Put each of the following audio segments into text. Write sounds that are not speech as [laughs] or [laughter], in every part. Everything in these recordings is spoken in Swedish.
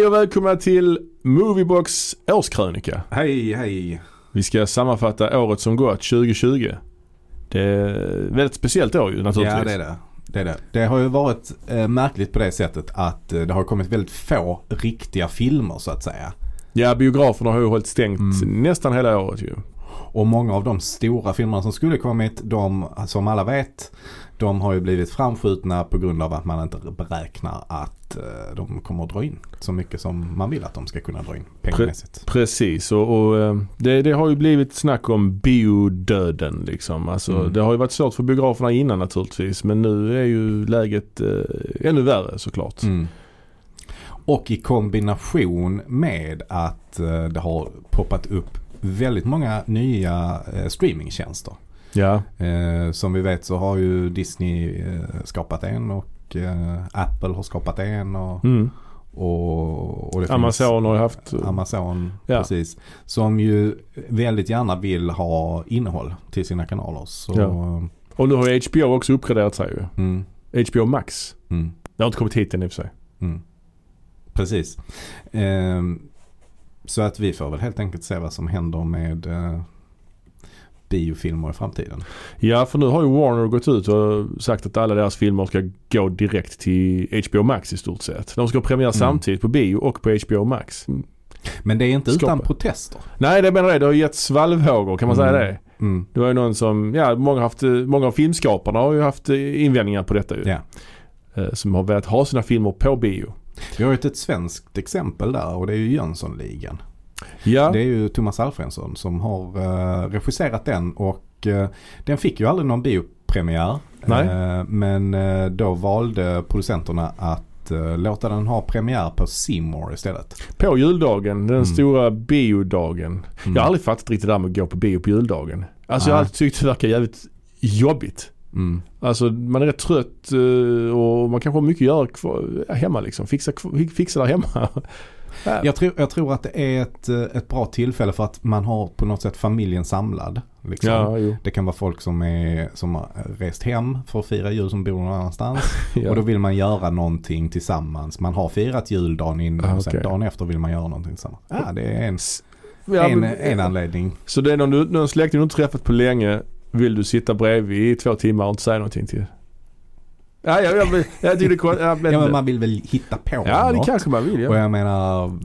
Hej och välkomna till Moviebox årskrönika. Hej, hej. Vi ska sammanfatta året som gått, 2020. Det är ett väldigt speciellt år ju naturligtvis. Ja, det är det. Det, är det. det har ju varit eh, märkligt på det sättet att eh, det har kommit väldigt få riktiga filmer så att säga. Ja, biograferna har ju hållit stängt Mm. nästan hela året ju. Och många av de stora filmerna som skulle kommit, de som alla vet, de har ju blivit framskjutna på grund av att man inte beräknar att eh, de kommer att dra in så mycket som man vill att de ska kunna dra in pengamässigt. Precis och, och eh, det, det har ju blivit snack om biodöden liksom. Alltså, Mm. Det har ju varit svårt för biograferna innan naturligtvis men nu är ju läget eh, ännu värre såklart. Mm. Och i kombination med att eh, det har poppat upp väldigt många nya eh, streamingtjänster. Ja, Eh, som vi vet så har ju Disney eh, skapat en och Apple har skapat en och, mm. och, och Amazon har ju haft... Amazon, Ja. precis. Som ju väldigt gärna vill ha innehåll till sina kanaler. Så, Ja. Och nu har ju HBO också uppgraderat sig ju. mm, HBO Max. mm, Det har inte kommit hit än i och för sig. mm. Precis. Ehm, så att vi får väl helt enkelt se vad som händer med eh, biofilmer i framtiden. Ja, för nu har ju Warner gått ut och sagt att alla deras filmer ska gå direkt till HBO Max i stort sett. De ska ha premiär samtidigt på bio och på HBO Max. Men det är inte Skapa. utan protester. Nej, det menar jag. Det har gett svallvågor kan man säga Mm. det. Mm. Det var ju någon som, ja många, haft, många av filmskaparna har ju haft eh, invändningar på detta ju. Eh, Som har velat ha sina filmer på bio. Vi har ju ett svenskt exempel där och det är ju Jönssonligan. Ja, Det är ju Thomas Alfredsson som har uh, regisserat den och eh, den fick ju aldrig någon biopremiär. Nej. Eh, men då valde producenterna att låta den ha premiär på More istället. på juldagen, den Mm. stora biodagen. Mm. Jag har aldrig fattat riktigt det där med att gå på bio på juldagen. Alltså jag har Nej. alltid tyckt det verkar jävligt jobbigt. Mm. Alltså man är rätt trött eh, och man kanske har mycket att göra kvar, hemma liksom. Fixa, fixa där hemma. [laughs] Ja. Jag, tror, jag tror att det är ett, eh, ett bra tillfälle för att man har på något sätt familjen samlad. Liksom. Ja. Det kan vara folk som, är, som har rest hem för att fira jul som bor någon annanstans. [laughs] Ja. Och då vill man göra någonting tillsammans. Man har firat jul dagen innan Ah, och sen dagen efter vill man göra någonting tillsammans. Ja, det är en, Ja, en, men- en anledning. Så det är någon, någon släkting du inte träffat på länge. Vill du sitta bredvid i två timmar och inte säga någonting till? Ja, jag, jag, jag tycker det ja, men, Ja, men man vill väl hitta på ja det något. kanske man vill Och ja. jag menar,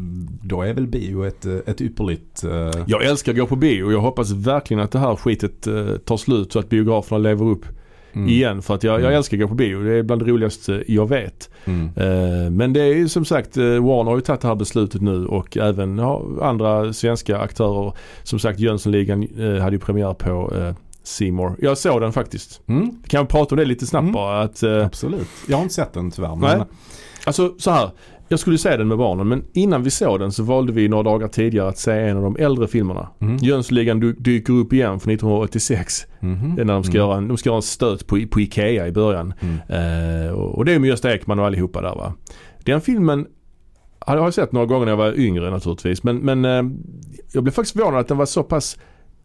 då är väl bio ett, ett ypperligt... eh, Jag älskar att gå på bio. Jag hoppas verkligen att det här skitet eh, tar slut så att biograferna lever upp mm, igen. För att jag, jag Mm. älskar att gå på bio. Det är bland det roligaste jag vet. Mm, Eh, Men det är ju som sagt, Warner har ju tagit det här beslutet nu och även andra svenska aktörer. Som sagt Jönssonligan hade ju premiär på More. Jag såg den faktiskt. mm, Vi kan prata om det lite snabbt Mm. bara. Att, eh, absolut. Jag har inte sett den tyvärr. Nej. Men, alltså så här. Jag skulle se den med barnen men innan vi såg den så valde vi några dagar tidigare att se en av de äldre filmerna. mm, Jönssonligan dy- dyker upp igen från 1986. mhm, Det är när de ska, mm, göra, en, de ska göra en stöt på, på Ikea i början. mm, Eh, och och det är med Gösta Ekman och allihopa där va. Den filmen har jag sett några gånger när jag var yngre naturligtvis. Men, men eh, jag blev faktiskt förvånad att den var så pass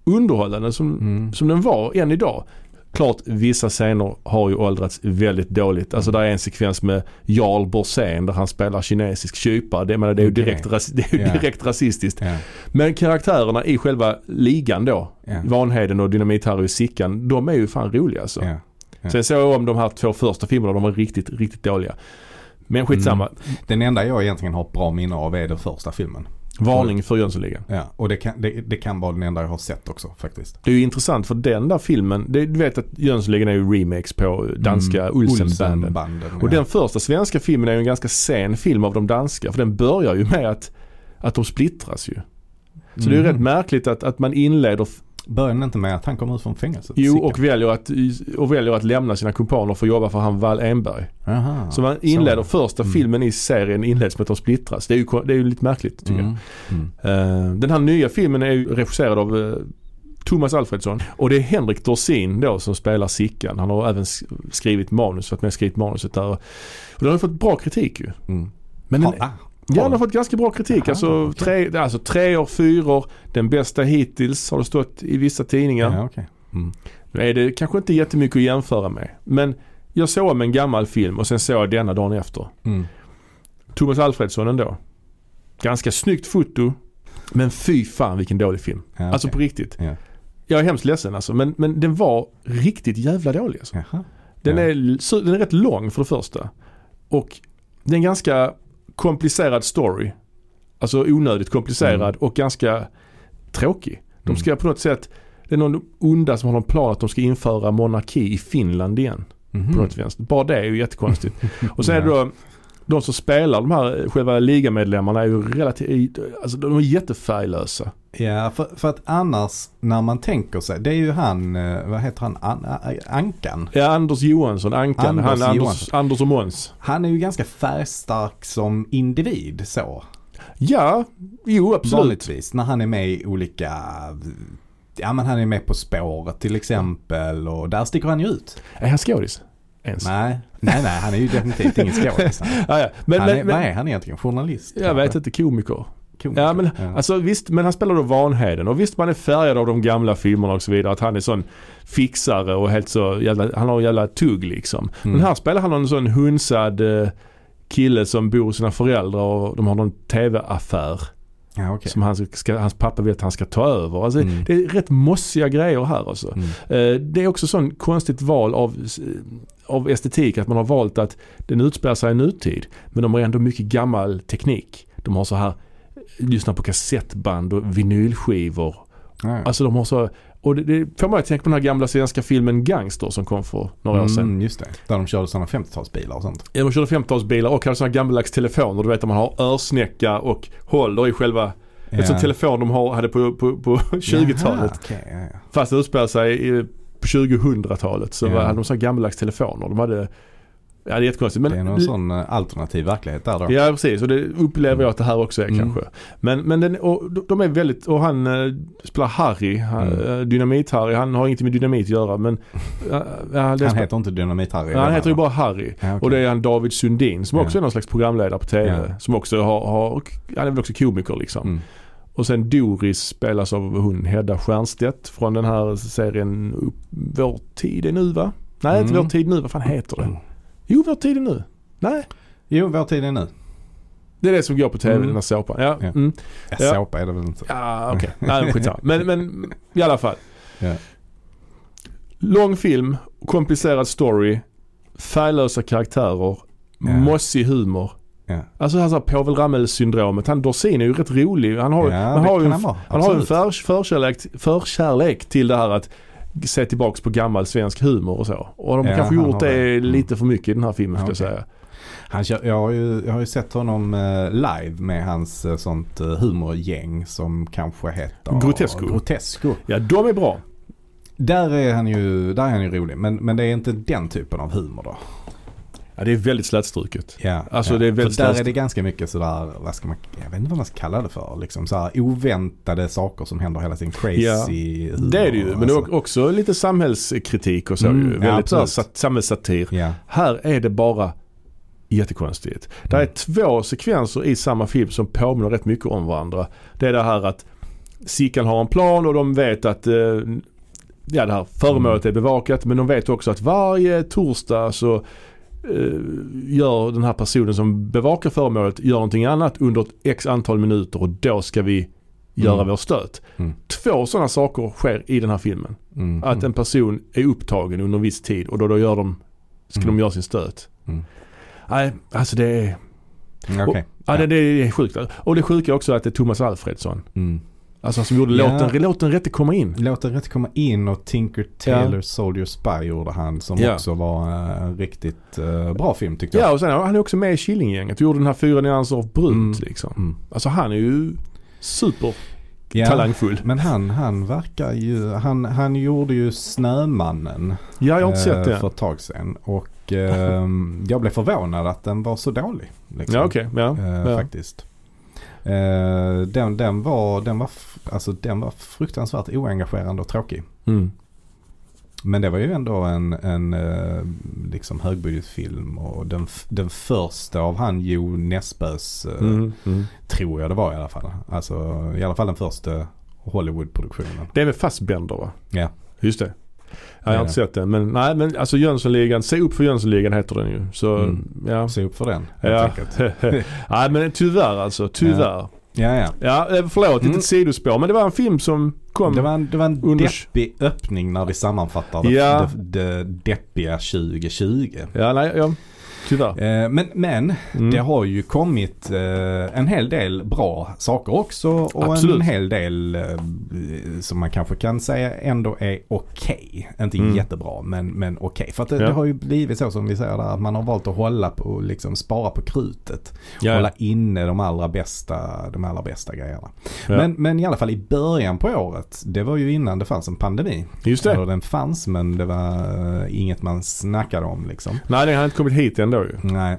underhållande som, mm. som den var än idag. Klart vissa scener har ju åldrats väldigt dåligt. Alltså där är en sekvens med Jarl Borssén där han spelar kinesisk kypare. Det, menar, det är ju direkt, ras- [laughs] det är Ja. direkt rasistiskt. Ja, Men karaktärerna i själva ligan då, ja, Vanheden och Dynamit-Harry och Sickan, de är ju fan roliga alltså. Ja. Sen såg jag om de här två första filmerna, de var riktigt, riktigt dåliga. Men skitsamma. Den enda jag egentligen har bra minne av är den första filmen. Varning för Jönssonligan. Ja, och det kan, det, det kan vara den enda jag har sett också faktiskt. Det är ju intressant för den där filmen, det, du vet att Jönssonligan är ju remakes på danska Mm, Olsenbanden. Olsenbanden, Och ja. den första svenska filmen är ju en ganska sen film av de danska. För den börjar ju med att, att de splittras ju. Så det är ju Mhm. rätt märkligt att, att man inleder, Börjar den inte med att han kommer ut från fängelset? jo och väljer, att, och väljer att lämna sina kumpaner för att jobba för han Wall Enberg. Aha, Så man inleder så. första Mm. filmen i serien inleds med att de splittras. Det är ju, det är ju lite märkligt tycker jag. Mm. Mm. Eh, den här nya filmen är ju regisserad av eh, Thomas Alfredsson. Och det är Henrik Dorsin då som spelar Sickan. Han har även skrivit manus, varit med och skrivit manuset där. Och den har fått bra kritik ju. Mm. Men den, ah, ja, den har fått ganska bra kritik. Aha, alltså, okej. tre, alltså tre år, fyra år. Den bästa hittills har det stått i vissa tidningar. Ja, okej. Mm. Nu är det kanske inte jättemycket att jämföra med. Men jag såg om en gammal film och sen såg jag denna dagen efter. Mm. Thomas Alfredsson ändå. Ganska snyggt foto. Men fy fan vilken dålig film. Ja, Alltså okej. på riktigt. Ja. Jag är hemskt ledsen alltså. Men, men den var riktigt jävla dålig alltså. Jaha. Den, Ja. är, den är rätt lång för det första. Och det är ganska komplicerad story. Alltså onödigt komplicerad Mm. och ganska tråkig. De Mm. ska på något sätt, det är någon onda som har någon plan att de ska införa monarki i Finland igen. Mhm. På något vänster. Bara det är ju jättekonstigt. [laughs] Och sen är det då de som spelar de här själva ligamedlemmarna är ju relativt, alltså de är jättefärglösa. Ja, för, för att annars när man tänker sig, det är ju han, eh, vad heter han, An, Ankan. Ja, Anders Johansson, Ankan, Anders han, Anders. Anders och Måns. Han är ju ganska färgstark som individ så. Ja, jo absolut. Vanligtvis när han är med i olika, ja men han är med På spåret till exempel och där sticker han ju ut. Är han skådis? Ens? Nej, nej, nej han är ju definitivt ingen skådis. [laughs] Ja, ja. Men, han är, men, vad är han egentligen? Journalist? jag vet inte, komiker. Komiker? Ja men Ja. alltså visst, men han spelar då Vanheden och visst man är färgad av de gamla filmerna och så vidare. Att han är sån fixare och helt så jävla, han har en jävla tugg liksom. Mm. Men här spelar han någon sån hunsad eh, kille som bor hos sina föräldrar och de har någon tv-affär Ja, okej. som han ska, hans pappa vill att han ska ta över. Alltså, Mm. Det är rätt mossiga grejer här alltså. Mm. Eh, Det är också sån konstigt val av, av estetik att man har valt att den utspelar sig i nutid. Men de har ändå mycket gammal teknik. De har så här, lyssna på kassettband och vinylskivor. Ja. Alltså de har så, och det, det får mig att tänka på den här gamla svenska filmen Gangster som kom för några år sedan. Mm, just det. Där de körde sådana 50-talsbilar och sånt. Ja, de körde 50-talsbilar och hade sådana gammaldags telefoner. Du vet att man har örsnäcka och håller i själva, ett sånt telefon de hade på, på, på 20-talet. Jaha, okej, ja, ja. Fast det utspelar sig i, på 2000-talet så var- hade de så gammaldags telefoner. De hade, ja det är jättekonstigt. Men, det är någon sån eh, alternativ verklighet där då. Ja precis och det upplever jag att det här också är Mm. kanske. Men, men den, och de- är väldigt, och han eh, spelar Harry, han, Mm. eh, Dynamit-Harry, han har inget med dynamit att göra men ja, ja, det Han heter inte Dynamit-Harry. ja, han heter ju bara Harry. Ja, okej. Och det är han David Sundin som Ja. också är någon slags programledare på TV. Ja. Som också har, har, han är väl också komiker liksom. Mm. Och sen Doris spelas av hon Hedda Stiernstedt från den här serien Vår tid är nu va? Nej inte Mm. Vår tid nu, vad fan heter det? Jo Vår tid är nu. Nej, Jo, vår tid är nu. det är det som går på TV Mm. den här såpan. Ja, Ja. mm. Ja, Ja. Såpa är det väl inte. ja okej. Nej men skitsamma. [laughs] Men, men i alla fall. Ja. Lång film, komplicerad story, färglösa karaktärer, Ja. mossig humor. Ja. Alltså han sa Povel Ramel syndromet. Han Dorsin är ju rätt rolig. Han har, Ja, han det har ju han. Han har ju en för, förkärlek, förkärlek till det här att se tillbaks på gammal svensk humor och så. Och de har Ja, kanske gjort det det. Mm. lite för mycket i den här filmen ska Ja, jag säga. Han kör, jag, har ju, jag har ju sett honom eh, live med hans eh, sånt eh, humorgäng som kanske heter Grotesco. Grotesco. Ja, de är bra. Där är han ju, där är han ju rolig. Men, men det är inte den typen av humor då. Ja, det är väldigt slätstruket. Ja, Alltså, ja. det är väldigt För där är det ganska mycket sådär, vad ska man, jag vet inte vad man ska kalla det för. Liksom så här oväntade saker som händer hela tiden. Crazy Ja, humor. Det är det ju. Men alltså. också lite samhällskritik och så Mm, ju. ja, Väldigt så här, absolut. sat- samhällssatir. Ja. Här är det bara jättekonstigt. Det är Mm. två sekvenser i samma film som påminner rätt mycket om varandra. Det är det här att Sickan har en plan och de vet att eh, ja, det här föremålet är bevakat men de vet också att varje torsdag så gör den här personen som bevakar föremålet gör någonting annat under ett x antal minuter och då ska vi göra Mm. vår stöt. Mm. Två sådana saker sker i den här filmen. Mm. Att en person är upptagen under en viss tid och då, då gör de, ska Mm. de göra sin stöt. Mm. Nej, alltså det är, Mm, Okej. ja, det, det är sjukt. Och det sjuka är också att det är Thomas Alfredsson. Alltså som gjorde Ja. låten, låt den rätte komma in. Låt den rätt komma in och Tinker Tailor Soldier Spy gjorde han som Ja. också var eh, en riktigt eh, bra film tyckte jag. Ja och sen han är också med i Killinggänget och gjorde den här fyra nyanser av brunt Mm. liksom. Mm. Alltså han är ju super Ja, talangfull. Men han, han verkar ju, han, han gjorde ju Snömannen Ja, jag har inte eh, sett det. för ett tag sedan. Och eh, jag blev förvånad att den var så dålig. Liksom, Ja okej, ja. eh, ja. Faktiskt. Eh, den, den, var, den, var, alltså, den var fruktansvärt oengagerande och tråkig. Mm. Men det var ju ändå en, en eh, liksom högbudgetfilm och den, den första av han Jo Nesbøs, eh, Mm. Mm. tror jag det var i alla fall. Alltså i alla fall den första Hollywood-produktionen. Det är med Fassbender va? Ja. Just det. jag har inte sett den. Men nej men alltså Jönssonligan, se upp för Jönssonligan heter den ju. Så Mm. ja. Se upp för den Ja. [laughs] nej men tyvärr alltså, tyvärr. Ja, ja. Ja, eh, förlåt, Mm. litet sidospår. Men det var en film som kom. Det var en, det var en Under- deppig öppning när vi sammanfattar det, Ja. det, det deppiga 2020. Ja, nej, ja. Tyvärr. Eh, men men Mm. det har ju kommit eh, en hel del bra saker också och Absolut. en hel del eh, som man kanske kan säga ändå är okej. Inte Mm. jättebra men, men okej. För att det, Ja. det har ju blivit så som vi säger där att man har valt att hålla på och liksom spara på krutet. Ja, Hålla inne de allra bästa, de allra bästa grejerna. Ja. Men, men i alla fall i början på året, det var ju innan det fanns en pandemi. Just det. Eller den fanns men det var inget man snackade om liksom. Nej, den har inte kommit hit ändå ju. Nej.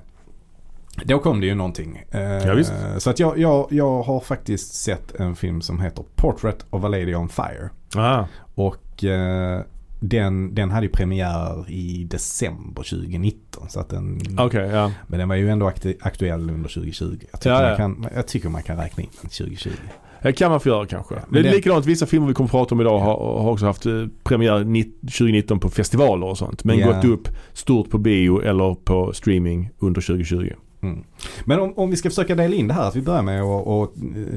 Då kom det ju någonting. Eh, Ja, visst. Så att jag, jag, jag har faktiskt sett en film som heter Portrait of a Lady on Fire. Ah, Och eh, den, den hade ju premiär i december 2019. Så att den, okej, ja. Men den var ju ändå aktu- aktuell under 2020. Jag tycker, Ja, ja. Man kan, jag tycker man kan räkna in den 2020. Det kan man få göra kanske. men det är det- likadant, vissa filmer vi kommer att prata om idag har, har också haft eh, premiär ni- 2019 på festivaler och sånt. Men Ja. gått upp stort på bio eller på streaming under 2020. Mm. Men om, om vi ska försöka dela in det här, att vi börjar med att och,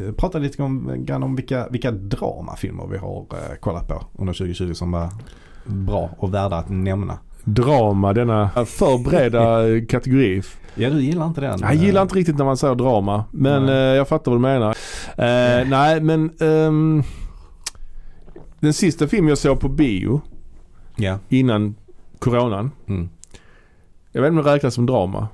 eh, prata lite om, grann om vilka, vilka dramafilmer vi har eh, kollat på under 2020 som var bra och värda att nämna. Drama, denna för breda [laughs] eh, kategori. Ja, du gillar inte den? Jag gillar inte riktigt när man säger drama, men Nej. eh, jag fattar vad du menar. Eh, nej, men ehm, den sista film jag såg på bio Ja. innan coronan, Mm. jag vet inte om det räknas som drama.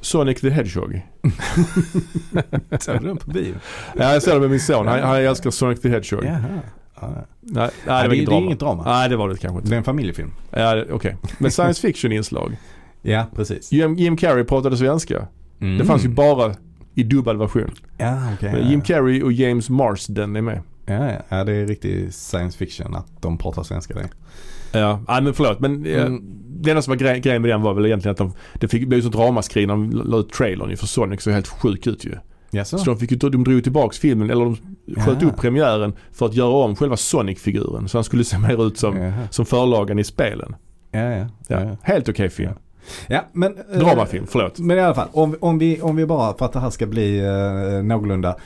Sonic the Hedgehog. [laughs] Såg du den på bio? Ja, jag såg det med min son. Han, han älskar Sonic the Hedgehog. Jaha. Nej, nej, det det, var det inget är drama. inget drama. Nej, det var det kanske inte. Det är en familjefilm. Ja, det- okej. Men science fiction-inslag. Ja, precis. Jim, Jim Carrey pratade svenska. Mm. Det fanns ju bara i dubbad version. Ja, okej. Men Jim Carrey och James Marsden är med. ja, ja. det är riktig science fiction att de pratar svenska det. Ja, nej men förlåt. Men Mm. det enda som var grej, grejen med den var väl egentligen att de, det fick, blev ju sånt ramaskri när de la ut trailern ju för Sonic såg helt sjuk ut ju. Jaså? Så de, fick ju, de drog tillbaks filmen, eller de sköt Ja. upp premiären för att göra om själva Sonic-figuren. Så han skulle se mer ut som, Jaha. som förlagen i spelen. Ja, ja. Helt okej film. ja men, eh, Dramafilm, förlåt. Men i alla fall, om, om, vi, om vi bara, för att det här ska bli eh, någorlunda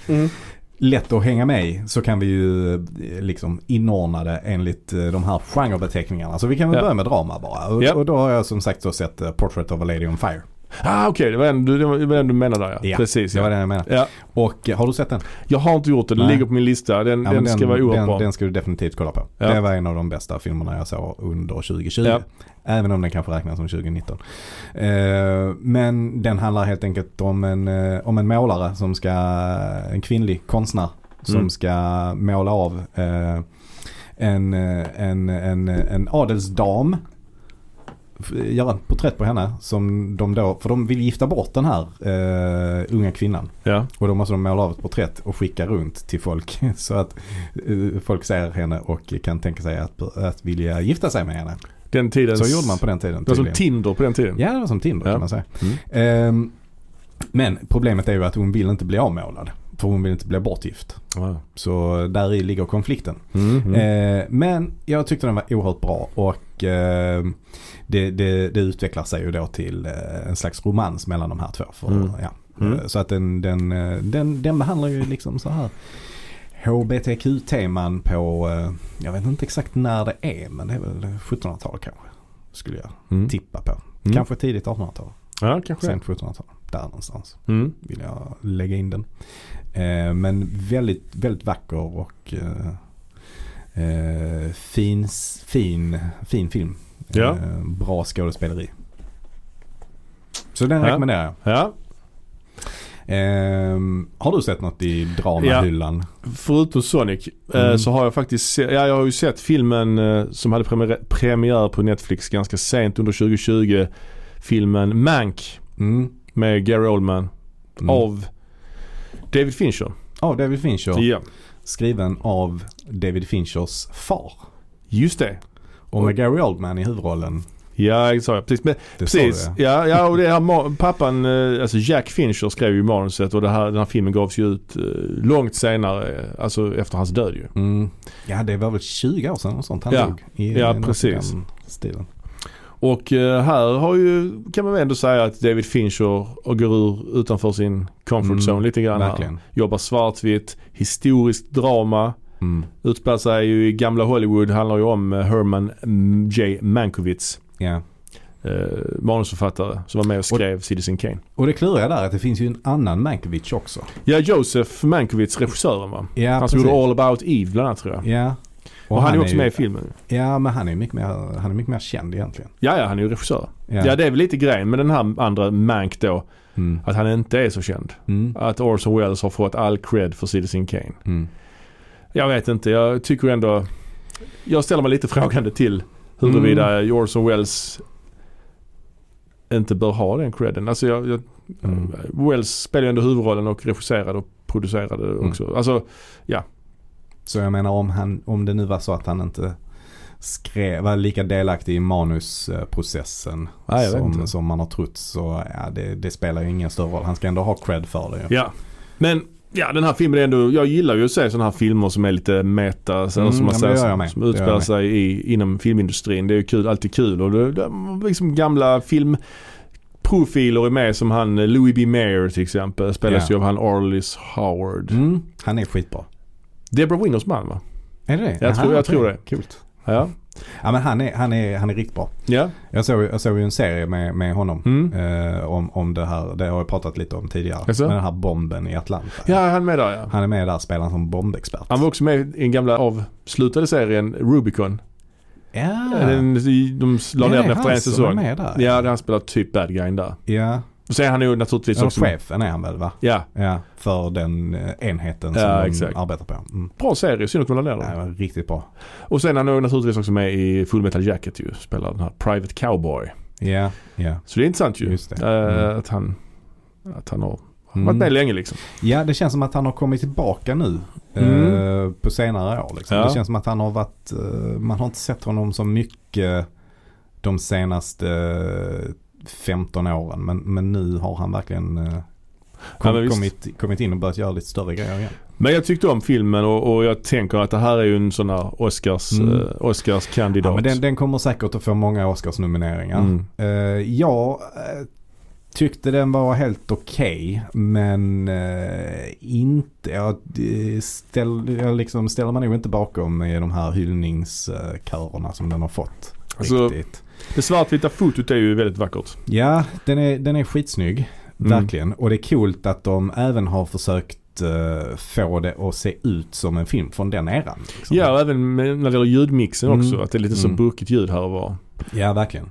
lätt att hänga med i så kan vi ju eh, liksom inordna det enligt eh, de här genrebeteckningarna. Så vi kan väl Ja. börja med drama bara. Och, Ja. och då har jag som sagt då sett Portrait of a Lady on Fire. Ah okej, det var den du, det var den du menade där ja. Ja, Precis Det var det jag menade. ja. Och eh, har du sett den? Jag har inte gjort det, den Nej. ligger på min lista. Den, Ja, den, men ska vara oerhört den, bra. den ska du definitivt kolla på. Ja. Det var en av de bästa filmerna jag såg under 2020. Ja. Även om den kanske räknas som 2019. Eh, men den handlar helt enkelt om en, eh, om en målare som ska, en kvinnlig konstnär som Mm. ska måla av eh, en, eh, en, en, en adelsdam. Göra ett porträtt på henne som de då, för de vill gifta bort den här eh, unga kvinnan. Ja. Och då måste de måla av ett porträtt och skicka runt till folk. [laughs] Så att eh, folk ser henne och kan tänka sig att, att vilja gifta sig med henne. Den tiden. Så gjorde man på den tiden Det var som. Tinder på den tiden. Ja, det var som Tinder Ja. kan man säga. Mm. Ehm, men problemet är ju att hon vill inte bli avmålad. För hon vill inte bli bortgift. Ah. Så där ligger konflikten. Mm, mm. Eh, men jag tyckte den var oerhört bra och eh, det, det, det utvecklar sig ju då till eh, en slags romans mellan de här två. För, Mm. ja. Mm. Eh, Så att den, den, eh, den, den behandlar ju liksom så här HBTQ-teman på, eh, jag vet inte exakt när det är men det är väl 1700-tal kanske. Skulle jag Mm. tippa på. Mm. Kanske tidigt 1800-tal. Ja, kanske. Sent 1700-tal. Där någonstans Mm. vill jag lägga in den. Eh, men väldigt, väldigt vacker och eh, eh, fin, fin, fin film. Ja. Eh, bra skådespeleri. Så den Ja. rekommenderar jag. Ja, Eh, har du sett något i dramahyllan? förutom Sonic eh, Mm. så har jag faktiskt se- ja, jag har ju sett filmen eh, som hade premiär, premiär på Netflix ganska sent under 2020. Filmen Mank Mm. med Gary Oldman Mm. av David Fincher. Av David Fincher. Ja, Skriven av David Finchers far. just det. Och med Gary Oldman i huvudrollen. Ja, det sa jag. Precis. Men, Det precis. du, Ja, ja, och det här pappan, eh, alltså Jack Fincher skrev ju manuset och det här, den här filmen gavs ju ut eh, långt senare, alltså efter hans död ju. Mm. Ja, det var väl 20 år sedan och sånt han Ja. dog. I, Ja, precis. Stilen. Och eh, här har ju, kan man väl ändå säga att David Fincher och går ur utanför sin comfort Mm, zone lite grann. Jobbar svartvitt, historiskt drama. Mm. Utspelar sig ju i gamla Hollywood, handlar ju om eh, Herman mm, J. Mankiewicz. Ja. Eh, manusförfattare som var med och skrev Citizen Kane. Och det kluriga där är att det finns ju en annan Mankiewicz också. Ja, Joseph Mankiewicz, regissören va? Ja, han som gjorde All About Eve bland annat tror jag. Ja. Och, han, är också ju- med i filmen. Ja, men han är mycket mer, han är mycket mer känd egentligen. Ja, ja, han är ju regissör. Ja. Ja. det är väl lite grejen med den här andra Mank då. Mm. Att han inte är så känd. Mm. Att Orson Welles har fått all cred för Citizen Kane. Mm. Jag vet inte, jag tycker ändå... Jag ställer mig lite [laughs] frågande till huruvida Mm. Orson Welles inte bör ha den credden. Alltså jag, jag, Mm. Welles spelar ju ändå huvudrollen och regisserade och producerade Mm. också. Alltså, Så jag menar om, han, om det nu var så att han inte skrev, var lika delaktig i manusprocessen Nej, som, som man har trott så ja, det, det spelar ju ingen större roll. Han ska ändå ha cred för det. ja. Men ja, den här filmen är ändå, jag gillar ju att se sådana här filmer som är lite meta, så, Mm, som, man ja, säger, som utspelar sig i, inom filmindustrin. Det är ju kul, alltid kul och det, det, liksom gamla filmprofiler är med som han eh, Louis B. Mayer till exempel. Spelas ju av han Arliss Howard. Mm, han är skitbra. Deborah Wingers man va? Är det det? Jag tror- jag tror det. Coolt. Ja. Ja men han är, han är, han är riktigt bra. Ja. Jag såg, jag såg ju en serie med, med honom. Mm. Eh, om, om det här, det har jag pratat lite om tidigare. Jaså? Med den här bomben i Atlanta. Ja, han är med där ja. Han är med där spelar som bombexpert. Han var också med i den gamla avslutade serien Rubicon. ja. Den, de, la ner den efter en säsong. Ja, han spelar typ bad guy där. Ja. Sen är han ju naturligtvis Eller också... chefen är han väl va? Ja, Ja. För den eh, enheten som Ja, de exakt. arbetar på. Mm. bra serie. Synd att la ner Ja, den. var riktigt bra. Och sen är han ju naturligtvis också med i Full Metal Jacket ju. Spelar den här Private Cowboy. Ja, ja. Så det är intressant ju. Eh, Mm. Att han, att han har Mm. varit med länge liksom. Ja, det känns som att han har kommit tillbaka nu. Mm. eh, på senare år. Liksom. Ja. Det känns som att han har varit, eh, man har inte sett honom så mycket de senaste 15 åren. Men, men nu har han verkligen eh, kom, Ja, kommit, kommit in och börjat göra lite större grejer igen. Men jag tyckte om filmen och, och jag tänker att det här är ju en sån här Oscars, Mm. eh, Oscars kandidat. Ja, men den, den kommer säkert att få många Oscarsnomineringar. Mm. Eh, jag eh, tyckte den var helt okej men eh, inte, jag, ställ, jag liksom ställer mig nog inte bakom i de här hyllningskörerna som den har fått. Alltså- Riktigt. Det svartvita fotot är ju väldigt vackert. Ja, den är, den är skitsnygg. Mm. Verkligen. Och det är coolt att de även har försökt eh, få det att se ut som en film från den eran. liksom. Ja, och även med, när det gäller ljudmixen Mm. också. Att det är lite så Mm. burkigt ljud här och var. Ja, verkligen.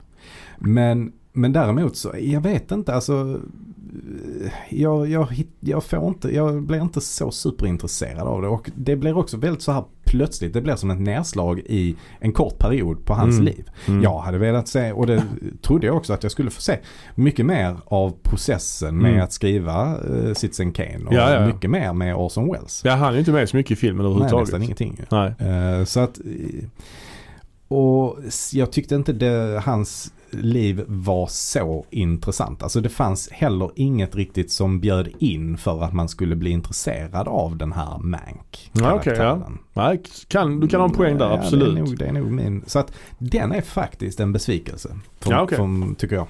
Men, men däremot så, jag vet inte, alltså jag, jag, jag får inte, jag blir inte så superintresserad av det och det blir också väldigt så här plötsligt, det blir som ett nedslag i en kort period på hans Mm. liv. Mm. Jag hade velat se, och det trodde jag också att jag skulle få se, mycket mer av processen med Mm. att skriva uh, Citizen Kane och Ja, ja, ja. mycket mer med Orson Welles. Ja, han är inte med så mycket i filmen Nej, överhuvudtaget. nästan ingenting. Nej. Eh, så att, eh, och jag tyckte inte det, hans liv var så intressant. Alltså det fanns heller inget riktigt som bjöd in för att man skulle bli intresserad av den här Mank. Ja, okej, ja. Nej, kan, du kan ha en poäng där, Ja, absolut. Det är, nog, det är nog min. Så att den är faktiskt en besvikelse. För, Ja, okej. för, tycker jag.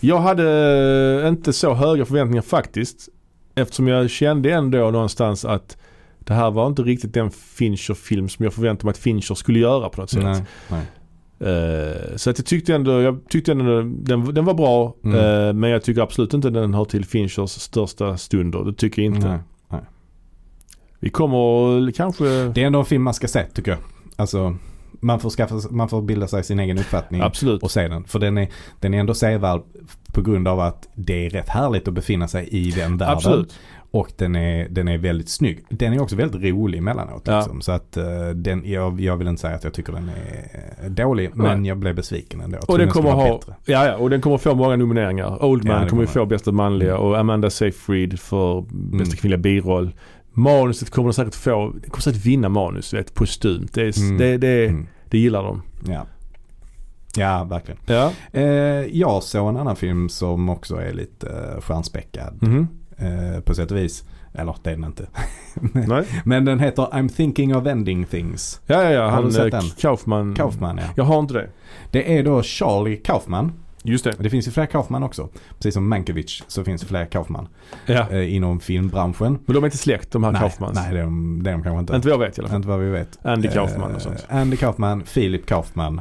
Jag hade inte så höga förväntningar faktiskt. Eftersom jag kände ändå någonstans att det här var inte riktigt den Fincher-film som jag förväntade mig att Fincher skulle göra på något sätt. Nej, nej. Eh, så att jag tyckte ändå, jag tyckte ändå den, den var bra. Mm. eh, men jag tycker absolut inte den hör till Finchers största stunder. Det tycker jag inte. Nej, nej. Vi kommer kanske... Det är ändå en film man ska se tycker jag. Alltså man får, skaffa, man får bilda sig sin egen uppfattning. Absolut. och se den. För den är, den är ändå sevärd på grund av att det är rätt härligt att befinna sig i den världen. Absolut. Och den är, den är väldigt snygg. Den är också väldigt rolig emellanåt. Ja. Liksom. Så att eh, den, jag, jag vill inte säga att jag tycker den är dålig. Men jag blev besviken ändå. Och den kommer ha, ja, ja, och den kommer få många nomineringar. Old Ja, kommer ju få bästa manliga Mm. och Amanda Seyfried för bästa kvinnliga biroll. Manuset kommer de säkert få, det kommer säkert vinna manus, vet, postumt. Det, är, Mm. det, det, Mm. det gillar de. Ja. Ja, verkligen. Ja. Eh, jag såg en annan film som också är lite eh, stjärnspäckad Mhm. Eh, på sätt och vis. Eller det är den inte. [laughs] Nej. Men den heter I'm thinking of ending things. Ja, ja, ja. Har Han, du sett eh, den? Kaufman. Kaufman ja. Jag har inte det. Det är då Charlie Kaufman. Just det. Det finns ju fler Kaufman också. Precis som Mankiewicz så finns det fler Kaufman Ja. eh, inom filmbranschen. Men de är inte släkt de här nej, Kaufmans. nej det är de, det är de kanske inte. Inte vad jag vet i alla fall. Inte vad vi vet. Andy Kaufman och sånt. Eh, Andy Kaufman, Philip Kaufman.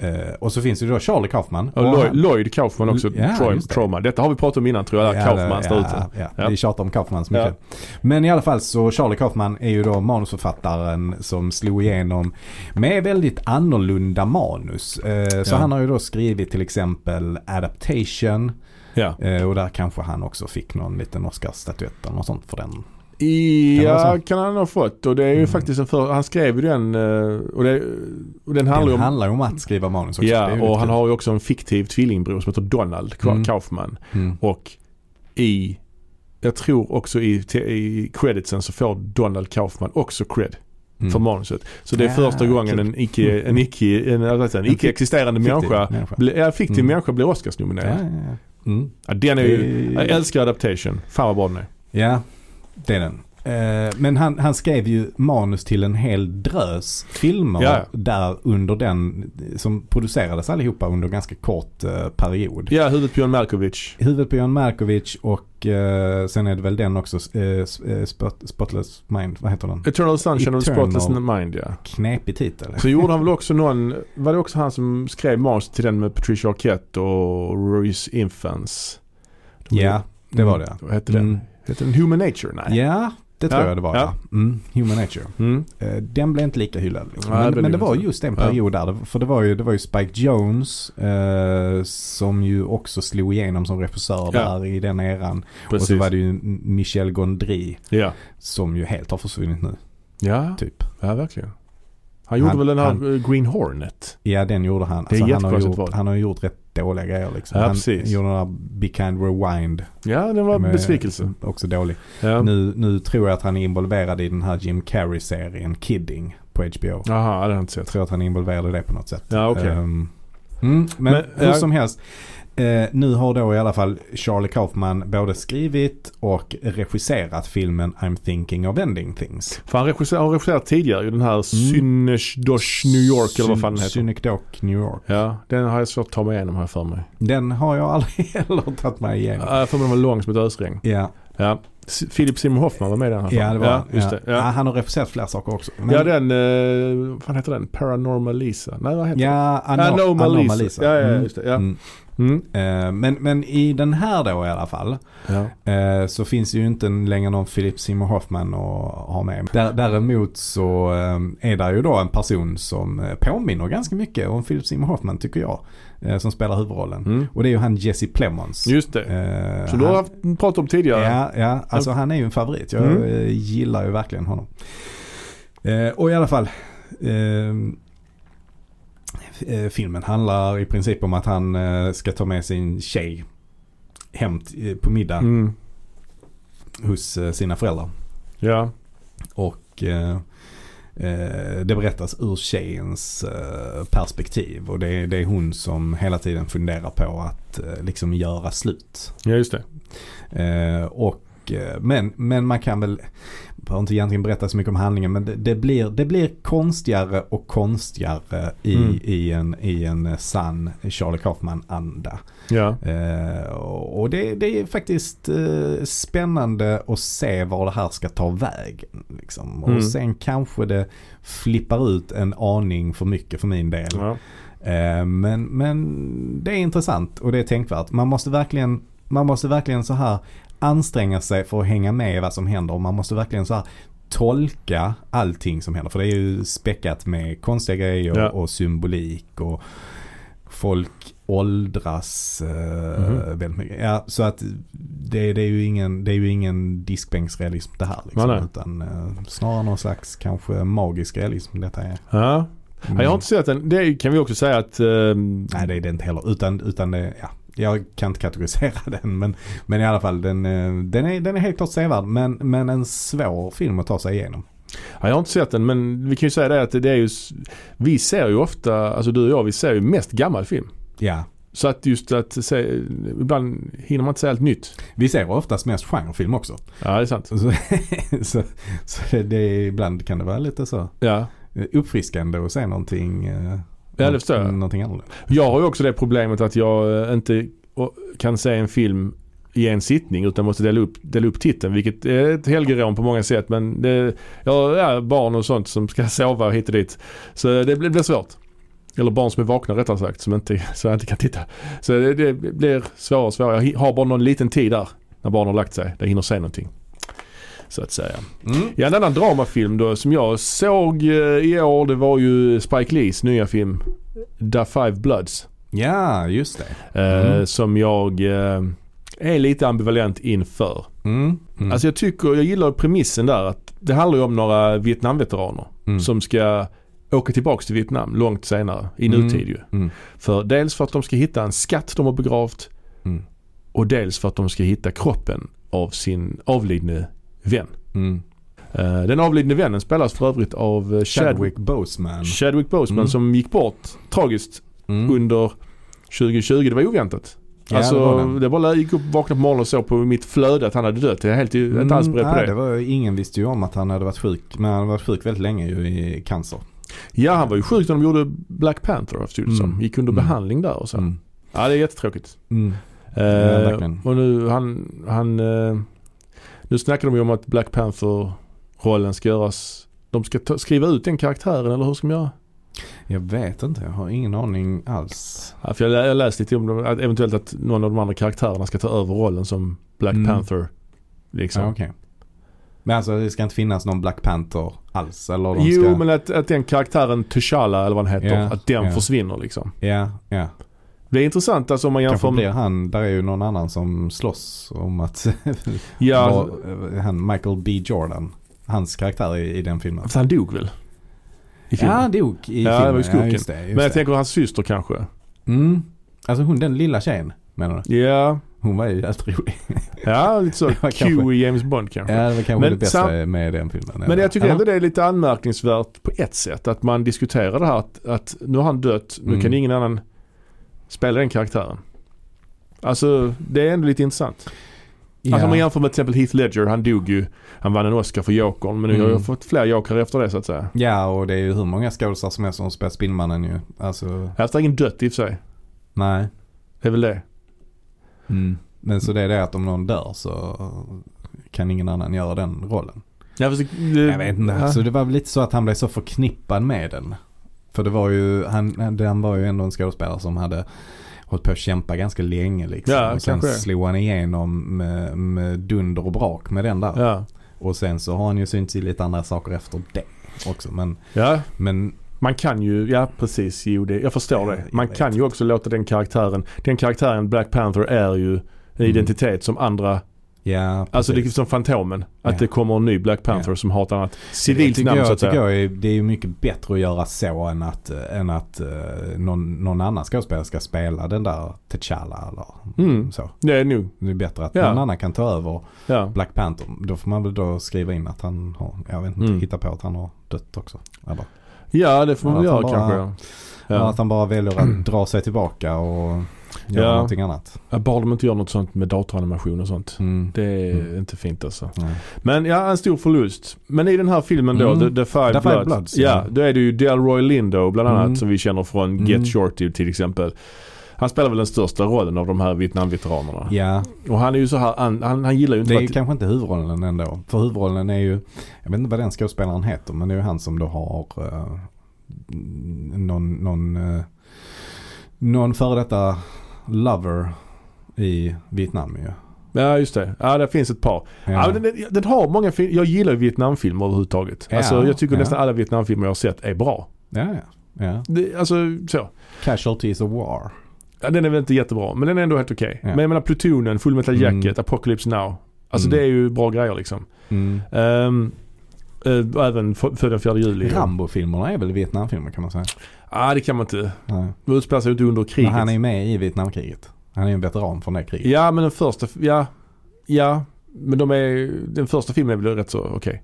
Eh, och så finns det då Charlie Kaufman. Och Och Lloyd, Lloyd Kaufman också. Ja, Troy, det. Trauma. Detta har vi pratat om innan tror jag. Där Kaufmans det- där ute. ja, ja. Ja. Vi tjatar om Kaufman så mycket. Men i alla fall så Charlie Kaufman är ju då manusförfattaren som slog igenom med väldigt annorlunda manus. Eh, så Ja. han har ju då skrivit till exempel Adaptation Ja. eh, och där kanske han också fick någon liten Oscarsstatyett eller något sånt för den. Ja, kan han ha fått. Och det är ju Mm. faktiskt en för, Han skrev ju den eh, och, det, och den handlar ju Den om handlar om att skriva manus också. Ja, och han kul. har ju också en fiktiv tvillingbror som heter Donald Mm. Kaufman. Mm. Och i, jag tror också i, i creditsen så får Donald Kaufman också cred Mm. för manuset. Så det är Ja, första gången en icke, en icke, en, en En icke existerande fiktiv människa, människa. bli, ja, fiktiv Mm. människa blir Oscarsnominerad. ja, ja. Mm. Ja, den är ju, jag älskar adaptation. Fan vad bra den är. Ja, det är den. Eh, Men han, han skrev ju manus till en hel drös filmer Ja. där under den som producerades allihopa under ganska kort eh, period. Ja, huvudet på John Malkovich. Huvudet på Jan Malkovich och eh, sen är det väl den också, eh, spot, Spotless Mind, vad heter den? Eternal Sunshine of the. Spotless Mind ja. Knepig titel. Så gjorde han väl också någon, var det också han som skrev manus till den med Patricia Arquette och Reese Infants? Ja, det var det. Vad hette den? Mm. Hette den Human Nature? Nej. Ja, det tror Ja, jag det var. ja. Ja. Mm, Human Nature. Mm. Eh, Den blev inte lika hyllad. Liksom. Nej, det men, blev men det det var just en Ja. period där. För det var ju, det var ju Spike Jones eh, som ju också slog igenom som regissör Ja. där i den eran. Precis. Och så var det ju Michel Gondry Ja. som ju helt har försvunnit nu. Ja, Typ. ja verkligen. Han gjorde Han- väl den här han- Green Hornet? Ja den gjorde han. Det Alltså, han, har gjort, han har gjort rätt dåliga grejer liksom. Ja, han precis. gjorde där Be Kind Rewind. Ja, den var med- besvikelse. Också dålig. Ja. Nu, nu tror jag att han är involverad i den här Jim Carrey-serien Kidding på HBO. Jaha, det har jag inte Jag sett. tror att han är involverad i det på något sätt. Ja, okej. Ehm, mm, men, Men, hur som helst. Eh, nu har då i alla fall Charlie Kaufman både skrivit och regisserat filmen I'm thinking of ending things. För han regisserar, har regisserat tidigare ju den här Synecdoche New York eller vad fan den heter. Synecdoche New York. Ja, den har jag svårt att ta mig igenom här för mig. Den har jag aldrig [laughs] heller tagit mig igenom. Ja, Jag får mig den var lång som ett ösregn. Ja, Ja. Philip Seymour Hoffman var med i den här. ja det var ja, just ja. det. Ja, han har regisserat flera saker också. Men- ja, den, eh, vad fan heter den? Paranormal Lisa? Nej, vad heter den? Ja, Ano- Anomalisa. Anomalisa. Ja, ja, just det. Ja. Mm. Mm. Eh, men, men i den här då i alla fall Ja. eh, så finns det ju inte längre någon Philip Seymour Hoffman att ha med. Där, däremot så eh, är det ju då en person som eh, påminner ganska mycket om Philip Seymour Hoffman tycker jag. Eh, som spelar huvudrollen. Mm. Och det är ju han Jesse Plemons. Just det. Eh, Som du har han- pratat om tidigare. Ja, ja, alltså han är ju en favorit. Jag Mm. eh, gillar ju verkligen honom. Eh, och i alla fall. ehm, eh, filmen handlar i princip om att han eh, ska ta med sin tjej hem eh, på middag Mm. hos eh, sina föräldrar. Ja. Och eh, eh, det berättas ur tjejens eh, perspektiv. Och det är, det är hon som hela tiden funderar på att eh, liksom göra slut. ja, just det. Eh, och, eh, men, men man kan väl, behöver inte egentligen berätta så mycket om handlingen men det, det, blir, det blir konstigare och konstigare i, Mm. i, en, i en sann Charlie Kaufman-anda. Ja. Eh, och det, det är faktiskt eh, spännande att se var det här ska ta vägen. Liksom. Och Mm. sen kanske det flippar ut en aning för mycket för min del. ja. Eh, men, men det är intressant och det är tänkvärt. Man måste verkligen, man måste verkligen så här anstränga sig för att hänga med i vad som händer. Och man måste verkligen så här tolka allting som händer. För det är ju späckat med konstiga grejer Ja. och symbolik och folk åldras eh, Mhm. väldigt mycket. Ja, så att det, det, är ju ingen, det är ju ingen diskbänksrealism det här. Liksom, Nej, nej. Utan eh, snarare någon slags kanske magisk realism detta är. ja. Ja, Jag har inte sett den. Det kan vi också säga att... ehm, Nej det är det inte heller. Utan, utan det, ja, jag kan inte kategorisera [laughs] den. Men, men i alla fall den, eh, den, är, den är helt klart sevärd. Men, men en svår film att ta sig igenom. Ja, jag har inte sett den men vi kan ju säga det att det är ju, vi ser ju ofta, alltså du och jag, vi ser ju mest gammal film. Ja. Så att just att se, ibland hinner man inte se allt nytt. Vi ser oftast mest genrefilm också. Ja, det är sant. Så, [laughs] så, så det, det, ibland kan det vara lite så Ja, uppfriskande att se någonting. Ja, det förstår jag. Någonting annorlunda. jag har ju också det problemet att jag eh, inte kan se en film i en sittning utan måste dela upp, dela upp titeln vilket är ett helgerån på många sätt men det, jag har barn och sånt som ska [laughs] sova hit och dit. Så det blir, blir svårt. Eller barn som är vakna rättare sagt som inte, [laughs] så jag inte kan titta. Så det, det blir svårare och svårare. Jag har bara någon liten tid där när barnen har lagt sig. Där jag hinner se någonting. Så att säga. Mm. Ja, en annan dramafilm då som jag såg eh, i år det var ju Spike Lees nya film The Five Bloods. Ja, just det. Eh, Mm. Som jag eh, är lite ambivalent inför. Mm. Mm. Alltså jag tycker, jag gillar premissen där att det handlar ju om några Vietnamveteraner Mm. som ska åka tillbaks till Vietnam långt senare i Mm. nutid ju. Mm. För dels för att de ska hitta en skatt de har begravt Mm. och dels för att de ska hitta kroppen av sin avlidne vän. Mm. Eh, Den avlidne vännen spelas för övrigt av eh, Chadwick, Boseman. Chadwick Boseman Mm. som gick bort tragiskt Mm. under 2020. Det var oväntat. Ja, alltså det var det, var gick upp, vaknade på morgonen och såg på mitt flöde att han hade dött. Jag är helt inte alls beredd på nej, det. det var, ingen visste ju om att han hade varit sjuk. Men han hade varit sjuk väldigt länge ju i cancer. Ja han var ju sjuk när de gjorde Black Panther förstod det som. Mm. Gick under Mm. behandling där och så. Mm. Ja det är jättetråkigt. Mm. Eh, verkligen. och nu han, han nu snackar de ju om att Black Panther-rollen ska göras de ska ta, skriva ut den karaktären eller hur ska de göra? Jag vet inte, jag har ingen aning alls. Ja, för jag, jag läste lite om att eventuellt att någon av de andra karaktärerna ska ta över rollen som Black Mm. Panther. Liksom. Ja, okej. Men alltså det ska inte finnas någon Black Panther alls? Eller de Jo ska... men att, att den karaktären T'Challa eller vad han heter, Ja, att den ja. försvinner liksom. Ja, ja. Det är intressant alltså om man jämför Kanske blir med... han, där är ju någon annan som slåss om att [laughs] Ja, vara- han Michael B Jordan. Hans karaktär i, i den filmen. fast han dog väl? I filmen. Ja, han dog i Ja, det filmen. var ju skurken. just det, just men jag det. tänker hans syster kanske. Mm. Alltså hon den lilla tjejen menar du? Ja, Hon var ju jävligt rolig. ja lite så [laughs] Det Q i James Bond kanske. Ja, det var kanske Men det bästa sam- med den filmen. Men jag tycker ändå det är lite anmärkningsvärt på ett sätt att man diskuterar det här att, att nu har han dött, nu Mm. kan ingen annan spela den karaktären. Alltså det är ändå lite intressant. Ja. Alltså om man jämför med till exempel Heath Ledger, han dog ju, han vann en Oscar för Jokern men nu har Mm. jag fått fler Jokrar efter det så att säga. Ja, och det är ju hur många skådespelare som helst som spelar Spindelmannen ju. Alltså, Här står ingen dött i och för sig. nej. Det är väl det. Men så det är det att om någon dör så kan ingen annan göra den rollen. Ja, fast det, Jag vet inte. ja. Så det var väl lite så att han blev så förknippad med den. För det var ju, han, den var ju ändå en skådespelare som hade hållit på att kämpa ganska länge liksom. Ja, och sen slog han igenom med, med dunder och brak med den där. Ja. Och sen så har han ju synts i lite andra saker efter det också. Men, ja, men man kan ju, ja precis, jo det, jag förstår det. Man kan ju också låta den karaktären, den karaktären Black Panther är ju en Mm. identitet som andra, ja, alltså det är som Fantomen. Att Ja. det kommer en ny Black Panther Ja. som har ett annat civilt namn jag, så att säga. jag är, det är ju mycket bättre att göra så än att, eh, än att eh, någon, någon annan skådespelare ska spela den där T'Challa eller Mm. så. Det är nog, Det är bättre att Ja. någon annan kan ta över. Black Panther. Då får man väl då skriva in att han har, jag vet inte, Mm. hitta på att han har dött också. Eller, Ja det får man göra bara- kanske. ja. Ja. Att han bara väljer att [clears throat] dra sig tillbaka och göra Ja. någonting annat. Ja. Bara de inte gör något sånt med datoranimation och sånt. Mm. Det är Mm. inte fint alltså. Nej. Men ja, en stor förlust. Men i den här filmen då, Mm. The, The Five The Five Bloods. Bloods, ja. då är det ju Delroy Lindo bland annat Mm. som vi känner från Mm. Get Shorty till exempel. Han spelar väl den största rollen av de här Vietnamveteranerna. Ja, Och han är ju så här, han, han, han gillar ju inte det är att... kanske inte huvudrollen ändå. För huvudrollen är ju, jag vet inte vad den skådespelaren heter, men det är ju han som då har uh, någon, någon, uh, någon före detta lover i Vietnam ju. Ja just det. Ja det finns ett par. Ja. men den, den har många film, Jag gillar ju Vietnamfilmer överhuvudtaget. Ja, Alltså jag tycker ja. nästan alla Vietnamfilmer jag har sett är bra. ja, ja. ja. Det, alltså så. Casualties of War. Ja, den är väl inte jättebra men den är ändå helt okej. Ja. Men jag menar Plutonen, Full Metal Mm. Jacket, Apocalypse Now. Alltså Mm. det är ju bra grejer liksom. Mm. Um, och även F- Född den 4 juli. Rambo-filmerna är väl Vietnamfilmer kan man säga. ah, det kan man inte. Nej. De utspelar sig inte under Men kriget. han är ju med i Vietnamkriget. Han är en veteran från det kriget. Ja men den första, ja. Ja. Men de är, den första filmen är väl rätt så okej.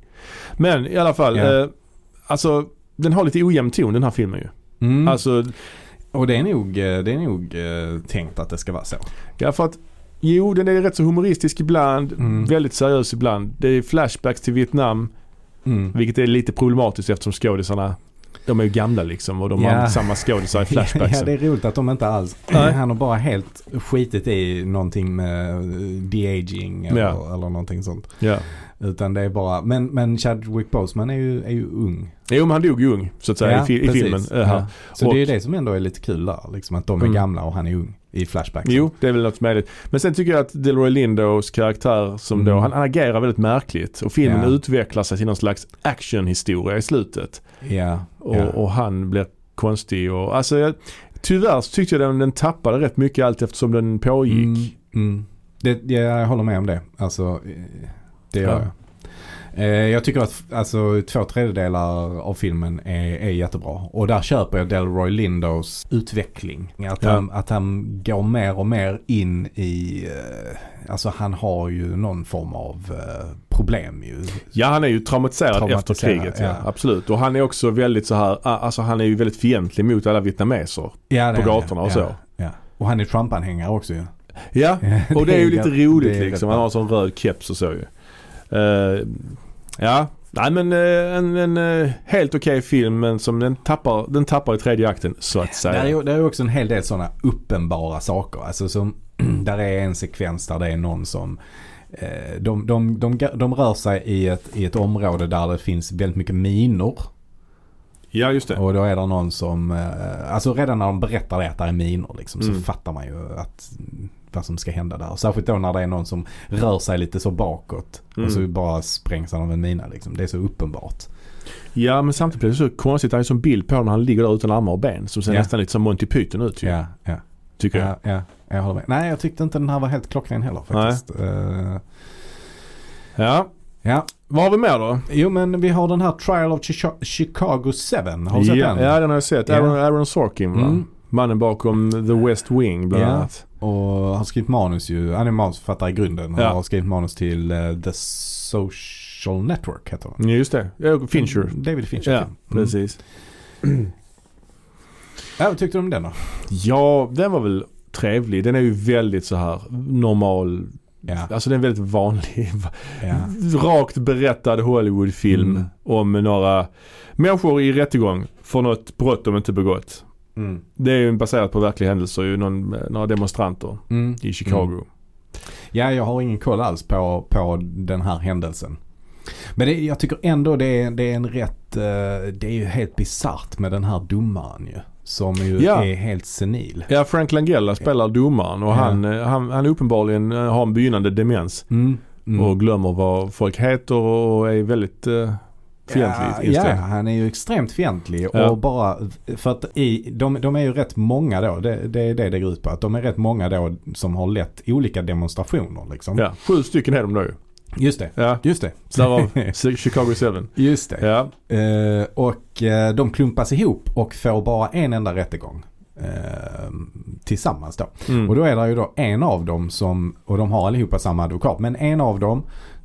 Men i alla fall. Ja. Eh, alltså den har lite ojämn ton den här filmen ju. Mm. Alltså, och det är nog, eh, det är nog eh, tänkt att det ska vara så. ja för att Jo, den är rätt så humoristisk ibland. Mm. Väldigt seriös ibland. Det är flashbacks till Vietnam. Mm. Vilket är lite problematiskt eftersom skådisarna de är ju gamla liksom och de Ja. har samma skådisar i [laughs] flashbacksen. Ja, det är roligt att de inte alls, han har bara helt skitit i någonting med eh, de-aging eller, Ja. eller någonting sånt. Ja. Utan det är bara, men, men Chadwick Boseman är ju, är ju ung. Jo men han dog ju ung så att säga i, fi- i filmen. här. Ja. Så Och- det är ju det som ändå är lite kul där. Liksom att de är Mm. gamla och han är ung i Flashback. Jo, det är väl något möjligt. Men sen tycker jag att Delroy Lindos karaktär som då, Mm. han, han agerar väldigt märkligt. Och filmen Ja. utvecklar sig till någon slags actionhistoria i slutet. Ja. Och, ja. och han blir konstig och alltså jag, tyvärr så tyckte jag den, den tappade rätt mycket allt eftersom den pågick. Mm, mm. Det, ja, jag håller med om det. Alltså, eh, det gör Ja. jag. Eh, Jag tycker att alltså, två tredjedelar av filmen är, är jättebra. Och där köper jag Delroy Lindos utveckling. Att, Ja. han, att han går mer och mer in i, eh, alltså han har ju någon form av eh, problem ju. Ja han är ju traumatiserad, Traumatiserad, efter kriget. Ja. ja. Absolut. Och han är också väldigt så här, alltså han är ju väldigt fientlig mot alla vietnameser. Ja, På gatorna och så. Och han är Trump-anhängare också ju. Ja, [laughs] och det är ju lite roligt liksom. Han har en sån röd keps och så ju. Ja, nej men eh, en, en eh, helt okej film men som den tappar, den tappar i tredje akten så att säga. är, det är ju också en hel del sådana uppenbara saker. Alltså som, [clears throat] där är en sekvens där det är någon som eh, de, de, de, de rör sig i ett, i ett område där det finns väldigt mycket minor. Ja, just det. Och då är det någon som, alltså redan när de berättar det att det är minor liksom, Mm. så fattar man ju att vad som ska hända där. Särskilt då när det är någon som rör sig lite så bakåt. Mm. Och så bara sprängs han av en mina liksom. Det är så uppenbart. Ja, men samtidigt blir det så konstigt. Han är som bild på när han ligger där utan armar och ben. Som ser Ja. nästan lite som Monty Python ut ju, Ja, ja. tycker jag. Ja, ja, jag håller med. Nej, jag tyckte inte den här var helt klockren heller faktiskt. Eh, Ja. ja, Vad har vi mer då? jo men vi har den här Trial of Chica- Chicago 7. Har du sett ja, den? Ja, den har jag sett. Aaron, Aaron Sorkin va? Mm. Mannen bakom The West Wing bland Ja. annat. Och har skrivit manus ju. Han är manusförfattare i grunden. Ja. Och har skrivit manus till eh, The Social Network heter. Ja, just det. Fincher. David Fincher. Ja, film. precis. [clears throat] Ja, vad tyckte du om den då? Ja, den var väl trevlig. Den är ju väldigt så här normal. Ja. Alltså den är väldigt vanlig. [laughs] ja. Rakt berättad Hollywoodfilm Mm. om några människor i rättegång för något brott de inte begått. Mm. Det är ju baserat på verkliga händelser ju. Någon, några demonstranter Mm. i Chicago. Mm. Ja, jag har ingen koll alls på, på den här händelsen. Men det, jag tycker ändå det är, det är en rätt, eh, det är ju helt bisarrt med den här domaren ju. Som ju Ja. är helt senil. Ja, Frank Langella spelar domaren och Ja. han, eh, han, han uppenbarligen eh, har en begynnande demens. Mm. Mm. Och glömmer vad folk heter och är väldigt uh, fientligt ja, inställd. ja, han är ju extremt fientlig Ja. och bara för att i, de, de är ju rätt många då. Det, det är det det går ut på. Att de är rätt många då som har lett olika demonstrationer liksom. Ja, sju stycken är de nu. Just det. Ja, Just det. därav [laughs] Chicago 7. Just det. Ja, Eh, och eh, de klumpas ihop och får bara en enda rättegång. Eh, tillsammans då. mm. Och då är det ju då en av dem som, och de har allihopa samma advokat, men en av dem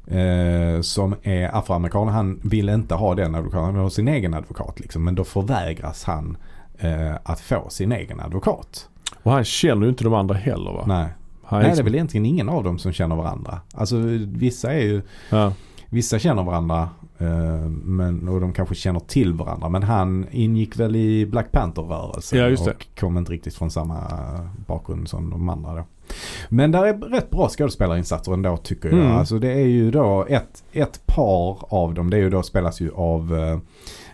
eh, som är afroamerikan, han vill inte ha den advokaten, han vill ha sin egen advokat liksom. Men då förvägras han eh, att få sin egen advokat. och han känner ju inte de andra heller va? Nej. Han Nej, det är liksom- väl egentligen ingen av dem som känner varandra. Alltså vissa är ju, ja. vissa känner varandra eh, men, och de kanske känner till varandra. Men han ingick väl i Black Panther-rörelsen Ja, och kom inte riktigt från samma bakgrund som de andra då. Men där är rätt bra skådespelarinsatser ändå tycker jag. Mm. Alltså det är ju då ett, ett par av dem, det är ju då spelas ju av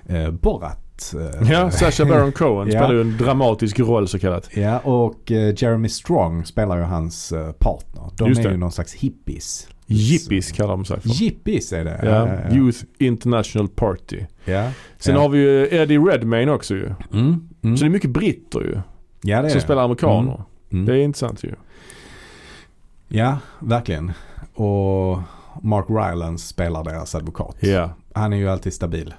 eh, eh, Borat. eh, ja, Sacha Baron Cohen [laughs] Ja. spelar ju en dramatisk roll så kallat. Ja, och eh, Jeremy Strong spelar ju hans eh, partner. De Just är det. ju någon slags hippies. Jippies kallar de sig för. Jippies är det. Ja, Youth International Party. ja. Sen Ja. har vi ju Eddie Redmayne också ju. Mm, mm. Så det är mycket britter ju. ja, det är som spelar amerikaner. Mm, mm. Det är intressant ju. Ja, verkligen. Och Mark Rylance spelar deras advokat. Ja. Han är ju alltid stabil.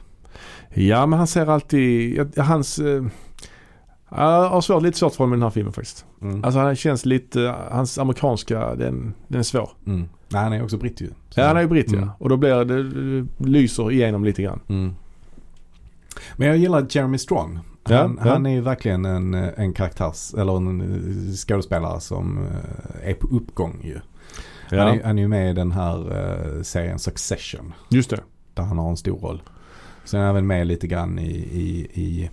Ja men han ser alltid, ja, hans... Eh, jag har svårt, lite svårt för honom i den här filmen faktiskt. Mm. Alltså han känns lite, hans amerikanska den, den är svår. Mm. Nej, han är också britt ju. Så- Ja han är ju britt ja. Mm. Och då blir det, det lyser igenom lite grann. Mm. Men jag gillar Jeremy Strong. Han, ja. han är ju verkligen en, en karaktärs, eller en eh, skådespelare som eh, är på uppgång ju. Han, Ja, är, han är ju med i den här eh, serien Succession. just det. Där han har en stor roll. Sen är han även med lite grann i, i, i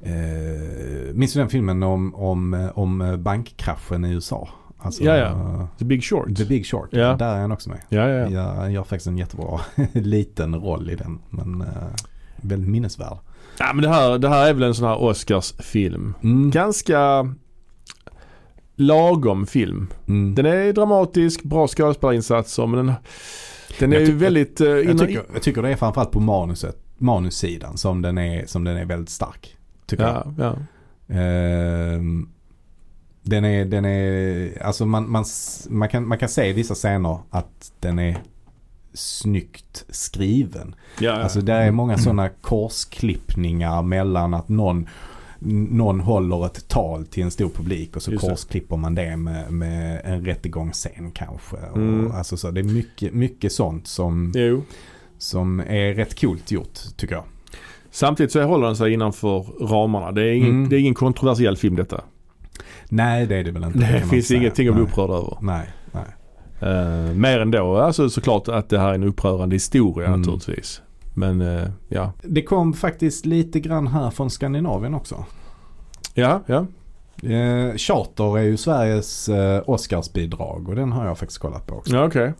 eh, minns du den filmen om, om, om bankkraschen i USA? Alltså, Ja, ja. The Big Short. The Big Short. Ja. Där är han också med. Ja, ja, ja. Ja, han gör faktiskt en jättebra [laughs] liten roll i den. Men eh, väldigt minnesvärd. Ja men det här, det här är väl en sån här Oscarsfilm. Mm. Ganska lagom film. Mm. Den är dramatisk, bra skådespelarinsatser men den, den är ju väldigt... eh, Jag tycker, jag tycker det är framförallt på manuset, manussidan som den är, som den är väldigt stark. Tycker jag. ja, ja. Ehm, den är, den är, alltså man, man, man, kan, man kan se i vissa scener att den är snyggt skriven. Ja, ja. Alltså det är många sådana korsklippningar mellan att någon någon håller ett tal till en stor publik och så Just det. korsklipper man det med, med en rättegångsscen kanske. Mm. Och, alltså så det är mycket, mycket sånt som, Jo. som är rätt coolt gjort tycker jag. Samtidigt så håller den sig innanför ramarna. Det är ingen, Mm. det är ingen kontroversiell film detta. Nej det är det väl inte. Det man finns ingenting att bli upprörd över. Nej, Uh, mer än då, alltså såklart att det här är en upprörande historia Mm. naturligtvis. Men eh, ja. Det kom faktiskt lite grann här från Skandinavien också. Ja, ja. Eh, Charter är ju Sveriges eh, Oscarsbidrag och den har jag faktiskt kollat på också. Ja, okej.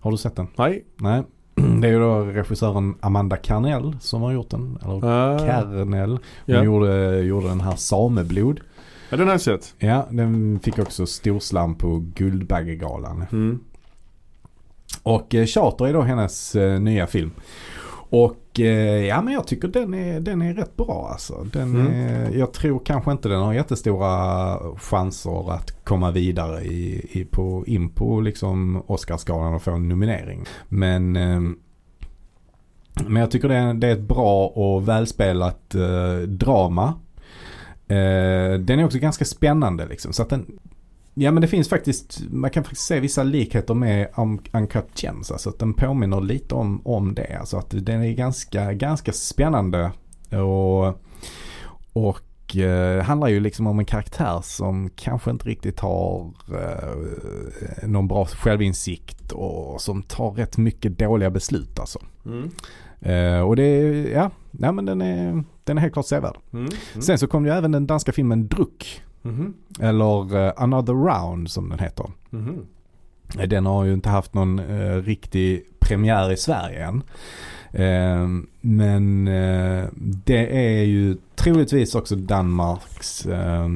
Har du sett den? Nej. Nej. [clears throat] Det är ju då regissören Amanda Carnell som har gjort den. Eller Uh, Kernell. Hon ja. gjorde, gjorde den här Sameblod. ja, den har jag sett. Ja, den fick också storslam på Guldbaggegalan. Mm. Och eh, Charter är då hennes eh, nya film. Och eh, ja men jag tycker den är, den är rätt bra alltså. Den Mm. är, jag tror kanske inte den har jättestora chanser att komma vidare i, i på, in på liksom Oscarsgalan och få en nominering. Men, eh, men jag tycker det är, det är ett bra och välspelat eh, drama. Eh, den är också ganska spännande liksom. Så att den, Ja men det finns faktiskt, man kan faktiskt se vissa likheter med Uncut Gems. Alltså att den påminner lite om, om det. Alltså att den är ganska, ganska spännande. Och, och eh, handlar ju liksom om en karaktär som kanske inte riktigt har eh, någon bra självinsikt och som tar rätt mycket dåliga beslut alltså. Mm. Eh, och det är, ja, ja men den är, den är helt klart sevärd. Mm. Mm. Sen så kom ju även den danska filmen Druck. Mhm. Eller eh, Another Round som den heter. Mhm. Eh, Den har ju inte haft någon eh, riktig premiär i Sverige än. Eh, men eh, det är ju troligtvis också Danmarks eh,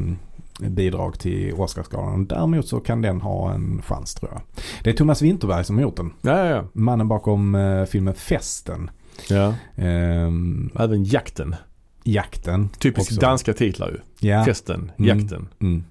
bidrag till Oscarsgalan. Däremot så kan den ha en chans tror jag. Det är Thomas Winterberg som har gjort den. Ja, ja, ja. Mannen bakom eh, filmen Festen. ja. Eh, Även jakten. jakten. Typiskt danska titlar ju. Ja. Festen, Mm. jakten, Mm.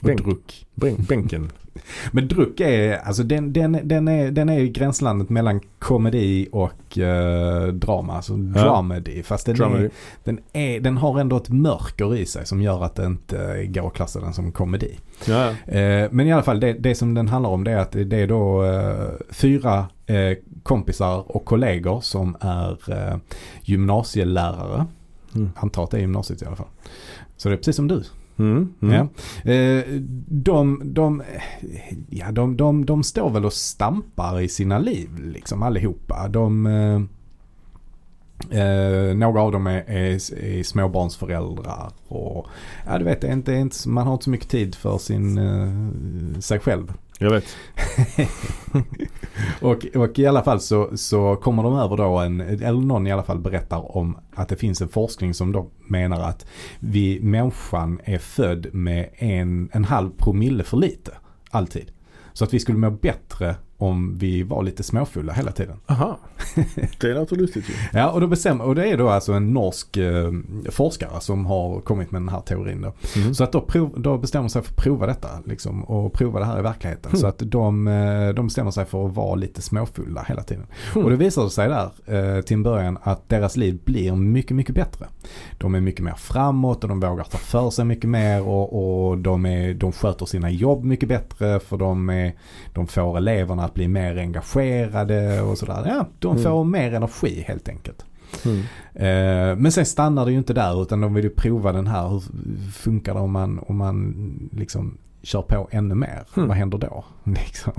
Och Bänk. druck. Bänk, bänken. [laughs] Men Druck är, alltså den, den, den, är, den är i gränslandet mellan komedi och eh, drama. Alltså dramedy. Fast den, Dramedy. är, den, är, den har ändå ett mörker i sig som gör att det inte går att klassa den som komedi. Ja, ja. Eh, men i alla fall det, det som den handlar om det är att det är då eh, fyra eh, kompisar och kollegor som är eh, gymnasielärare. Mm. Antar att det är gymnasiet i alla fall. Så det är precis som du. Mm. Mm. Ja. Eh, de, de, ja, de, de, de står väl och stampar i sina liv liksom allihopa. De, eh, eh, några av dem är, är, är småbarnsföräldrar och ja, du vet, inte, inte, man har inte så mycket tid för sin, eh, sig själv. Jag vet. [laughs] Och, och i alla fall så, så kommer de över då en, eller någon i alla fall berättar om att det finns en forskning som då menar att vi, människan är född med en, en halv promille för lite. Alltid. Så att vi skulle må bättre om vi var lite småfulla hela tiden. Aha. [laughs] Det låter lustigt ju. Ja och, då bestämmer, och det är då alltså en norsk eh, forskare som har kommit med den här teorin då. Mm. Så att då, prov, då bestämmer de sig för att prova detta liksom, och prova det här i verkligheten. Mm. Så att de, eh, de bestämmer sig för att vara lite småfulla hela tiden. Mm. Och det visar sig där eh, till en början att deras liv blir mycket, mycket bättre. De är mycket mer framåt och de vågar ta för sig mycket mer och, och de, är, de sköter sina jobb mycket bättre för de är är, de får eleverna att bli mer engagerade och sådär. Ja, de Mm. får mer energi helt enkelt. Mm. Eh, men sen stannar det ju inte där utan de vill ju prova den här. Hur funkar det om man, om man liksom kör på ännu mer? Mm. Vad händer då? [laughs] Liksom.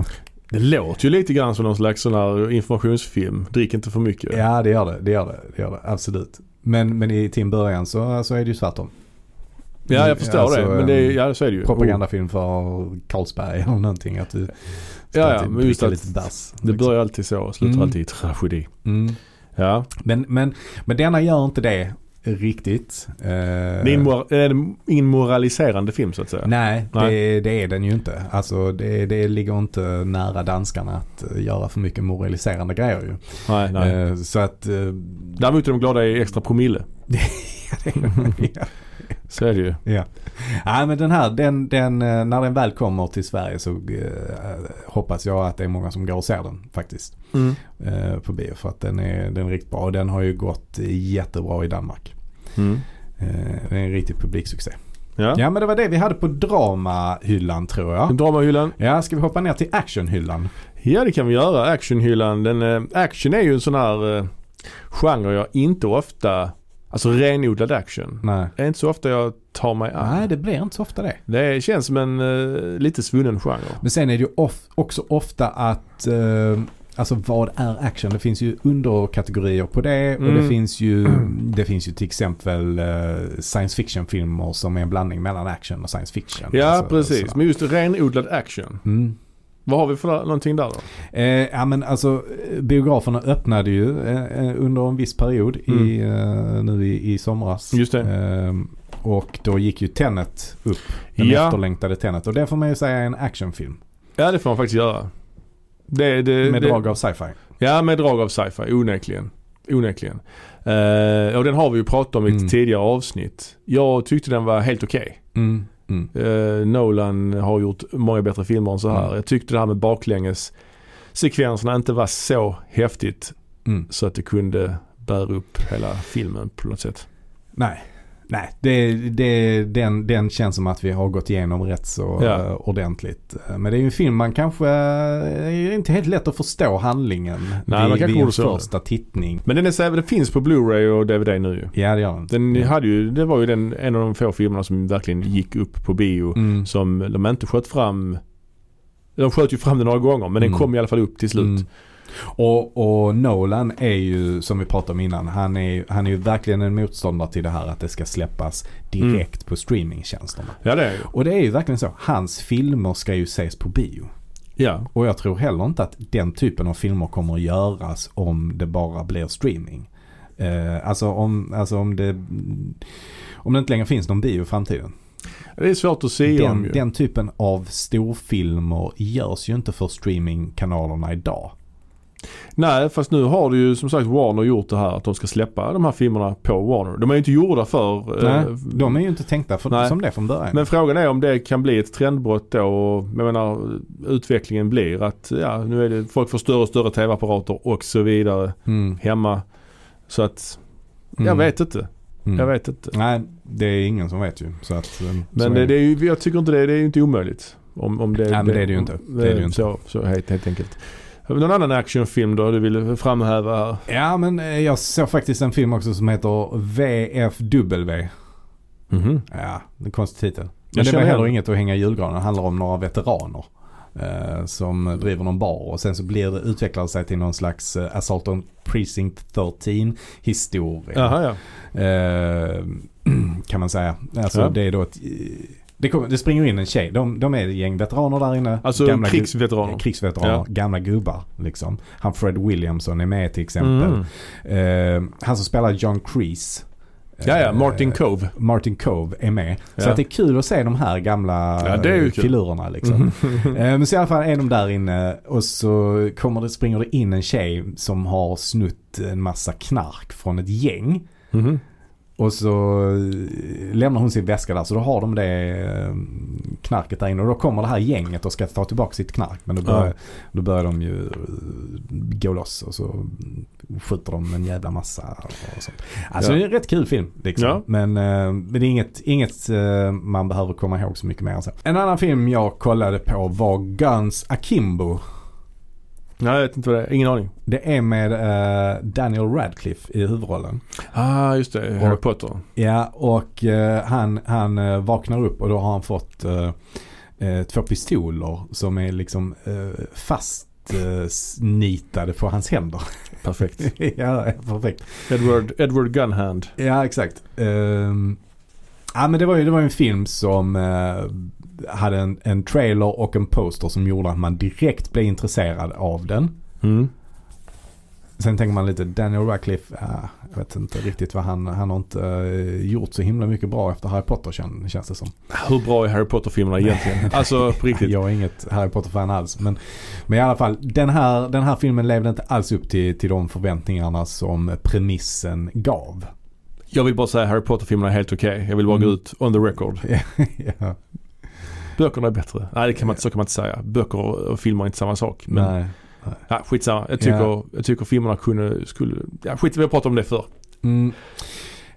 Det låter ju lite grann som någon slags sån här informationsfilm. Drick inte för mycket. Ja det gör det, det gör det, det, gör det absolut. Men, men i, till en början så, så är det ju tvärtom. Ja, jag förstår Alltså, det. Men det, är- ja, så är det ju. Propagandafilm för Carlsberg eller någonting. Att du Ja, ja, men just att lite bärs. Det liksom. börjar alltid så och slutar Mm. alltid i tragedi. Mm. Ja. Men, men, men denna gör inte det riktigt. Eh, Det är en mor- ingen moraliserande film så att säga. Nej, Nej. Det, det är den ju inte. Alltså det, det ligger inte nära danskarna att eh, göra för mycket moraliserande grejer ju. Nej, nej. Eh, så att... Däremot är de glada i extra promille. [laughs] ja. [laughs] Så är det ju. ja. Nej men den här, den, den, eh, när den väl kommer till Sverige så eh, hoppas jag att det är många som går och ser den faktiskt. Mm. Eh, på bio för att den är, den är riktigt bra och den har ju gått jättebra i Danmark. Mm. Eh, det är en riktig publiksuccé. Ja. Ja men det var det vi hade på dramahyllan tror jag. Dramahyllan. Ja, ska vi hoppa ner till actionhyllan? Ja det kan vi göra. Actionhyllan. Den, eh, action är ju en sån här eh, genre jag inte ofta, alltså renodlad action. Nej. Det är inte så ofta jag tar mig an. Nej, det blir inte så ofta det. Det känns som en eh, lite svunnen genre. Men sen är det ju of, också ofta att, eh, alltså vad är action? Det finns ju underkategorier på det och Mm. det finns ju, [clears throat] det finns ju till exempel eh, science fiction filmer som är en blandning mellan action och science fiction. Ja Alltså, precis. Men just renodlad action. Mm. Vad har vi för någonting där då? Eh, ja men alltså biograferna öppnade ju eh, eh, under en viss period i, eh, nu i, i somras. Mm. Just det. Eh, och då gick ju Tenet upp. Den Ja. efterlängtade Tenet. Och det får man ju säga är en actionfilm. Ja det får man faktiskt göra. Det, det, Med det, drag av sci-fi. Ja med drag av sci-fi onekligen. Onekligen. Eh, och den har vi ju pratat om i ett Mm. tidigare avsnitt. Jag tyckte den var helt okej. Mm. Mm. Eh, Nolan har gjort många bättre filmer än så här. Mm. Jag tyckte det här med baklänges sekvenserna inte var så häftigt Mm. så att det kunde bära upp hela filmen på något sätt. Nej. Nej, det, det, den, den känns som att vi har gått igenom rätt så Ja. eh, ordentligt. Men det är ju en film man kanske, eh, det är inte helt lätt att förstå handlingen man vid, vid en första tittning. Men den är så, det finns på Blu-ray och DVD nu ju. Ja det gör den. Den ja. hade ju, det var ju den, en av de få filmerna som verkligen gick upp på bio. Mm. Som de inte sköt fram. De sköt ju fram den några gånger men den Mm. kom i alla fall upp till slut. Mm. Och, och Nolan är ju, som vi pratade om innan, han är, han är ju verkligen en motståndare till det här att det ska släppas direkt på streamingtjänsterna. Ja det är ju. Och det är ju verkligen så. Hans filmer ska ju ses på bio. Ja. Och jag tror heller inte att den typen av filmer kommer att göras om det bara blir streaming. Eh, alltså, om, alltså om det om det inte längre finns någon bio i framtiden. Det är svårt att om Den, ju. den typen av storfilmer görs ju inte för streamingkanalerna idag. Nej fast nu har det ju som sagt Warner gjort det här att de ska släppa de här filmerna på Warner. De är ju inte gjorda för... Nej, eh, de är ju inte tänkta för, Nej. som det från början. Men frågan är om det kan bli ett trendbrott då och jag menar utvecklingen blir att ja nu är det folk får större och större tv-apparater och så vidare Mm, hemma. Så att jag mm, vet inte. mm. Jag vet inte. Nej, det är ingen som vet ju. Så att, eh, Men är det, det är ju, jag tycker inte det, det är ju inte omöjligt. Om, om det, Nej, men det är det ju inte. Det är det ju inte. Så, så helt, helt enkelt. Någon annan actionfilm då du vill framhäva här? Ja, men eh, jag såg faktiskt en film också som heter VFW. Mhm. Ja, en konstig titel. Jag Men det var heller inget att hänga i julgranen. Det handlar om några veteraner. Eh, som driver någon bar och sen så blir det, utvecklar det sig till någon slags eh, Assault on Precinct 13 historia. Jaha ja. Eh, [clears throat] kan man säga. Alltså Ja. det är då ett, det, kommer, det springer in en tjej. De, de är ett gäng veteraner där inne. Alltså gu- krigsveteraner. krigsveteraner. Ja. Gamla gubbar liksom. Han Fred Williamson är med till exempel. Mm. Eh, han som spelar John Kreese. Ja ja, eh, Martin Cove. Martin Cove är med. Så Ja. att det är kul att se de här gamla Ja, filurerna liksom. Mhm. [laughs] Eh, Men så i alla fall är de där inne och så kommer det, springer det in en tjej som har snutt en massa knark från ett gäng. Mhm. Och så eh, lämnar hon sin väska där så då har de det eh, knarket där inne. Och då kommer det här gänget och ska ta tillbaka sitt knark. Men då börjar, Ja. då börjar de ju eh, gå loss och så skjuter de en jävla massa och sånt. Alltså Ja. det är en rätt kul film. Liksom. Ja. Men, men det är inget, inget man behöver komma ihåg så mycket mer än så. En annan film jag kollade på var Guns Akimbo. Nej, jag vet inte vad det är. Ingen aning. Det är med eh, Daniel Radcliffe i huvudrollen. Ah, just det. Harry Och- Potter. Ja, och eh, han, han eh, vaknar upp och då har han fått två pistoler som är liksom eh, fast eh, nitade på hans händer. Perfekt. [laughs] ja, perfekt. Edward, Edward Gunhand. Ja, exakt. Ehm, ja, men det var ju det var en film som eh, hade en, en trailer och en poster som gjorde att man direkt blev intresserad av den. Mm. Sen tänker man lite Daniel Radcliffe, ja, jag vet inte riktigt vad han, han har inte eh, gjort så himla mycket bra efter Harry Potter kän, känns det som. Hur bra är Harry Potter-filmerna egentligen? [laughs] alltså på riktigt. Jag är inget Harry Potter-fan alls. Men, men i alla fall, den här, den här filmen levde inte alls upp till, till de förväntningarna som premissen gav. Jag vill bara säga Harry Potter-filmerna är helt okej. Jag vill bara Mm. gå ut on the record. [laughs] ja, Böckerna är bättre. Nej, det kan man, inte- så kan man inte säga. Böcker och, filmer är inte samma sak. Men nej. ja, skitsamma. Jag tycker, Ja. jag tycker filmerna kunde, skulle, ja skit vi har pratat om det förr. Mm.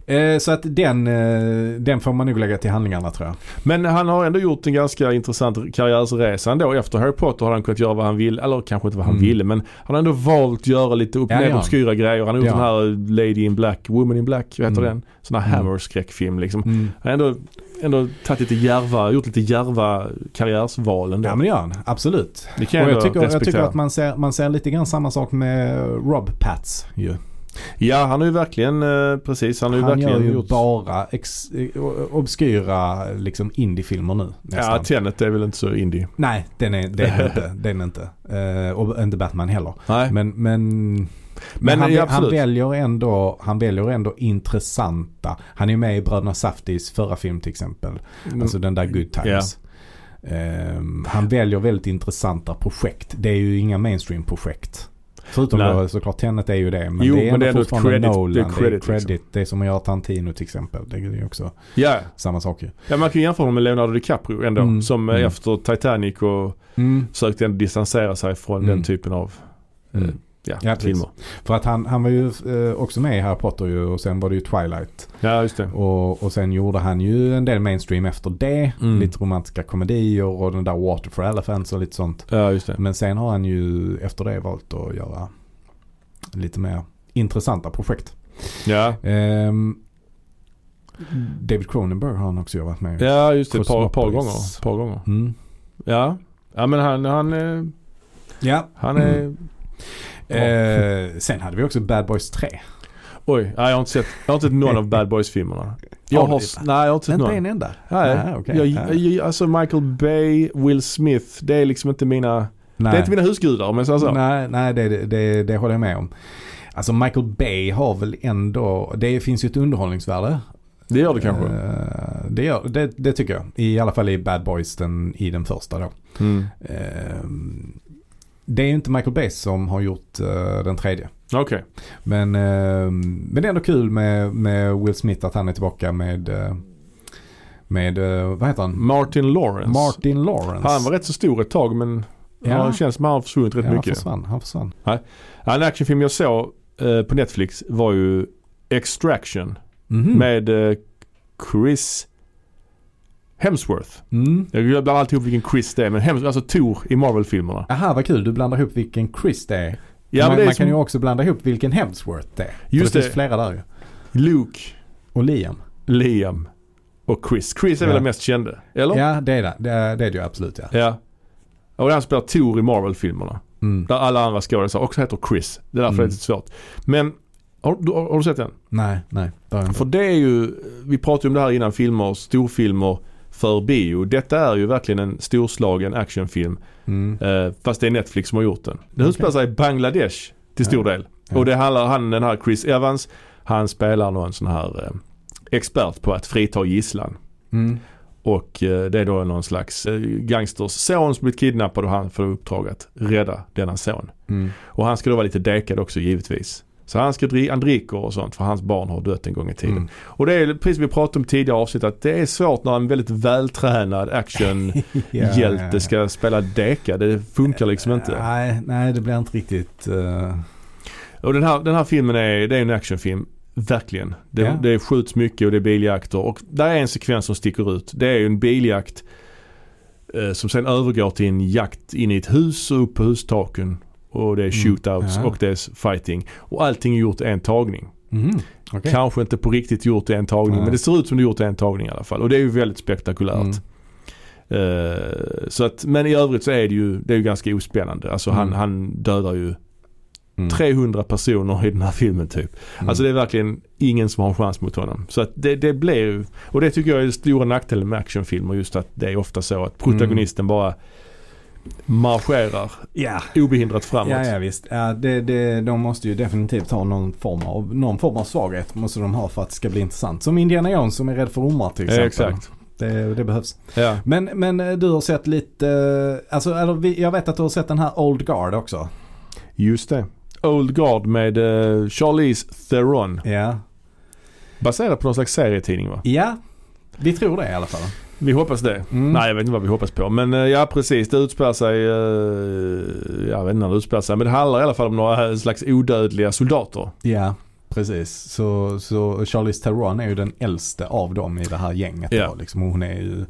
Eh, så att den, eh, den får man nog lägga till handlingarna tror jag. Men han har ändå gjort en ganska intressant karriärsresa ändå. Efter Harry Potter har han kunnat göra vad han vill. Eller kanske inte vad han Mm. ville men han har ändå valt att göra lite upp Ja, ner obskyra grejer. Han har gjort Det den här Lady in Black, Woman in Black, vad heter Mm. den? Sån här Mm. Hammer-skräckfilm liksom. Mm. Han har ändå, ändå tagit lite järva, gjort lite järva karriärsval ändå. Ja men det gör han, absolut. det kan Och jag, tycker, jag tycker att man ser, man ser lite grann samma sak med Rob Pats ju. Ja han har ju verkligen, eh, precis, han har ju Han verkligen gör ju gjort... bara ex, obskyra liksom indiefilmer nu nästan. Ja, Tenet är väl inte så indie. Nej, den är, den [laughs] inte. Den är inte. Eh, och inte Batman heller. Nej. Men, men, men, Men, han, han, väljer ändå, han väljer ändå intressanta. Han är med i Bröderna Safdis förra film till exempel. Mm. Alltså den där Good Times. Ehm, han väljer väldigt intressanta projekt. Det är ju inga mainstream-projekt. Förutom Nej. då såklart Tenet är ju det. Men Jo, det är men det är fortfarande credit- Nolan. det är Det är credit, credit. liksom. Det är som att göra Tarantino till exempel. Det är ju också ja. samma sak ju. ja, man kan ju jämföra honom med Leonardo DiCaprio ändå. Mm. Som eh, Mm. efter Titanic och Mm. försökte ändå distansera sig från Mm. den typen av eh, Mm. Ja, Ja, filmer. För att han, han var ju eh, också med i Harry Potter ju och sen var det ju Twilight. Ja, just det. Och, och sen gjorde han ju en del mainstream efter det. Mm. Lite romantiska komedier och den där Water for Elephants och lite sånt. Ja, just det. Men sen har han ju efter det valt att göra lite mer intressanta projekt. Ja, Ehm, David Cronenberg har han också jobbat med. ja just det. Ett par, par gånger. Par gånger. Mm. Ja. ja, men han, han, eh, Ja. han är... Mm. Eh, sen hade vi också Bad Boys 3. Oj, nej, jag har inte sett, jag har inte sett någon av Bad Boys-filmerna. [laughs] Jag Har inte? nej, jag har inte sett Inte någon. en enda? Nej, Nej, okej. jag, jag, alltså Michael Bay, Will Smith, det är liksom inte mina, Nej. det är inte mina husgudar jag säger så. Nej, nej det, det, det håller jag med om. Alltså Michael Bay har väl ändå, det finns ju ett underhållningsvärde. Det gör det kanske. Eh, det, gör, det, det tycker jag. I alla fall i Bad Boys, den, i den första då. Mm. Eh, det är ju inte Michael Bay som har gjort eh, den tredje. Okej. Men, eh, men det är ändå kul med, med Will Smith att han är tillbaka med, eh, med eh, vad heter han? Martin Lawrence. Martin Lawrence. Han var rätt så stor ett tag men Ja. det känns som att han har försvunnit rätt ja, han mycket. försvann. Han försvann. Ja, en actionfilm jag såg på Netflix var ju Extraction Mhm. med eh, Chris Hemsworth. Mm. Jag blandar alltid ihop vilken Chris det är men Hems, alltså Thor i Marvel-filmerna. Aha, vad kul. Du blandar ihop vilken Chris det är. Ja, man det är man som kan ju också blanda ihop vilken Hemsworth det är. Just det. det. finns flera där ju. Luke, Och Liam. Liam och Chris. Chris är väl Ja. den mest kände? Eller? Ja, det är det. Det är det, är ju absolut ja. Ja. Och han spelar Thor i Marvel-filmerna. Mm. Där alla andra skådisar också heter Chris. Det är därför Mm. det är lite svårt. Men har, du- har, har du sett den? Nej, nej. Det. För det är ju, vi pratade ju om det här innan filmer, storfilmer för bio. Detta är ju verkligen en storslagen actionfilm. Mm. Eh, fast det är Netflix som har gjort den. Den Okej. utspelar sig i Bangladesh till stor Ja. del. Ja. Och det handlar, han den här Chris Evans, han spelar någon sån här eh, expert på att frita gisslan. Mm. Och eh, det är då någon slags eh, gangsters son som blivit kidnappad och han får uppdrag att rädda denna son. Mm. Och han ska då vara lite dekad också givetvis. Så han, ska han dricker och sånt för hans barn har dött en gång i tiden. Mm. Och det är precis som vi pratade om tidigare avsnitt att det är svårt när en väldigt vältränad actionhjälte [laughs] Ja, ska spela deka. Det funkar liksom inte. Nej, nej det blir inte riktigt... eh, Och den här, den här filmen är, det är en actionfilm. Verkligen. Det, Ja. det skjuts mycket och det är biljakter. Och där är en sekvens som sticker ut. Det är ju en biljakt eh, som sen övergår till en jakt in i ett hus och upp på hustaken. Och det är shootouts Ja. och det är fighting. Och allting är gjort i en tagning. mhm, okej. Kanske inte på riktigt gjort i en tagning Nej. men det ser ut som det är gjort i en tagning i alla fall. Och det är ju väldigt spektakulärt. Mm. Eh, så att, men i övrigt så är det ju, det är ju ganska ospännande. Alltså han, Mm. han dödar ju Mm. 300 personer i den här filmen typ. Mm. Alltså det är verkligen ingen som har en chans mot honom. Så att det, det blir och det tycker jag är den stora nackdelen med actionfilmer just att det är ofta så att protagonisten Mm. bara marscherar Ja. obehindrat framåt. Ja, ja visst. Ja, det, det, de måste ju definitivt ha någon form av, någon form av svaghet måste de ha för att det ska bli intressant. Som Indiana Jones som är rädd för ormar till Ja, exempel. exakt. Det, det behövs. Ja. Men, men eh, du har sett lite, eh, alltså eller, jag vet att du har sett den här Old Guard också. Just det. Old Guard med uh, Charlize Theron. Ja. Baserad på någon slags serietidning va? Ja, vi tror det i alla fall. Vi hoppas det. Mm. Nej jag vet inte vad vi hoppas på. Men eh, ja precis det utspelar sig, eh, jag vet inte när det utspelar sig. Men det handlar i alla fall om några slags odödliga soldater. Ja, precis. Så, så Charlize Theron är ju den äldste av dem i det här gänget. Ja. Då, liksom. Hon är ju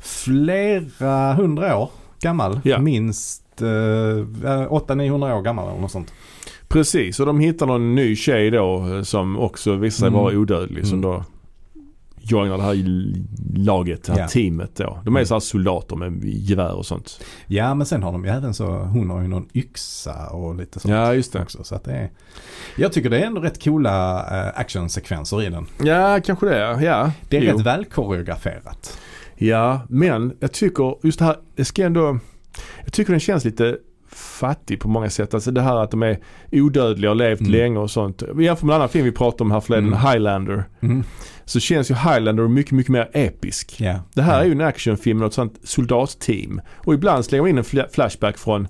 flera hundra år gammal. Ja. Minst eh, 800-900 år gammal eller något sånt. Precis och de hittar någon ny tjej då eh, som också visar sig Mm. vara odödlig. Som Mm. då joinar det här laget, det här Ja. teamet då. De är Mm. så här soldater med gevär och sånt. Ja men sen har de ju även så, hon har ju någon yxa och lite sånt. Ja just det. Också, så att det är, jag tycker det är ändå rätt coola eh, actionsekvenser i den. Ja kanske det ja. Det är Jo. rätt väl koreograferat. Ja men jag tycker just det här, det ska ändå, jag tycker den känns lite fattig på många sätt. Alltså det här att de är odödliga och levt Mm. länge och sånt. Jämfört med en annan film vi pratade om här förleden, Mm. Highlander. Mm. Så känns ju Highlander mycket, mycket mer episk. Ja. Det här ja. är ju en actionfilm med ett sånt soldatteam. Och ibland slänger man in en fla- flashback från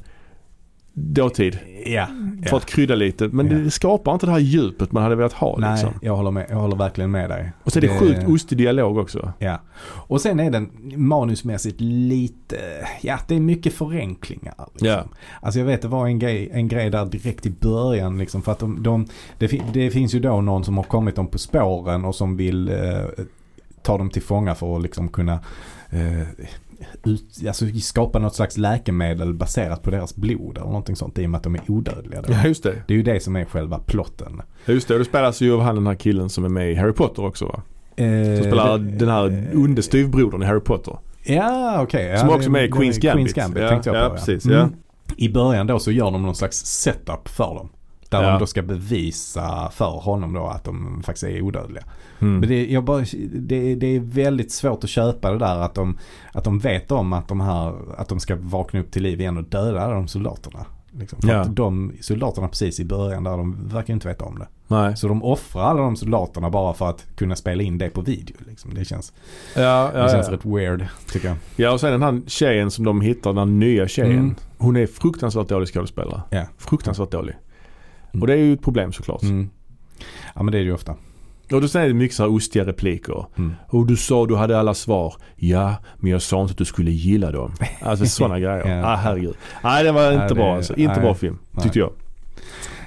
dåtid. Ja. För ja. att krydda lite. Men Ja. det skapar inte det här djupet man hade velat ha Nej, liksom. jag håller, med, jag håller verkligen med dig. Och så är det, sjukt ostig dialog också. Ja. Och sen är den manusmässigt lite, ja det är mycket förenklingar. Liksom. Ja. Alltså jag vet det var en grej, en grej där direkt i början liksom för att de, de det, det finns ju då någon som har kommit dem på spåren och som vill eh, ta dem till fånga för att liksom kunna eh, ut, alltså skapa något slags läkemedel baserat på deras blod eller någonting sånt i och med att de är odödliga. Då. Ja just det. Det är ju det som är själva plotten. Just det. Och det spelas ju av han den här killen som är med i Harry Potter också va? Eh, Som spelar det- den här onde styvbrodern i Harry Potter. Ja okej. Ja, Som också är med i Queen's Gambit. Queen's Gambit Ja, tänkte jag ja, på. precis, Mm. ja. I början då så gör de någon slags setup för dem. Där Ja. de då ska bevisa för honom då att de faktiskt är odödliga. Mm. Men det, jag bara, det, det är väldigt svårt att köpa det där att de, att de vet om att de, här, att de ska vakna upp till liv igen och döda de soldaterna. Liksom. För Ja. att de soldaterna precis i början där de verkar inte veta om det. Nej. Så de offrar alla de soldaterna bara för att kunna spela in det på video. Liksom. Det känns, Ja, det ja, känns ja. rätt weird tycker jag. ja och sen den här tjejen som de hittar, den här nya tjejen. Mm. Hon är fruktansvärt dålig skådespelare. Fruktansvärt dålig. Mm. Och det är ju ett problem såklart. Mm. Ja men det är det ju ofta. Och då är det mycket så här ostiga repliker. Mm. Och du sa du hade alla svar. Ja, men jag sa inte att du skulle gilla dem. Alltså sådana [laughs] grejer. Ja. Ah, herregud. Nej, det var Nej, inte det- bra alltså. Inte nej. bra film, Nej. tyckte jag.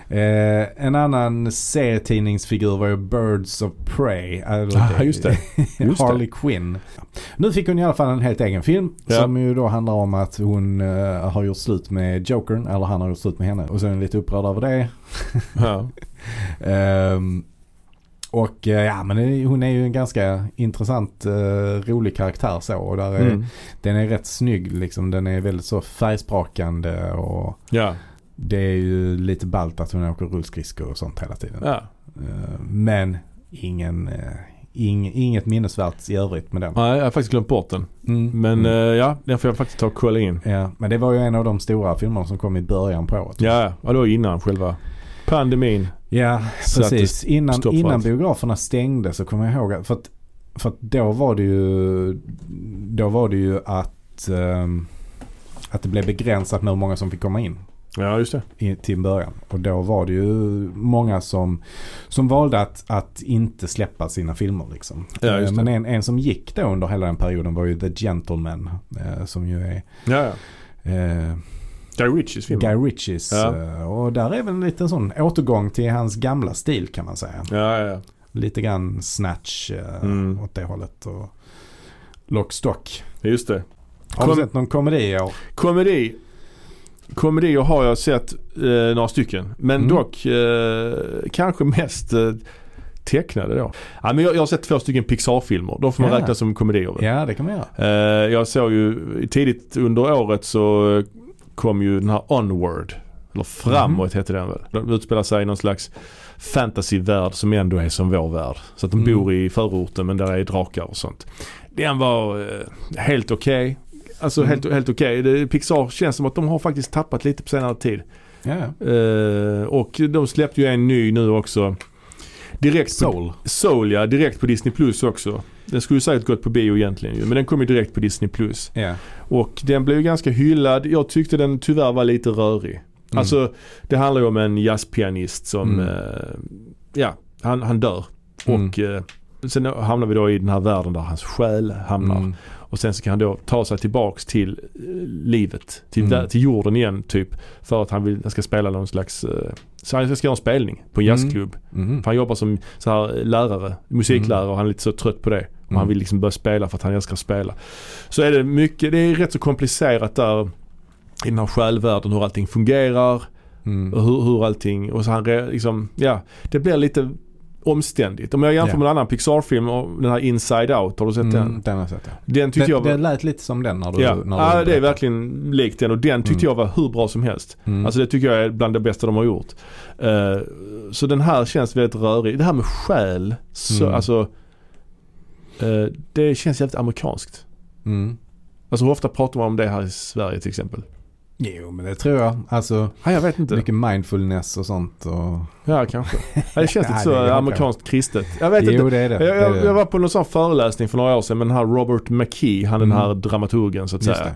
Eh, en annan serietidningsfigur var ju Birds of Prey. Eller Ja, just det. [laughs] Just det. Harley Quinn. Nu fick hon i alla fall en helt egen film. Ja. Som ju då handlar om att hon eh, har gjort slut med Jokern. Eller han har gjort slut med henne. Och så är hon lite upprörd över det. [laughs] Ja. [laughs] Ehm, och eh, ja men det- hon är ju en ganska intressant, eh, rolig karaktär så. Och där är, Mm. den är rätt snygg liksom. Den är väldigt så färgsprakande och Ja. Det är ju lite ballt att hon åker rullskridskor och sånt hela tiden. ja. Eh, Men ingen, eh, ing, inget minnesvärt i övrigt med den. Nej, jag har faktiskt glömt bort den. Mm. Men Mm. eh, ja, den får jag faktiskt ta och kolla in. Ja, men det var ju en av de stora filmerna som kom i början på året. Ja, ja då innan själva pandemin. Ja, precis. Innan, innan biograferna stängde så kommer jag ihåg att, för att, för att då var det ju, då var det ju att, ehm, att det blev begränsat med hur många som fick komma in. Ja, just det. i, till en början. Och då var det ju många som, som valde att, att inte släppa sina filmer liksom. Ja, Eh. Men en, en som gick då under hela den perioden var ju The Gentleman. Eh, som ju är Ja, ja. eh, Guy Ritchies film. Guy Ritchies. Ja. eh, Och där är väl en liten sån återgång till hans gamla stil kan man säga. Ja, ja. Lite grann snatch eh, Mm. åt det hållet. Och Lockstock. Just det. Har Kom- du sett någon komedi i år? Komedi. Komedier har jag sett eh, några stycken. Men Mm. dock eh, kanske mest eh, tecknade då. Ja, men jag, jag har sett två stycken Pixar-filmer. De får man Ja. räkna som komedier. väl? Ja det kan man göra. Eh, jag såg ju tidigt under året så kom ju den här Onward. Eller Framåt Mhm. heter den väl. Den utspelar sig i någon slags fantasyvärld som ändå är som vår värld. Så att de Mm. bor i förorten men där är drakar och sånt. Den var eh, helt okej. Alltså Mm. helt, helt okej. Det- Pixar känns som att de har faktiskt tappat lite på senare tid. Ja. Eh, och de släppte ju en ny nu också. Direkt på, Soul. Soul ja, direkt på Disney Plus också. Den skulle ju säkert gått på bio egentligen ju, men den kom ju direkt på Disney Plus. Ja. Och den blev ju ganska hyllad. Jag tyckte den tyvärr var lite rörig. Mm. Alltså det handlar ju om en jazzpianist som, Mm. eh, ja, han, han dör. Mm. Och eh, sen hamnar vi då i den här världen där hans själ hamnar. Mm. Och sen så kan han då ta sig tillbaks till eh, livet. Till, Mm. vär- till jorden igen typ. För att han, vill, han ska spela någon slags, eh, så han ska göra en spelning på en Mm. jazzklubb. Mm. För han jobbar som så här lärare, musiklärare och han är lite så trött på det. Och han Mm. vill liksom börja spela för att han älskar att spela. Så är det mycket, det är rätt så komplicerat där i den här självvärlden hur allting fungerar Mm. och hur, hur allting, och så han liksom, ja, det blir lite omständigt. Om jag jämför Ja. med en annan Pixar-film, den här Inside Out, har du sett den? Mm, den har jag sett ja. Den tyckte Det, jag var, det lät lite som den när du ja, när du ja det är verkligen likt den och den tyckte Mm. jag var hur bra som helst. Mm. Alltså det tycker jag är bland det bästa de har gjort. Eh, så den här känns väldigt rörig. Det här med själ, så, Mm. alltså eh, det känns jävligt amerikanskt. mm. Alltså hur ofta pratar man om det här i Sverige till exempel? Jo men det tror jag. Alltså Ja, jag vet inte. mycket mindfulness och sånt. Och... Ja, kanske. Ja, det känns [laughs] lite så amerikanskt kristet. Jag vet Jo inte. det är det. Jag, jag, jag var på någon sån föreläsning för några år sedan med den här Robert McKee, han den Mm. här dramaturgen så att Just säga. det.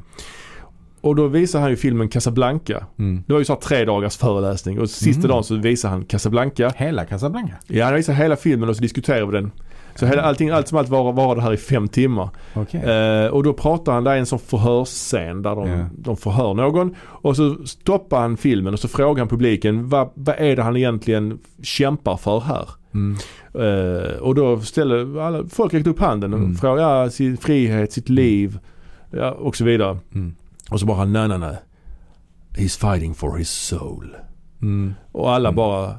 Och då visar han ju filmen Casablanca. Mm. Det var ju så tre dagars föreläsning och sista Mm. dagen så visar han Casablanca. Hela Casablanca? Ja, han visar hela filmen och så diskuterar vi den. Så hela, allting, allt som allt var, var det här i fem timmar. Okej. Eh, och då pratar han, det är en sån förhörsscen där de, Ja. de förhör någon. Och så stoppar han filmen och så frågar han publiken vad, vad är det han egentligen kämpar för här? Mm. Eh, och då ställer alla, folk räckte upp handen och Mm. frågar ja, sin frihet, sitt liv ja, och så vidare. Mm. Och så bara nej nej nej. He's fighting for his soul. Mm. Och alla Mm. bara,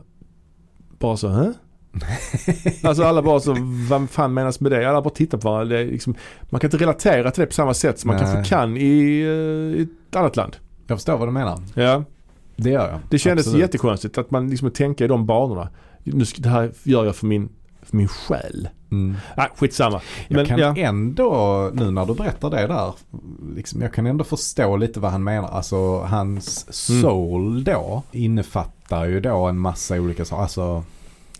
bara så, hä? [laughs] alltså alla bara så, vad fan menas med det? Alla bara tittar på varandra. Liksom, man kan inte relatera till det på samma sätt som man Nej. kanske kan i, eh, i ett annat land. Jag förstår vad du menar. Ja, Det gör jag. det kändes Absolut. jättekonstigt att man liksom tänker i de banorna. Nu ska, det här gör jag för min, för min själ. Mm. Nej, skitsamma. Jag Men kan ja. ändå, nu när du berättar det där, liksom, jag kan ändå förstå lite vad han menar. Alltså hans Mm. soul då innefattar ju då en massa olika saker. Alltså,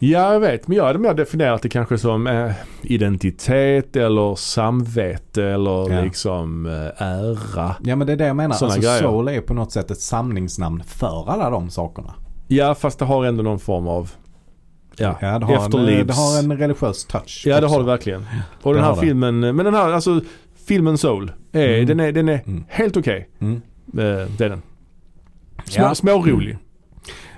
Ja, jag vet. Men jag hade mer definierat det kanske som eh, identitet eller samvete eller Ja. liksom eh, ära. ja men det är det jag menar. Såna Alltså grejer. soul är på något sätt ett samlingsnamn för alla de sakerna. Ja, fast det har ändå någon form av ja, Ja, det har, en, efterlivs... det har en religiös touch. Ja, det också. har det verkligen. Och den det här har det. filmen, men den här, alltså filmen Soul, är, Mm. den är, den är Mm. helt okej. Mm. Eh, det är den. Små, Ja. Smårolig.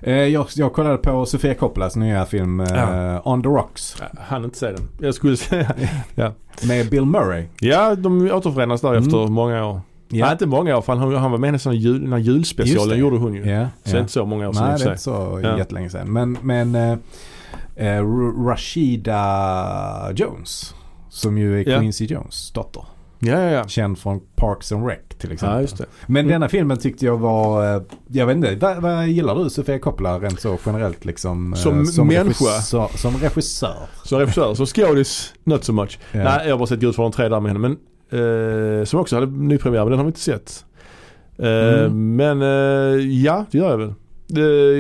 Eh, jag, jag kollade på Sofia Coppolas nya film eh, Ja. On the Rocks. Jag hann inte säga den. Jag skulle säga, [laughs] Med Bill Murray. ja de återförenas där Mm. efter många år. Ja. Nej, inte många år för han, han var med i nästan jul, den här julspecialen gjorde hon ju. Ja, Så ja. inte så många år sedan Nej, det är inte så Ja. jättelänge sedan. Men, men eh, R- Rashida Jones. Som ju är Ja. Quincy Jones dotter. Ja, ja, ja. Känd från Parks and Rec till exempel. Ja. Men Mm. denna filmen tyckte jag var, eh, jag vet inte, vad, vad gillar du Sofia Coppola rent så generellt liksom? eh, Som människa? Regissör, som regissör. Som regissör, som skådis, not so much. Ja. Nej, jag har bara sett Gudfadern 3 där med henne. Men, eh, som också hade nypremiär, men den har vi inte sett. Eh, Mm. Men eh, ja, det gör jag väl.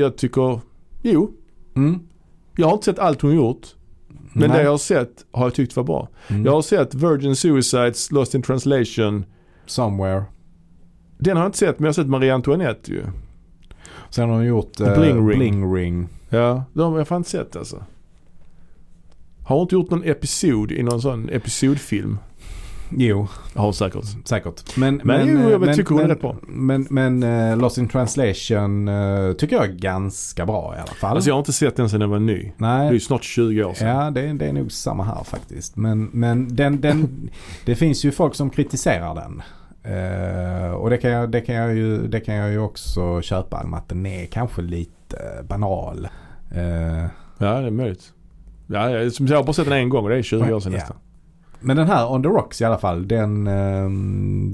Jag tycker, jo. Mm. Jag har inte sett allt hon gjort. Men Nej. det jag har sett har jag tyckt var bra. Mm. Jag har sett Virgin Suicides, Lost in translation. Somewhere. Den har jag inte sett men jag har sett Marie Antoinette ju. Sen har de gjort eh, Bling Ring. Bling Ring. Ja, de har jag fan inte sett alltså. Har hon inte gjort någon episod i någon sån episodfilm? Jo, hon säkert. säkert. Men, Men jo, jag men, tycker hon är men, rätt bra. Men, men eh, Lost in translation eh, tycker jag är ganska bra i alla fall. Alltså jag har inte sett den sedan den var ny. Det Nej, är ju snart 20 år sedan. Ja, det, det är nog samma här faktiskt. Men, men den, den, [laughs] det finns ju folk som kritiserar den. Eh, och det kan, jag, det, kan jag ju, det kan jag ju också köpa. Med att den är kanske lite banal. Eh, Ja, det är möjligt. Ja, som jag har bara sett den en gång och det är 20 år sedan Ja. nästan. Men den här On the Rocks i alla fall. Den, eh,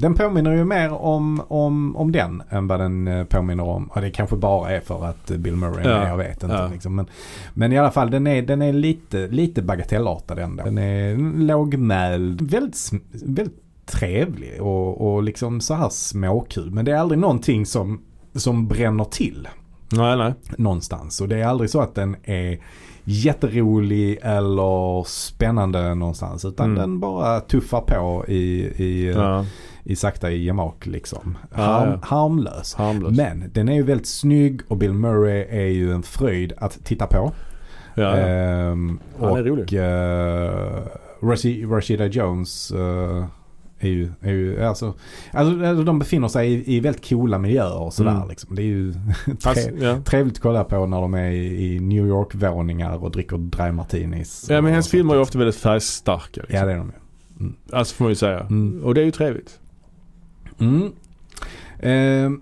den påminner ju mer om, om, om den än vad den eh, påminner om. Och det kanske bara är för att Bill Murray är Ja, med, jag vet inte. ja. Liksom. Men, men i alla fall den är, den är lite, lite bagatellartad ändå. Den är lågmäld. Väldigt, väldigt trevlig och, och liksom så här småkul. Men det är aldrig någonting som, som bränner till Nej, nej. någonstans. Och det är aldrig så att den är jätterolig eller spännande någonstans. Utan Mm. den bara tuffar på i, i, Ja, i sakta i gemak liksom. Ja, Harm, ja. Harmlös. harmlös. Men den är ju väldigt snygg och Bill Murray är ju en fröjd att titta på. ja, ja. Ehm, Han är och rolig. uh, Rashi, Rashida Jones eh, är ju, är ju alltså, alltså alltså, de befinner sig i, i väldigt coola miljöer och sådär Mm. liksom. Det är ju [laughs] Alltså, tre, ja. trevligt att kolla på när de är i, New York-våningar och dricker dry martinis. ja, men hennes filmer är ju ofta väldigt färgstarka. Liksom. Ja det är de ju. Alltså får man ju säga. Mm. Och det är ju trevligt. Mm. Ehm,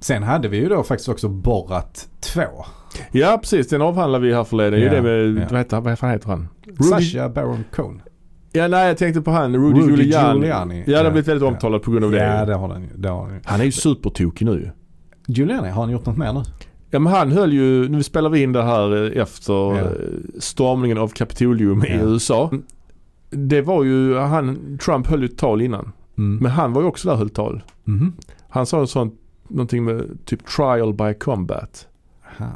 sen hade vi ju då faktiskt också Borat 2. Ja, precis. Den avhandlade vi här förleden. Ja, det med, ja. vad, heter, vad fan heter han? Sacha Baron Cohen. Ja, nej jag tänkte på han. Rudy, Rudy Giuliani. Giuliani. Ja, det har Ja. blivit väldigt omtalat på grund av Ja det. det har den ju. Det har den ju. Han är ju supertokig nu. Giuliani, har han gjort något mer nu? Ja men han höll ju, nu spelar vi in det här eh, efter Ja. eh, stormningen av Kapitolium i Ja. USA. Det var ju, han, Trump höll ju ett tal innan. Mm. Men han var ju också där och höll tal. Mhm. Han sa en sån, någonting med typ trial by combat.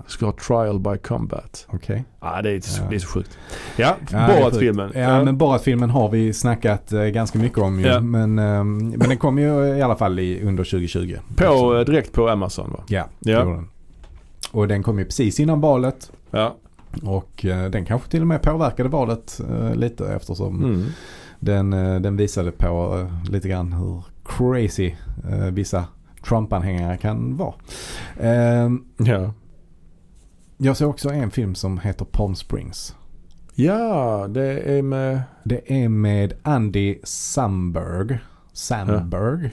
Ska ha trial by combat. Okej. Ja det är, så- Ja. det är så sjukt. Ja, Ja, det Borat-filmen. sjukt. Ja, men Borat-filmen har vi snackat eh, ganska mycket om ju. Ja. Men, ehm, men den kom ju i alla fall i, under 2020. På, Så- eh, direkt på Amazon va? Ja, Ja. ja. den. Och den kom ju precis innan valet. Ja. Och eh, den kanske till och med påverkade valet eh, lite eftersom Mm. den, eh, den visade på eh, lite grann hur crazy eh, vissa Trump-anhängare kan vara. Ehm, Ja. Jag såg också en film som heter Palm Springs. Ja, det är med... Det är med Andy Samberg. Sandberg.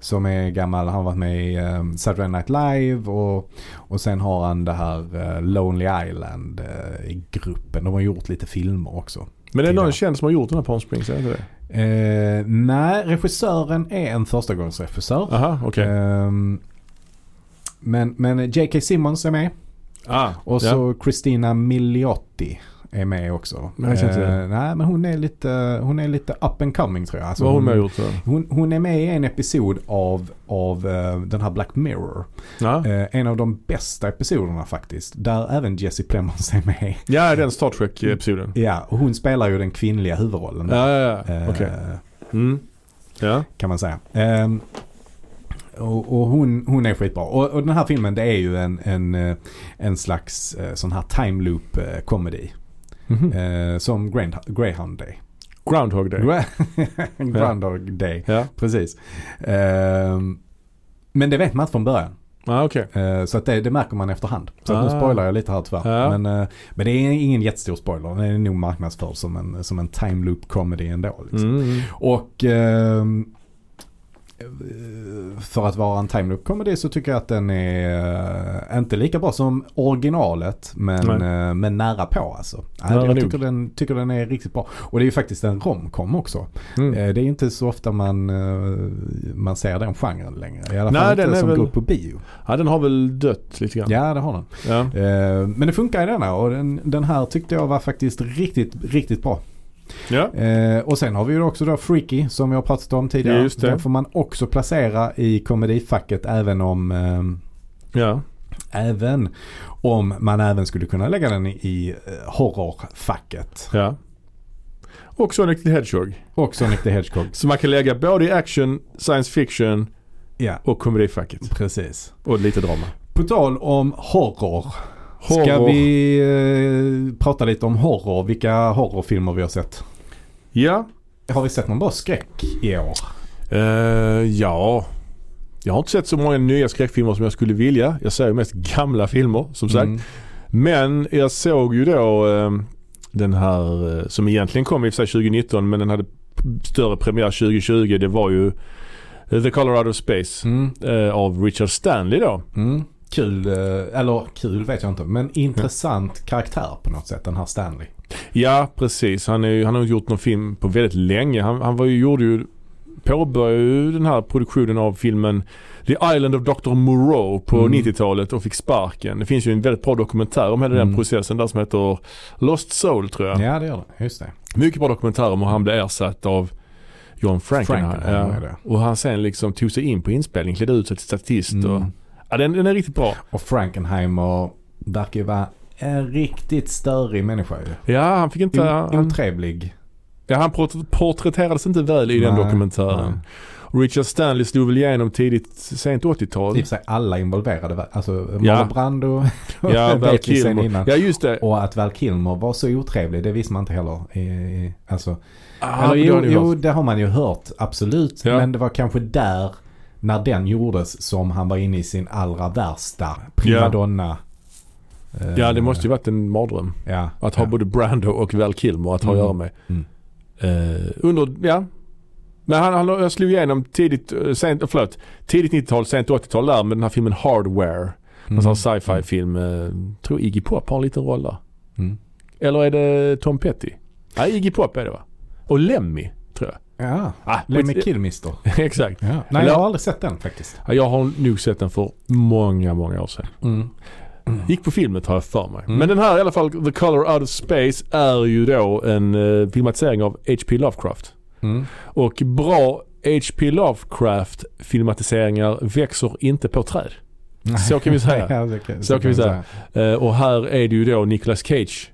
Som är gammal, han har varit med i um, Saturday Night Live och, och sen har han det här eh, Lonely Island eh, i gruppen. De har gjort lite filmer också. Men det är någon känd som har gjort den här Palm Springs, är det inte det? Eh, nej, regissören är en förstagångsregissör. Aha, okej. Ehm, men, men J.K. Simmons är med. Ah, Och så Christina Milioti är med också. Men jag känner. Eh, nej, men hon är lite, hon är lite up and coming tror jag. Alltså Vad har hon med och gjort hon, hon är med i en episod av, av eh, den här Black Mirror. Ja. Eh, en av de bästa episoderna faktiskt. Där även Jesse Plemons är med. ja, den Star Trek-episoden. Ja, och hon spelar ju den kvinnliga huvudrollen. där. Ja, ja, ja. Eh, Okej. Mm. Ja. Kan man säga. Och, och hon, hon är skitbra. Och, och den här filmen det är ju en, en, eh, en slags eh, sån här time loop eh, comedy. Mhm. Eh, som Grand, Greyhound Day. Groundhog Day. [laughs] Groundhog Day, Ja. precis. Ehm, men det vet man inte från början. Ah, okej. Eh, Så att det, det märker man efterhand. Så att nu Ah. spoilar jag lite här tyvärr. Ja. Men, eh, men det är ingen jättestor spoiler. Den är nog marknadsförd som en, som en time loop comedy ändå. Liksom. Mm. Och ehm, eh, för att vara en time loop comedy så tycker jag att den är eh, inte lika bra som originalet men, Nej. eh, men nära på alltså. Nära jag tycker den, tycker den är riktigt bra. Och det är ju faktiskt en romcom också. Mm. Eh, Det är inte så ofta man, man ser den genren längre. I alla Nej, fall inte som väl- går på bio. Ja, den har väl dött lite grann. Ja det har den. Ja. Men det funkar i denna och den, den här tyckte jag var faktiskt riktigt, riktigt bra. Ja. Eh, och sen har vi ju också då Freaky som jag har pratat om tidigare. Just det. Den får man också placera i komedifacket även om ehm, ja. Även om man även skulle kunna lägga den i, i eh, horrorfacket. Ja. Och Sonic the Hedgehog. Och Sonic the Hedgehog. [laughs] Så man kan lägga både i action, science fiction Ja, och komedifacket. precis. Och lite drama. På tal om horror. Ska Horror. vi eh, prata lite om horror? Vilka horrorfilmer vi har sett? Ja. Har vi sett någon bra skräck i år? Eh, ja. Jag har inte sett så många nya skräckfilmer som jag skulle vilja. Jag ser ju mest gamla filmer som sagt. Mm. Men jag såg ju då eh, den här eh, som egentligen kom i och för sig 2019 men den hade större premiär 2020. Det var ju The Color Out of Space Mm. eh, av Richard Stanley då. Mm. Kul, eh, eller kul vet jag inte, men intressant karaktär på något sätt den här Stanley. Ja precis. Han, är, han har gjort någon film på väldigt länge. Han, han var ju, gjorde ju, påbörjade ju den här produktionen av filmen The Island of Dr. Moreau på Mm. 90-talet och fick sparken. Det finns ju en väldigt bra dokumentär om hela den Mm. processen där som heter Lost Soul tror jag. Ja det gör det, just det. Mycket bra dokumentär om hur han blev ersatt av John. Frankenheimer är ja. Och han sen liksom tog sig in på inspelning, klädde ut sig till statist och Mm. Ja, den, den är riktigt bra. Och Frankenheimer verkar ju vara en riktigt störig människa ju. Ja han fick inte, O- Otrevlig. ja, han port- porträtterades inte väl i den Nej, dokumentären. nej. Richard Stanley slog väl igenom tidigt, sent 80-tal. I och för sig alla involverade, alltså Ja. Marlon Brando [laughs] Ja, Val Kilmer. innan. Ja just det. Och att Val Kilmer var så otrevlig, det visste man inte heller. I, alltså, Ah, eller det jo, ni jo, det har man ju hört, absolut. Ja. Men det var kanske där, när den gjordes, som han var inne i sin allra värsta primadonna. eh, Ja det måste ju varit en mardröm. ja, Att ha ja. både Brando och Val Kilmer att ha att Mm. göra med. Mm. Eh, under, ja. Men han, han slog igenom tidigt, eh, sent, eh, förlåt, tidigt 90-tal, sent 80-tal där med den här filmen Hardware. En sån här sci-fi film. Eh, tror Iggy Pop har en liten roll där. Mm. Eller är det Tom Petty? Nej Iggy Pop är det va? Och Lemmy. Ja, Ah, Lemmy Kilmister. [laughs] Exakt. Ja. Nej, jag har aldrig sett den faktiskt. Ja, Jag har nog sett den för många, många år sedan. Mm. Gick på filmet har jag för mig. Mm. Men den här i alla fall, The Color Out of Space är ju då en eh, filmatisering av H.P. Lovecraft. Mm. Och bra H.P. Lovecraft filmatiseringar växer inte på träd. Så kan vi säga. [laughs] ja, det kan, Så kan vi säga. Eh, och här är det ju då Nicolas Cage.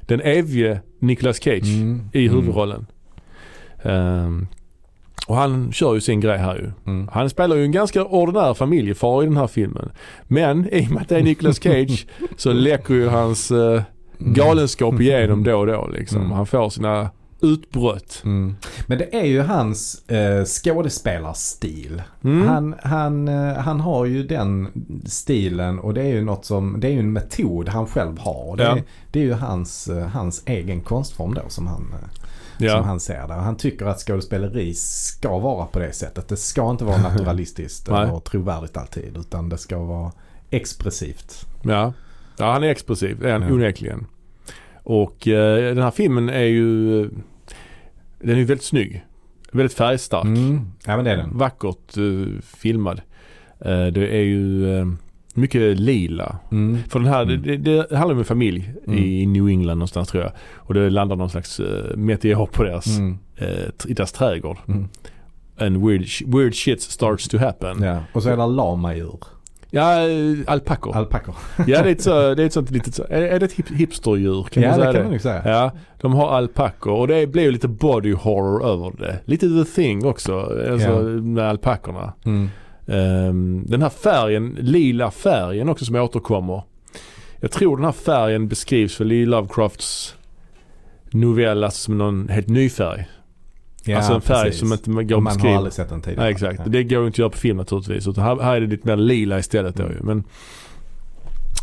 Den evige Nicolas Cage Mm. i Mm. huvudrollen. Ehm, och han kör ju sin grej här ju. Mm. Han spelar ju en ganska ordinär familjefar i den här filmen. Men i och med att det är Nicolas Cage [laughs] så läcker ju hans eh, galenskap igenom då och då liksom. Mm. Han får sina utbrott. Mm. Men det är ju hans eh, skådespelarstil. Mm. Han, han, eh, han har ju den stilen och det är ju något som, det är ju en metod han själv har. Det, Ja. är, det är ju hans, eh, hans egen konstform då som han, eh, som Ja. han ser det. Han tycker att skådespeleri ska vara på det sättet. Det ska inte vara [laughs] naturalistiskt eller trovärdigt alltid utan det ska vara expressivt. ja. Ja, han är explosiv. Det är han Ja. onekligen. Och eh, den här filmen är ju den är ju väldigt snygg. Väldigt färgstark. Mm. Ja men det är den. Vackert eh, filmad. Eh, det är ju eh, mycket lila. Mm. För den här, Mm. det, det handlar om en familj i New England någonstans tror jag. Och det landar någon slags uh, meteor på deras, Mm. eh, i deras trädgård. Mm. And weird, weird shit starts to happen. Ja, Ja. Och så är det lamadjur. uh, alpackor. Alpackor. ja det är ett, så, det är ett sånt litet, är, är det ett hip, hipsterdjur? Kan Ja man det säga kan det? man ju säga. Ja, de har alpackor och det blir ju lite body horror över det. Lite the thing också, alltså Ja. med alpackorna. Mm. Ehm, den här färgen, lila färgen också som återkommer. Jag tror den här färgen beskrivs väl i Lovecrafts novell som någon helt ny färg. Ja, alltså en färg precis. som inte går att man har aldrig sett den tidigare. Nej, exakt. Ja. Det går ju inte att göra på film naturligtvis. Utan här, här är det lite mer lila istället då ju. Men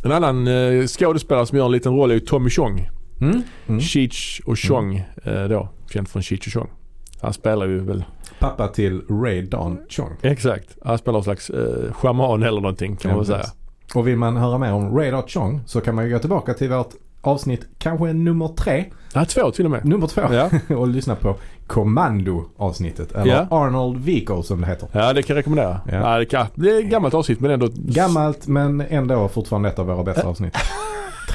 en annan eh, skådespelare som gör en liten roll är ju Tommy Chong. Mm. Mm. Cheech och Chong eh, då. Känd från Cheech och Chong. Han spelar ju väl, Pappa till Ray Don Chong. exakt. Han spelar en slags eh, shaman eller någonting kan man väl Ja, säga. precis. Och vill man höra mer om Ray Don Chong så kan man ju gå tillbaka till vårt avsnitt kanske nummer tre, Ja, två till och med. nummer två Ja. [laughs] och lyssna på Commando-avsnittet. Eller Ja. Arnold Vico som det heter. Ja, det kan jag rekommendera. Ja. Ja. det, kan, det är ett gammalt avsnitt men ändå... Gammalt men ändå fortfarande ett av våra bästa avsnitt. [laughs]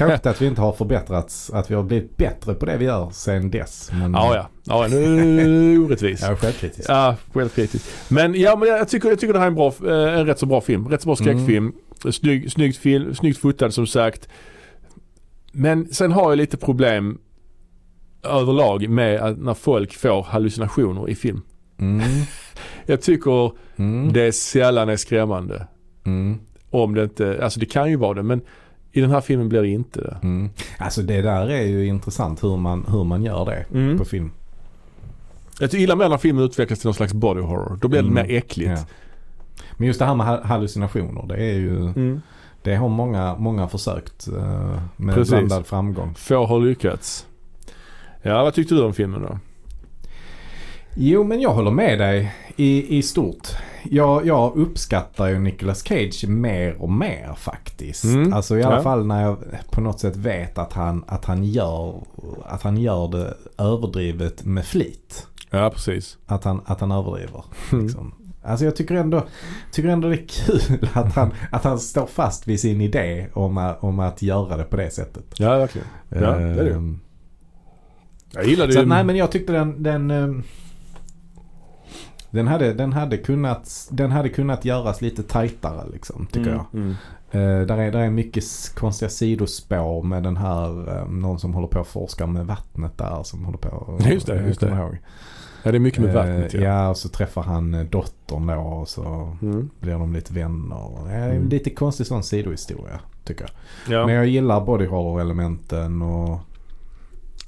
Tråkigt att vi inte har förbättrats, att vi har blivit bättre på det vi gör sen dess. Men, Ja, ja. Ja, nu är orättvis. Jag är självkritisk. Ja, självkritiskt. Men ja, men jag tycker, jag tycker det här är en, bra, eh, en rätt så bra film. Rätt så bra skräckfilm. Snygg, snyggt, film, snyggt fotad som sagt. Men sen har jag lite problem överlag med att när folk får hallucinationer i film. Mm. [laughs] Jag tycker Mm. det sällan är skrämmande. Mm. Om det inte, alltså det kan ju vara det men i den här filmen blir det inte det. Mm. Alltså det där är ju intressant hur man, hur man gör det Mm. på film. Jag gillar mer när filmen utvecklas till någon slags body horror. Då blir det Mm. mer äckligt. Ja. Men just det här med ha- hallucinationer det är ju Mm. Det har många, många försökt eh, med Precis. blandad framgång. Få har lyckats. Ja, vad tyckte du om filmen då? Jo men jag håller med dig i, i stort. Jag, jag uppskattar ju Nicolas Cage mer och mer faktiskt. Mm. Alltså i alla Ja. fall när jag på något sätt vet att han, att han, gör, att han gör det överdrivet med flit. Ja, precis. Att han, att han överdriver. Mm. Liksom. Alltså jag tycker ändå, tycker ändå det är kul [laughs] att han, att han står fast vid sin idé om, om att göra det på det sättet. Ja, verkligen. Ja, det är det. Ehm, Jag gillade Så ju... att, nej men jag tyckte den, den, ehm, den, hade, den, hade kunnat, den hade kunnat göras lite tajtare liksom, tycker Mm, jag. mm. Eh, där, är, där är mycket konstiga sidospår med den här, eh, någon som håller på och forskar med vattnet där som håller på och- Just det, just det. Ihåg. Ja, det är mycket med Eh, vattnet ja. ja, och så träffar han eh, dottern då och så Mm. blir de lite vänner. Mm. lite konstig sån sidohistoria tycker jag. Ja. Men jag gillar body horror-elementen och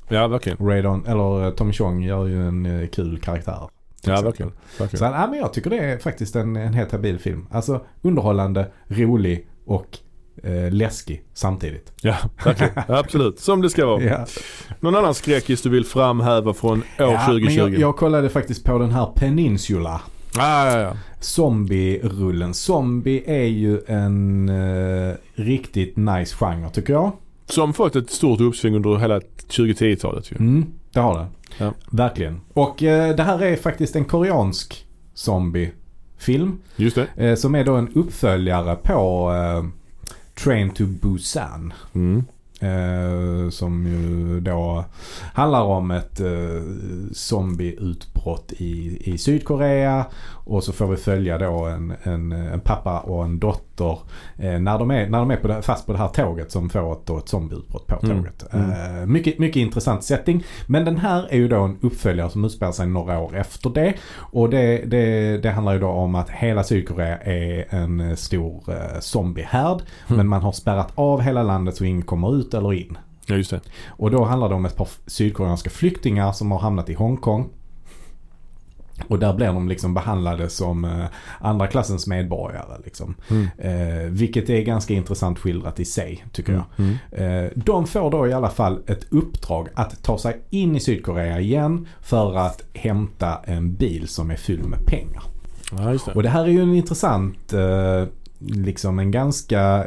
ja, verkligen. Radon, eller eh, Tommy Chong gör ju en eh, kul karaktär. Ja, exempel. verkligen. Så verkligen. ja, men jag tycker det är faktiskt en, en helt habil film. Alltså underhållande, rolig och eh, läskig samtidigt. Ja, verkligen. [laughs] Absolut. Som det ska vara. Ja. Någon annan skräckis du vill framhäva från år Ja, 2020? men jag, jag kollade faktiskt på den här Peninsula. Ah, ja, ja. Zombie-rullen. Zombie är ju en eh, riktigt nice genre tycker jag. Som fått ett stort uppsving under hela 2010-talet ju. Mm, det har det. Ja. Verkligen. Och eh, det här är faktiskt en koreansk zombie-film. Just det. Eh, som är då en uppföljare på eh, Train to Busan. Mm. Eh, som ju då handlar om ett eh, zombieutbrott i, i Sydkorea. Och så får vi följa då en, en, en pappa och en dotter eh, när de är, när de är på det, fast på det här tåget som får ett, då ett zombieutbrott på Mm, tåget. mm. Eh, mycket, mycket intressant setting. Men den här är ju då en uppföljare som utspelar sig några år efter det. Och det, det, det handlar ju då om att hela Sydkorea är en stor eh, zombiehärd. Mm. Men man har spärrat av hela landet så ingen kommer ut eller in. Ja, just det. Och då handlar det om ett par sydkoreanska flyktingar som har hamnat i Hongkong. Och där blir de liksom behandlade som eh, andra klassens medborgare. Liksom. Mm. Eh, vilket är ganska intressant skildrat i sig tycker jag. Mm. Eh, de får då i alla fall ett uppdrag att ta sig in i Sydkorea igen för att hämta en bil som är fylld med pengar. Ja, det. Och det här är ju en intressant, eh, liksom en ganska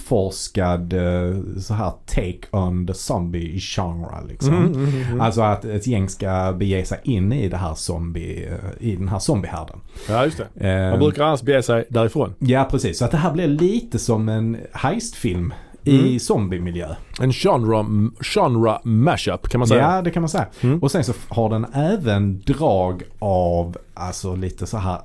outforskad eh, så här take on the zombie genre liksom. Mm, mm, mm. Alltså att ett gäng ska bege sig in i det här zombie, eh, i den här zombiehärden. Ja, just det. Eh, Man brukar annars bege sig därifrån. Ja precis, så att det här blir lite som en heistfilm i Mm. zombiemiljö. En genre, genre mashup kan man säga. Ja det kan man säga. Mm. Och sen så har den även drag av alltså lite så här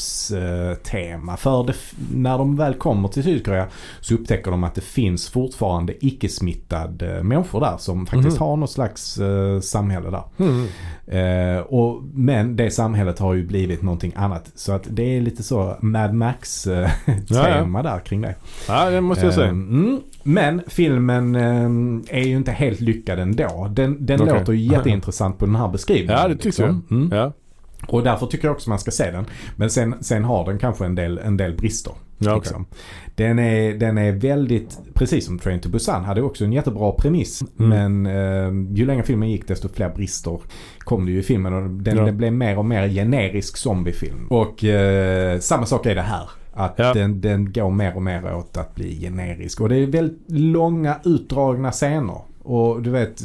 apokalyps-tema. För det, när de väl kommer till Sydkorea så upptäcker de att det finns fortfarande icke-smittade människor där som faktiskt Mhm. har något slags eh, samhälle där. Mm. Eh, och, men det samhället har ju blivit någonting annat. Så att det är lite så Mad Max-tema [laughs] där kring det. Ja, det måste jag säga. Ehm, Mm, men filmen ehm, är ju inte helt lyckad ändå. Den, den Okej. låter ju jätteintressant på den här beskrivningen. Ja, det tycker jag. Mm. Ja. Och därför tycker jag också man ska se den. Men sen, sen har den kanske en del, en del brister. Ja, liksom. den, är, den är väldigt, precis som Train to Busan, hade också en jättebra premiss. Mm. Men ehm, ju längre filmen gick desto fler brister kom det ju i filmen. Och den, Ja. den blev mer och mer generisk zombiefilm. Och eh, samma sak är det här. Att Ja. den, den går mer och mer åt att bli generisk. Och det är väldigt långa utdragna scener. Och du vet,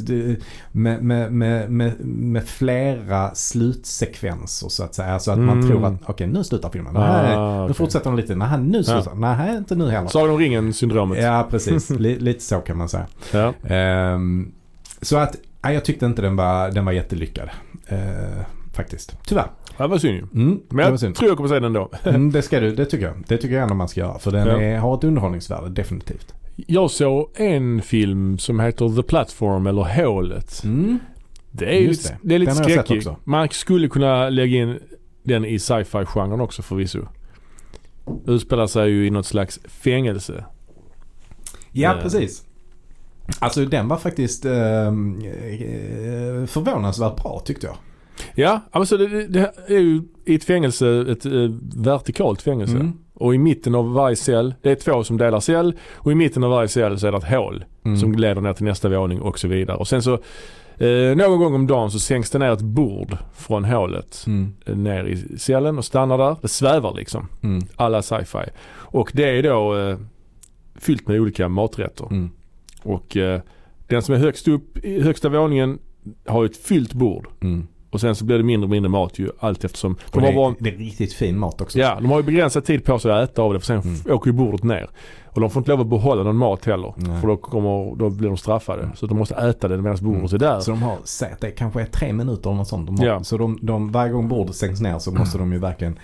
med, med, med, med, flera slutsekvenser så att säga. Så att man Mm. tror att okej nu slutar filmen. Ah, Nej, Nu okej. fortsätter den lite. Nej, nu slutar den. Nej, inte nu heller. Sagan om ringen-syndromet. Ja, precis. [laughs] Li, lite så kan man säga. Ehm, så att, jag tyckte inte den var, den var jättelyckad. Uh, faktiskt. Tyvärr. Det var synd ju. Mm, Men jag synd. tror jag kommer säga den ändå. [laughs] Mm, det ska du, det tycker jag. Det tycker jag ändå man ska göra. För den Ja. är, har ett underhållningsvärde, definitivt. Jag såg en film som heter The Platform eller Hålet. Mm. Det är, ju Just lite, det. det är lite Den har jag sett skräckig. också. Man skulle kunna lägga in den i sci-fi-genren också förvisso. utspelar sig ju i något slags fängelse. Ja, Eh. precis. Alltså den var faktiskt eh, eh, förvånansvärt bra tyckte jag. Ja, alltså det, det- är ju i ett fängelse, ett eh, vertikalt fängelse. Mm. Och i mitten av varje cell, det är två som delar cell och i mitten av varje cell så är det ett hål Mm. som leder ner till nästa våning och så vidare. Och sen så eh, någon gång om dagen så sänks det ner ett bord från hålet Mm. eh, ner i cellen och stannar där. Det svävar liksom. Mm. Alla sci-fi. Och det är då eh, fyllt med olika maträtter. Mm. Och eh, den som är högst upp i högsta våningen har ett fyllt bord. Mm. Och sen så blir det mindre och mindre mat ju allt eftersom. De det, har, det är riktigt fin mat också. ja, de har ju begränsad tid på sig att äta av det för sen Mm. åker ju bordet ner. Och de får inte lov att behålla någon mat heller. Nej. För då, kommer, då blir de straffade. Mm. Så de måste äta det medan bordet är där. Så de har, säg att det kanske är tre minuter eller något sånt. De har, Ja. Så de, de, varje gång bordet stängs ner så måste de ju verkligen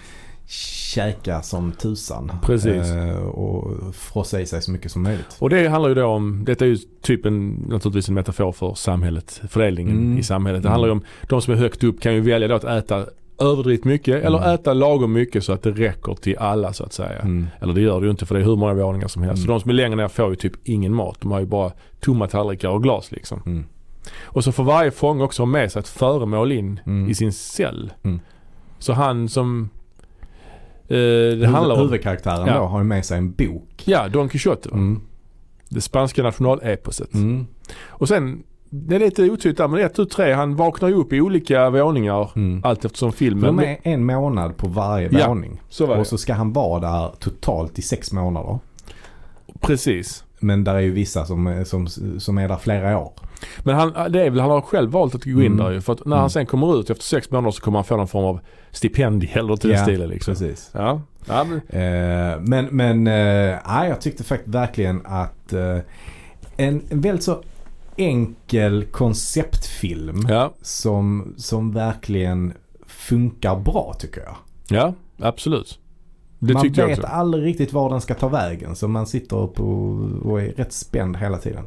käka som tusan. Precis. Eh, och frossa i sig så mycket som möjligt. Och det handlar ju då om, detta är ju typ en, naturligtvis en metafor för samhället, fördelningen Mm. i samhället. Det Mm. handlar ju om, de som är högt upp kan ju välja då att äta överdrivet mycket eller Mm. äta lagom mycket så att det räcker till alla så att säga. Mm. Eller det gör det ju inte för det är hur många våningar som helst. Mm. Så de som är längre ner får ju typ ingen mat. De har ju bara tomma tallrikar och glas liksom. Mm. Och så får varje fånge också ha med sig ett föremål in Mm. i sin cell. Mm. Så han som eh, det handlar om, Huvudkaraktären Ja. då har ju med sig en bok. ja Don Quijote? Mm. Det spanska nationaleposet. Mm. Och sen, det är lite otydligt där men ett, tu, tre, han vaknar ju upp i olika våningar Mm. allt eftersom filmen. De är en månad på varje Ja, våning. Så var det. Och så ska han vara där totalt i sex månader. Precis. Men där är ju vissa som, som, som är där flera år. Men han, det är väl, han har själv valt att gå in Mm. där ju. För att när Mm. han sen kommer ut efter sex månader så kommer han få någon form av stipendium eller till Ja, stilen liksom. Precis. Ja. ja men, Eh, men men eh, ja, jag tyckte faktiskt verkligen att eh, en, en väldigt så enkel konceptfilm ja, som, som verkligen funkar bra tycker jag. ja, absolut. Det man vet aldrig riktigt var den ska ta vägen så man sitter på och är rätt spänd hela tiden.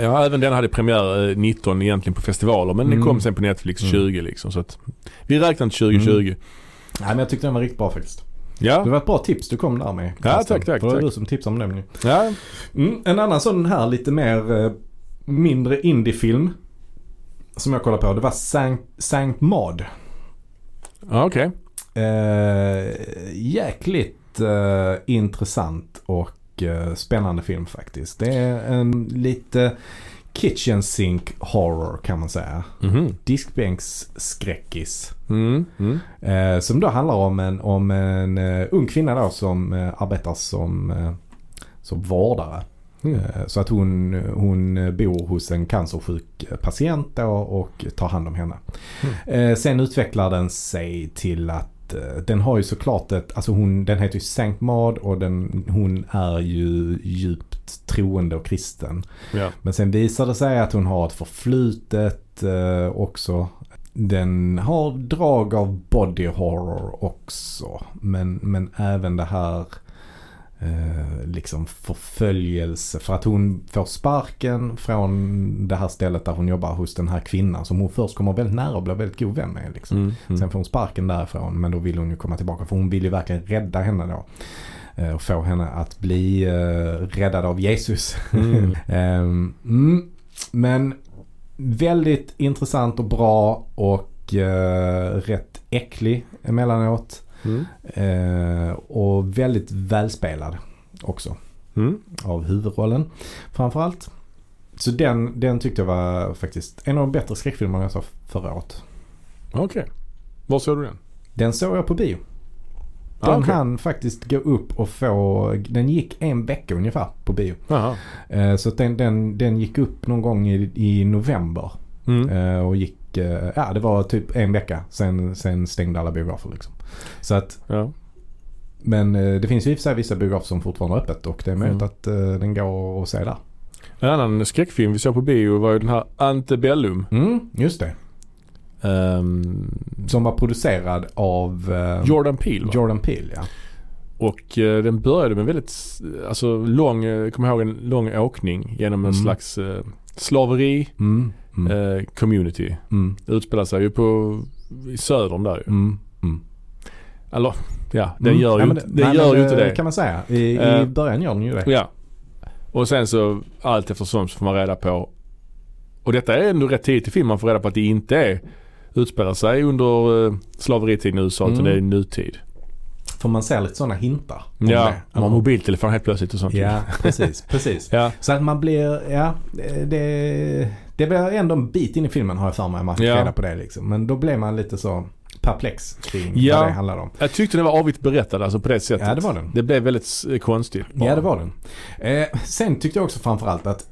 Ja, även den hade premiär eh, 19 egentligen på festivaler men den Mm. kom sen på Netflix Mm. 20 liksom. Så att vi räknar till 2020. Nej men jag tyckte den var riktigt bra faktiskt. Ja, Det var ett bra tips du kom där med. Ja, tack, tack, För det var tack. du som tipsade om den ja, Mm, en annan sån här lite mer eh, mindre indiefilm som jag kollade på. Det var Sankt, Sankt Maud. ja okej. Eh, jäkligt eh, intressant och eh, spännande film faktiskt. Det är en lite kitchen sink horror kan man säga. Mhm. Diskbänksskräckis. Mm. Mm. Eh, som då handlar om en, om en eh, ung kvinna då som eh, arbetar som, eh, som vårdare. Mm. Eh, Så att hon, hon bor hos en cancersjuk patient då och tar hand om henne. Eh, Sen utvecklar den sig till att eh, den har ju såklart ett, alltså hon, den heter ju Sankt Maud och den, hon är ju djupt troende och kristen. Ja. Men sen visar det sig att hon har ett förflutet eh, också. Den har drag av body horror också. Men, men även det här eh, liksom förföljelse. För att hon får sparken från det här stället där hon jobbar hos den här kvinnan. Som hon först kommer väldigt nära och blir väldigt god vän med. Liksom. Mm. Mm. Sen får hon sparken därifrån men då vill hon ju komma tillbaka för hon vill ju verkligen rädda henne då. Eh, Och få henne att bli eh, räddad av Jesus. Mm. [laughs] Mm, men väldigt intressant och bra och eh, rätt äcklig emellanåt. Mm. Eh, och väldigt välspelad också Mm. av huvudrollen framförallt. Så den, den tyckte jag var faktiskt en av de bättre skräckfilmerna jag såg förra året. Okej. Var såg du den? Den såg jag på bio. Den Ah, okej. hann faktiskt gå upp och få, den gick en vecka ungefär på bio. Jaha. Eh, så den, den, den gick upp någon gång i, i november. Mm. Eh, och gick, eh, ja det var typ en vecka sen, sen stängde alla biografer liksom. Så att, Ja. men eh, det finns ju i och för sig vissa biografer som fortfarande har öppet och det är möjligt Mm. att eh, den går att se där. En annan skräckfilm vi såg på bio var ju den här Antebellum. Mm, just det. Um, Som var producerad av eh, Jordan Peele va? Jordan Peele ja. Och eh, den började med väldigt, alltså lång, eh, kommer ihåg en lång åkning genom en Mm. slags eh, slaveri Mm, mm, eh, community. mm, Det utspelar sig ju på, i södern där ju. mm, mm. Eller ja, den Mm. gör ju, Ja, inte- den nej, gör ju inte det. kan man säga. I, Eh. I början gör den ju det. Ja. Och sen så allt eftersom så får man reda på. Och detta är ändå rätt tidigt i filmen man får reda på att det inte är utspelar sig under uh, slaveritiden i USA utan Mm. det är nutid. För man ser lite sådana hintar. Ja, det. man har mobiltelefon helt plötsligt och sånt. Ja, precis. precis. [laughs] Ja. Så att man blir, ja, det, det blir ändå en bit in i filmen har jag för mig. Man fick Ja. reda på det liksom. Men då blev man lite så perplex kring Ja. vad det handlade om. Jag tyckte den var avigt berättad alltså på det sättet. Ja, det var den. Det blev väldigt eh, konstigt. bara. Ja, det var den. Eh, sen tyckte jag också framförallt att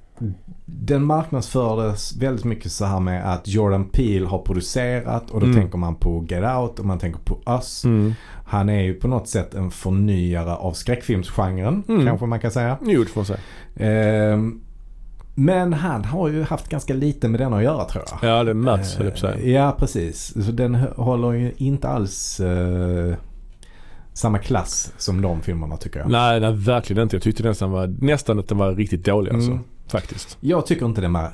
den marknadsfördes väldigt mycket så här med att Jordan Peele har producerat och då Mm. tänker man på Get Out och man tänker på Us. Mm. Han är ju på något sätt en förnyare av skräckfilmsgenren Mm. kanske man kan säga. Jo, det får man säga. Ehm, men han har ju haft ganska lite med den att göra tror jag. Ja, det märks höll jag Eh. Ja, precis. Så den håller ju inte alls eh, samma klass som de filmerna tycker jag. Nej, nej, verkligen inte. Jag tyckte nästan, var, nästan att den var riktigt dålig alltså. Mm. Faktiskt. Jag tycker inte den var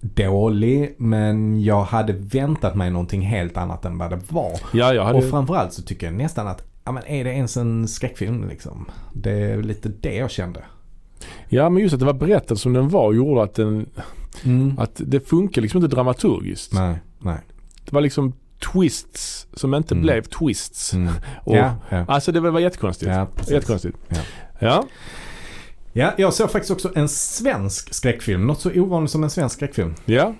dålig men jag hade väntat mig någonting helt annat än vad det var. Ja, jag hade... Och framförallt så tycker jag nästan att, ja men är det ens en skräckfilm liksom? Det är lite det jag kände. Ja, men just att det var berättad som den var gjorde att den... Mm. Att det funkar liksom inte dramaturgiskt. Nej, nej. Det var liksom twists som inte Mm. blev twists. Mm. [laughs] Och, Ja, ja. Alltså det var jättekonstigt. Ja, precis. Jättekonstigt. Ja. Ja. Ja, jag såg faktiskt också en svensk skräckfilm. Något så ovanligt som en svensk skräckfilm. Ja.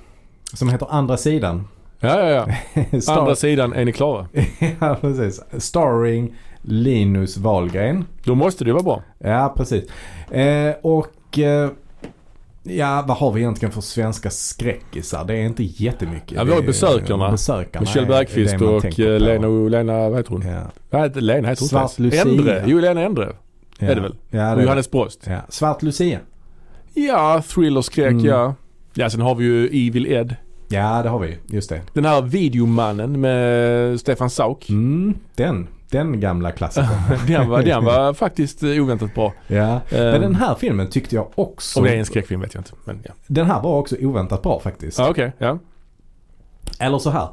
Som heter Andra sidan. Ja, ja, ja. [laughs] Star- Andra sidan, är ni klara? [laughs] ja, precis. Starring Linus Wahlgren. Då måste det vara bra. Ja, precis. Eh, och eh, ja, vad har vi egentligen för svenska skräckisar? Det är inte jättemycket. Ja, vi har Besökarna. Besökarna Michelle är Bergqvist och eh. Lena, Lena, vad heter hon? Ja, Nej, inte Lena heter hon Svart. Lucia. Endre. Jo, Lena Endre. ja. Är det väl? Ja, Och det är Johannes Brost. ja. Svart Lucia. Ja, thriller, skräck, Mm. ja. Ja, sen har vi ju Evil Ed. Ja, det har vi. Just det. Den här videomannen med Stefan Sauk. Mm, den. Den gamla klassikern. [laughs] den, var, den var faktiskt eh, oväntat bra. ja. Men Ehm, den här filmen tyckte jag också. Om det är en skräckfilm vet jag inte. Men ja. Den här var också oväntat bra faktiskt. Ja, okej. ja. Eller så här.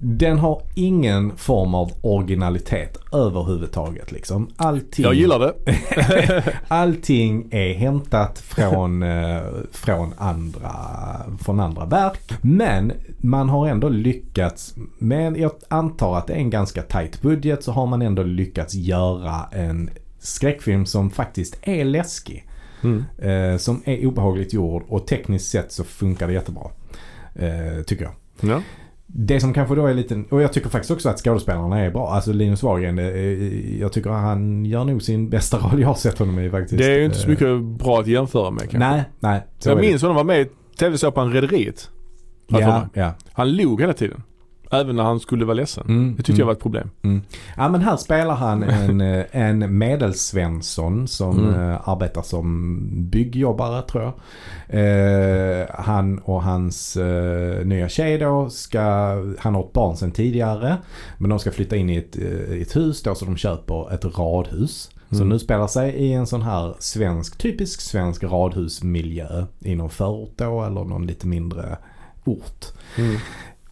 Den har ingen form av originalitet överhuvudtaget liksom. Allting, Jag gillar det. [laughs] allting är hämtat från, eh, från, andra, från andra verk. Men man har ändå lyckats, men jag antar att det är en ganska tight budget så har man ändå lyckats göra en skräckfilm som faktiskt är läskig. Mm. Eh, som är obehagligt gjord och tekniskt sett så funkar det jättebra. Eh, tycker jag. Ja. Det som kanske då är lite, och jag tycker faktiskt också att skådespelarna är bra. Alltså Linus Wahlgren, jag tycker han gör nog sin bästa roll jag har sett honom i faktiskt. Det är ju inte så mycket bra att jämföra med kanske. Nej, nej. jag minns honom var med i tv-såpan Rederiet. Ja, mig. ja. Han log hela tiden. Även när han skulle vara ledsen. Mm, Det tyckte mm. jag var ett problem. Ja men här spelar han [laughs] en, eh, en medelsvensson som Mm. eh, arbetar som byggjobbare tror jag. Eh, han och hans eh, nya tjej då ska, han har ett barn sedan tidigare. Men de ska flytta in i ett, i ett hus då så de köper ett radhus. Som Mm. nu spelar sig i en sån här svensk, typisk svensk radhusmiljö. I någon förort då eller någon lite mindre ort. Mm.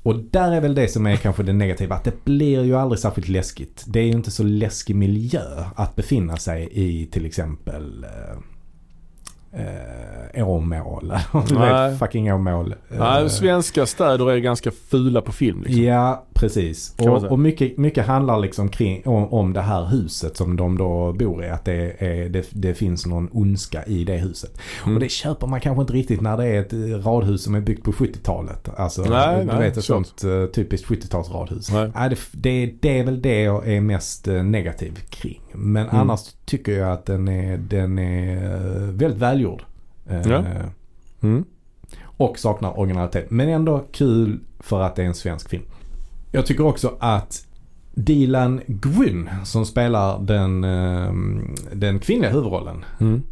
Och där är väl det som är kanske det negativa. Att det blir ju aldrig särskilt läskigt. Det är ju inte så läskig miljö att befinna sig i till exempel eh, eh, Åmål. [laughs] Du Nej. vet, fucking Åmål. Nej, svenska städer är ganska fula på film. Liksom. Ja, precis. Och, och mycket, mycket handlar liksom kring, om, om det här huset som de då bor i. Att det, är, det, det finns någon ondska i det huset. Mm. Och det köper man kanske inte riktigt när det är ett eh, radhus som är byggt på 70-talet. Alltså, Nej, du nej, vet ett sånt. uh, typiskt 70-talsradhus. Nej. Nej, det, det, det är väl det jag är mest eh, negativ kring. Men Mm. annars tycker jag att den är, den är eh, väldigt välgjord. Eh, Ja. Mm. Och saknar originalitet. Men ändå kul för att det är en svensk film. Jag tycker också att Dilan Gwyn som spelar den, eh, den kvinnliga huvudrollen Mm.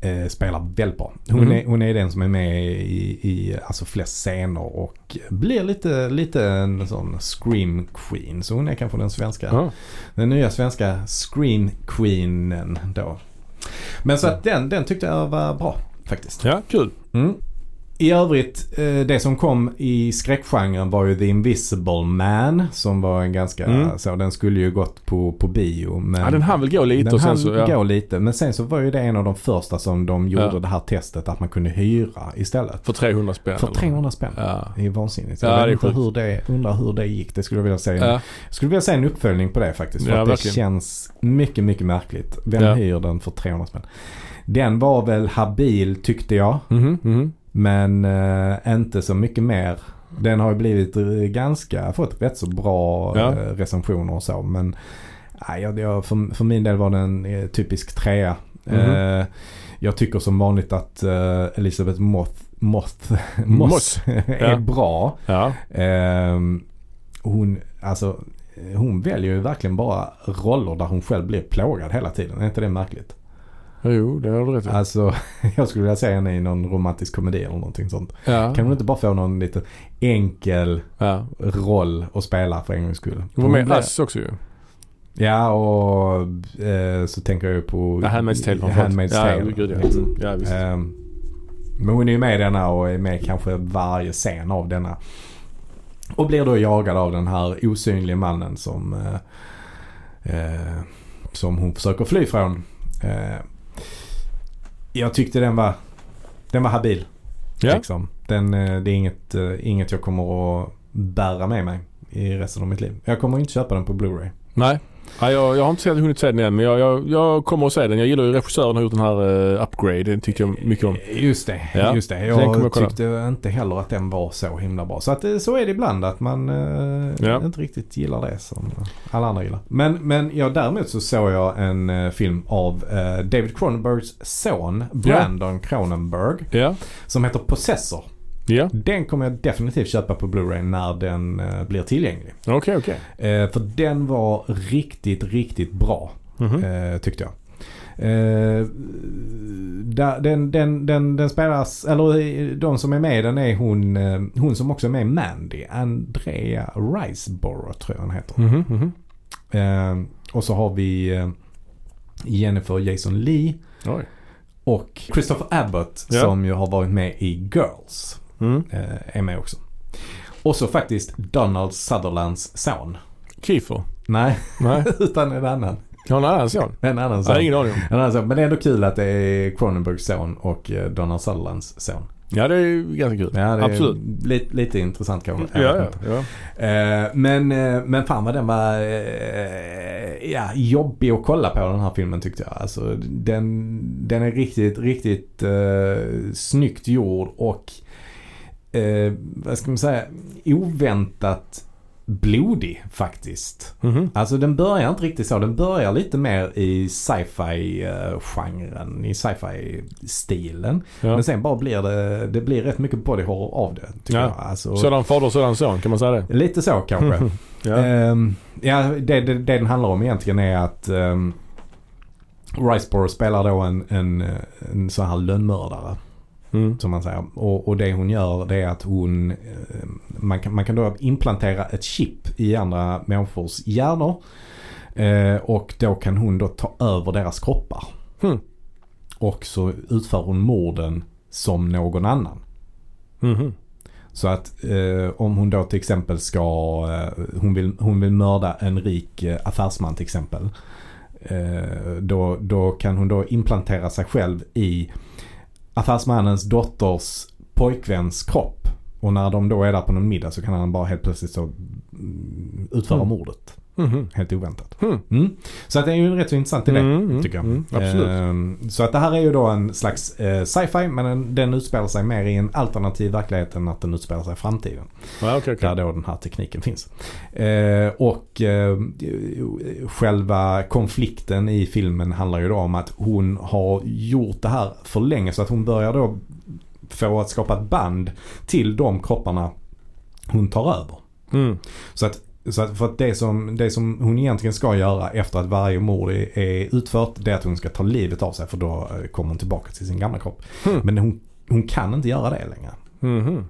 eh, spelar väldigt bra. Hon, Mm. är, hon är den som är med i, i alltså flest scener och blir lite, lite en sån scream queen. Så hon är kanske den svenska, Ja. den nya svenska scream queenen då. Men så att den, den tyckte jag var bra faktiskt. ja, kul. Mm. I övrigt, eh, det som kom i skräckgenren var ju The Invisible Man. Som var en ganska, Mm. så den skulle ju gått på, på bio. Men Ja, den hann väl gå lite den och sen så... Ja. gå lite. Men sen så var ju det en av de första som de gjorde Ja. det här testet att man kunde hyra istället. För 300 spänn. För eller? 300 spänn. Ja. Det är vansinnigt. Ja, Jag är vet inte sjukt. hur det, undrar hur det gick. Det skulle jag vilja säga. Ja. Jag skulle vilja se en uppföljning på det faktiskt. För Ja, att det verkligen. känns mycket, mycket märkligt. Vem Ja. hyr den för 300 spänn? Den var väl habil tyckte jag. Mhm, mhm. Men eh, inte så mycket mer. Den har ju blivit eh, ganska, fått rätt så bra Ja. eh, recensioner och så. Men nej, jag, jag, för, för min del var den eh, typisk trea. Mhm. Eh, jag tycker som vanligt att Elisabeth Moth, Moth, [laughs] Moss Moss, är ja. bra. Ja. Ehm, hon, alltså, hon väljer ju verkligen bara roller där hon själv blir plågad hela tiden. Är inte det märkligt? Jo, det har du rätt i. Alltså, [laughs] jag skulle vilja se henne i någon romantisk komedi eller någonting sånt. Ja. Kan hon inte bara få någon liten enkel ja. roll att spela för en gångs skull? Hon var med i Us också ju. Ja, och eh, så tänker jag ju på Ja, Handmaid's Tale framförallt. Handmaid's ja, Tale. Gud, ja. liksom. Ja, visst. Ehm, men hon är ju med i denna och är med kanske varje scen av denna. Och blir då jagad av den här osynliga mannen som, eh, eh, som hon försöker fly från. Eh, jag tyckte den var, den var habil. Ja. Liksom. Den, eh, det är inget, eh, inget jag kommer att bära med mig i resten av mitt liv. Jag kommer inte köpa den på Blu-ray. Nej. Ja, jag, jag har inte sett, hunnit se den än men jag, jag, jag kommer att se den. Jag gillar ju regissören har gjort den här uh, Upgrade. Den tyckte jag mycket om. Just det. Ja, Just det. Jag jag tyckte inte heller att den var så himla bra. Så att eh, så är det ibland att man eh, Ja. inte riktigt gillar det som alla andra gillar. Men, men ja, däremot så såg jag en eh, film av David Cronenbergs son Brandon Cronenberg som heter Possessor. Ja. Den kommer jag definitivt köpa på Blu-ray när den eh, blir tillgänglig. Okej, okej. Eh, för den var riktigt, riktigt bra. Mhm. Eh, tyckte jag. Den, den, den, den spelas, eller de som är med den är hon, hon som också är med Mandy. Andrea Riseborough tror jag hon heter. Mhm. Eh, och så har vi Jennifer Jason Lee Oj. och Christopher Abbott Ja. som ju har varit med i Girls. Mm. Eh, är med också. Och så faktiskt Donald Sutherlands son. Kiefer? Nej, Nej. [laughs] utan en annan. Har en annan son? En annan Jag son. har ingen aning om. En annan son. Men det är ändå kul att det är Cronenbergs son och eh, Donald Sutherlands son. Ja, det är ganska kul. Ja, Absolut. Lite, lite intressant kanske. Ja, Jag ja, ja. Eh, men, men fan vad den var ja, jobbig att kolla på den här filmen tyckte jag. Alltså, den, den är riktigt, riktigt eh, snyggt gjord och eh, vad ska man säga, oväntat blodig faktiskt. Mhm. Alltså den börjar inte riktigt så. Den börjar lite mer i sci-fi eh, i sci-fi stilen. Ja. Men sen bara blir det, det blir rätt mycket body horror av det. Tycker Ja. jag. Alltså, Sådan fader, sådan son. Kan man säga det? Lite så kanske. [laughs] Ja. Ehm, ja, det, det, det den handlar om egentligen är att um, Riceborough spelar då en, en, en sån här lönnmördare. Mm. Som man säger. Och, och det hon gör det är att hon, eh, man kan, man kan då implantera ett chip i andra människors hjärnor. Eh, och då kan hon då ta över deras kroppar. Hmm. Och så utför hon morden som någon annan. Mhm. Så att eh, om hon då till exempel ska, eh, hon, vill, hon vill mörda en rik eh, affärsman till exempel. Eh, då, då kan hon då implantera sig själv i affärsmannens dotters pojkväns kropp. Och när de då är där på någon middag så kan han bara helt plötsligt så mm, utföra Mm. mordet. Mhm. Helt oväntat. Hmm. Mm. Så att det är ju en rätt så intressant idé. Mm, mm, tycker jag. mm, absolut. Ehm, så att det här är ju då en slags eh, sci-fi men den, den utspelar sig mer i en alternativ verklighet än att den utspelar sig i framtiden. Ja, okej, okej. Där då den här tekniken finns. Eh, och eh, själva konflikten i filmen handlar ju då om att hon har gjort det här för länge så att hon börjar då få att skapa ett band till de kropparna hon tar över. Mm. Så att, så att för att det som, det som hon egentligen ska göra efter att varje mord är, är utfört det är att hon ska ta livet av sig för då eh, kommer hon tillbaka till sin gamla kropp. Hmm. Men hon, hon kan inte göra det längre. Mhm.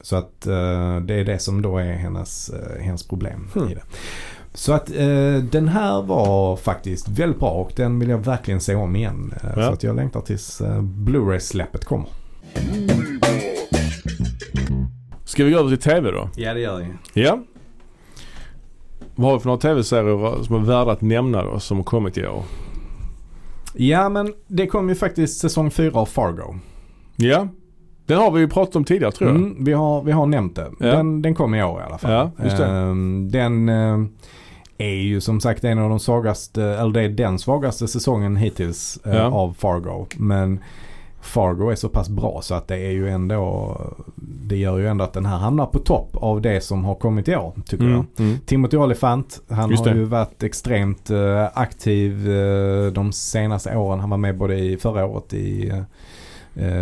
Så att eh, det är det som då är hennes, eh, hennes problem Hmm. i det. Så att eh, den här var faktiskt väldigt bra och den vill jag verkligen se om igen. Eh, Ja. Så att jag längtar tills eh, Blu-ray-släppet kommer. Ska vi gå över till TV då? Ja det gör vi. Ja. Vad har vi för några TV-serier som är värda att nämna då som har kommit i år? Ja men det kom ju faktiskt säsong 4 av Fargo. Ja. Den har vi ju pratat om tidigare tror jag. Mm, vi, har, vi har nämnt det. Ja. Den, den kom i år i alla fall. Ja, just det. Ehm, den eh, är ju som sagt en av de svagaste, eller det är den svagaste säsongen hittills eh, Ja. av Fargo. Men Fargo är så pass bra så att det är ju ändå, det gör ju ändå att den här hamnar på topp av det som har kommit i år tycker jag. Mm. Mm. Timothy Olyphant, han Just har det. ju varit extremt eh, aktiv eh, de senaste åren. Han var med både i förra året i eh,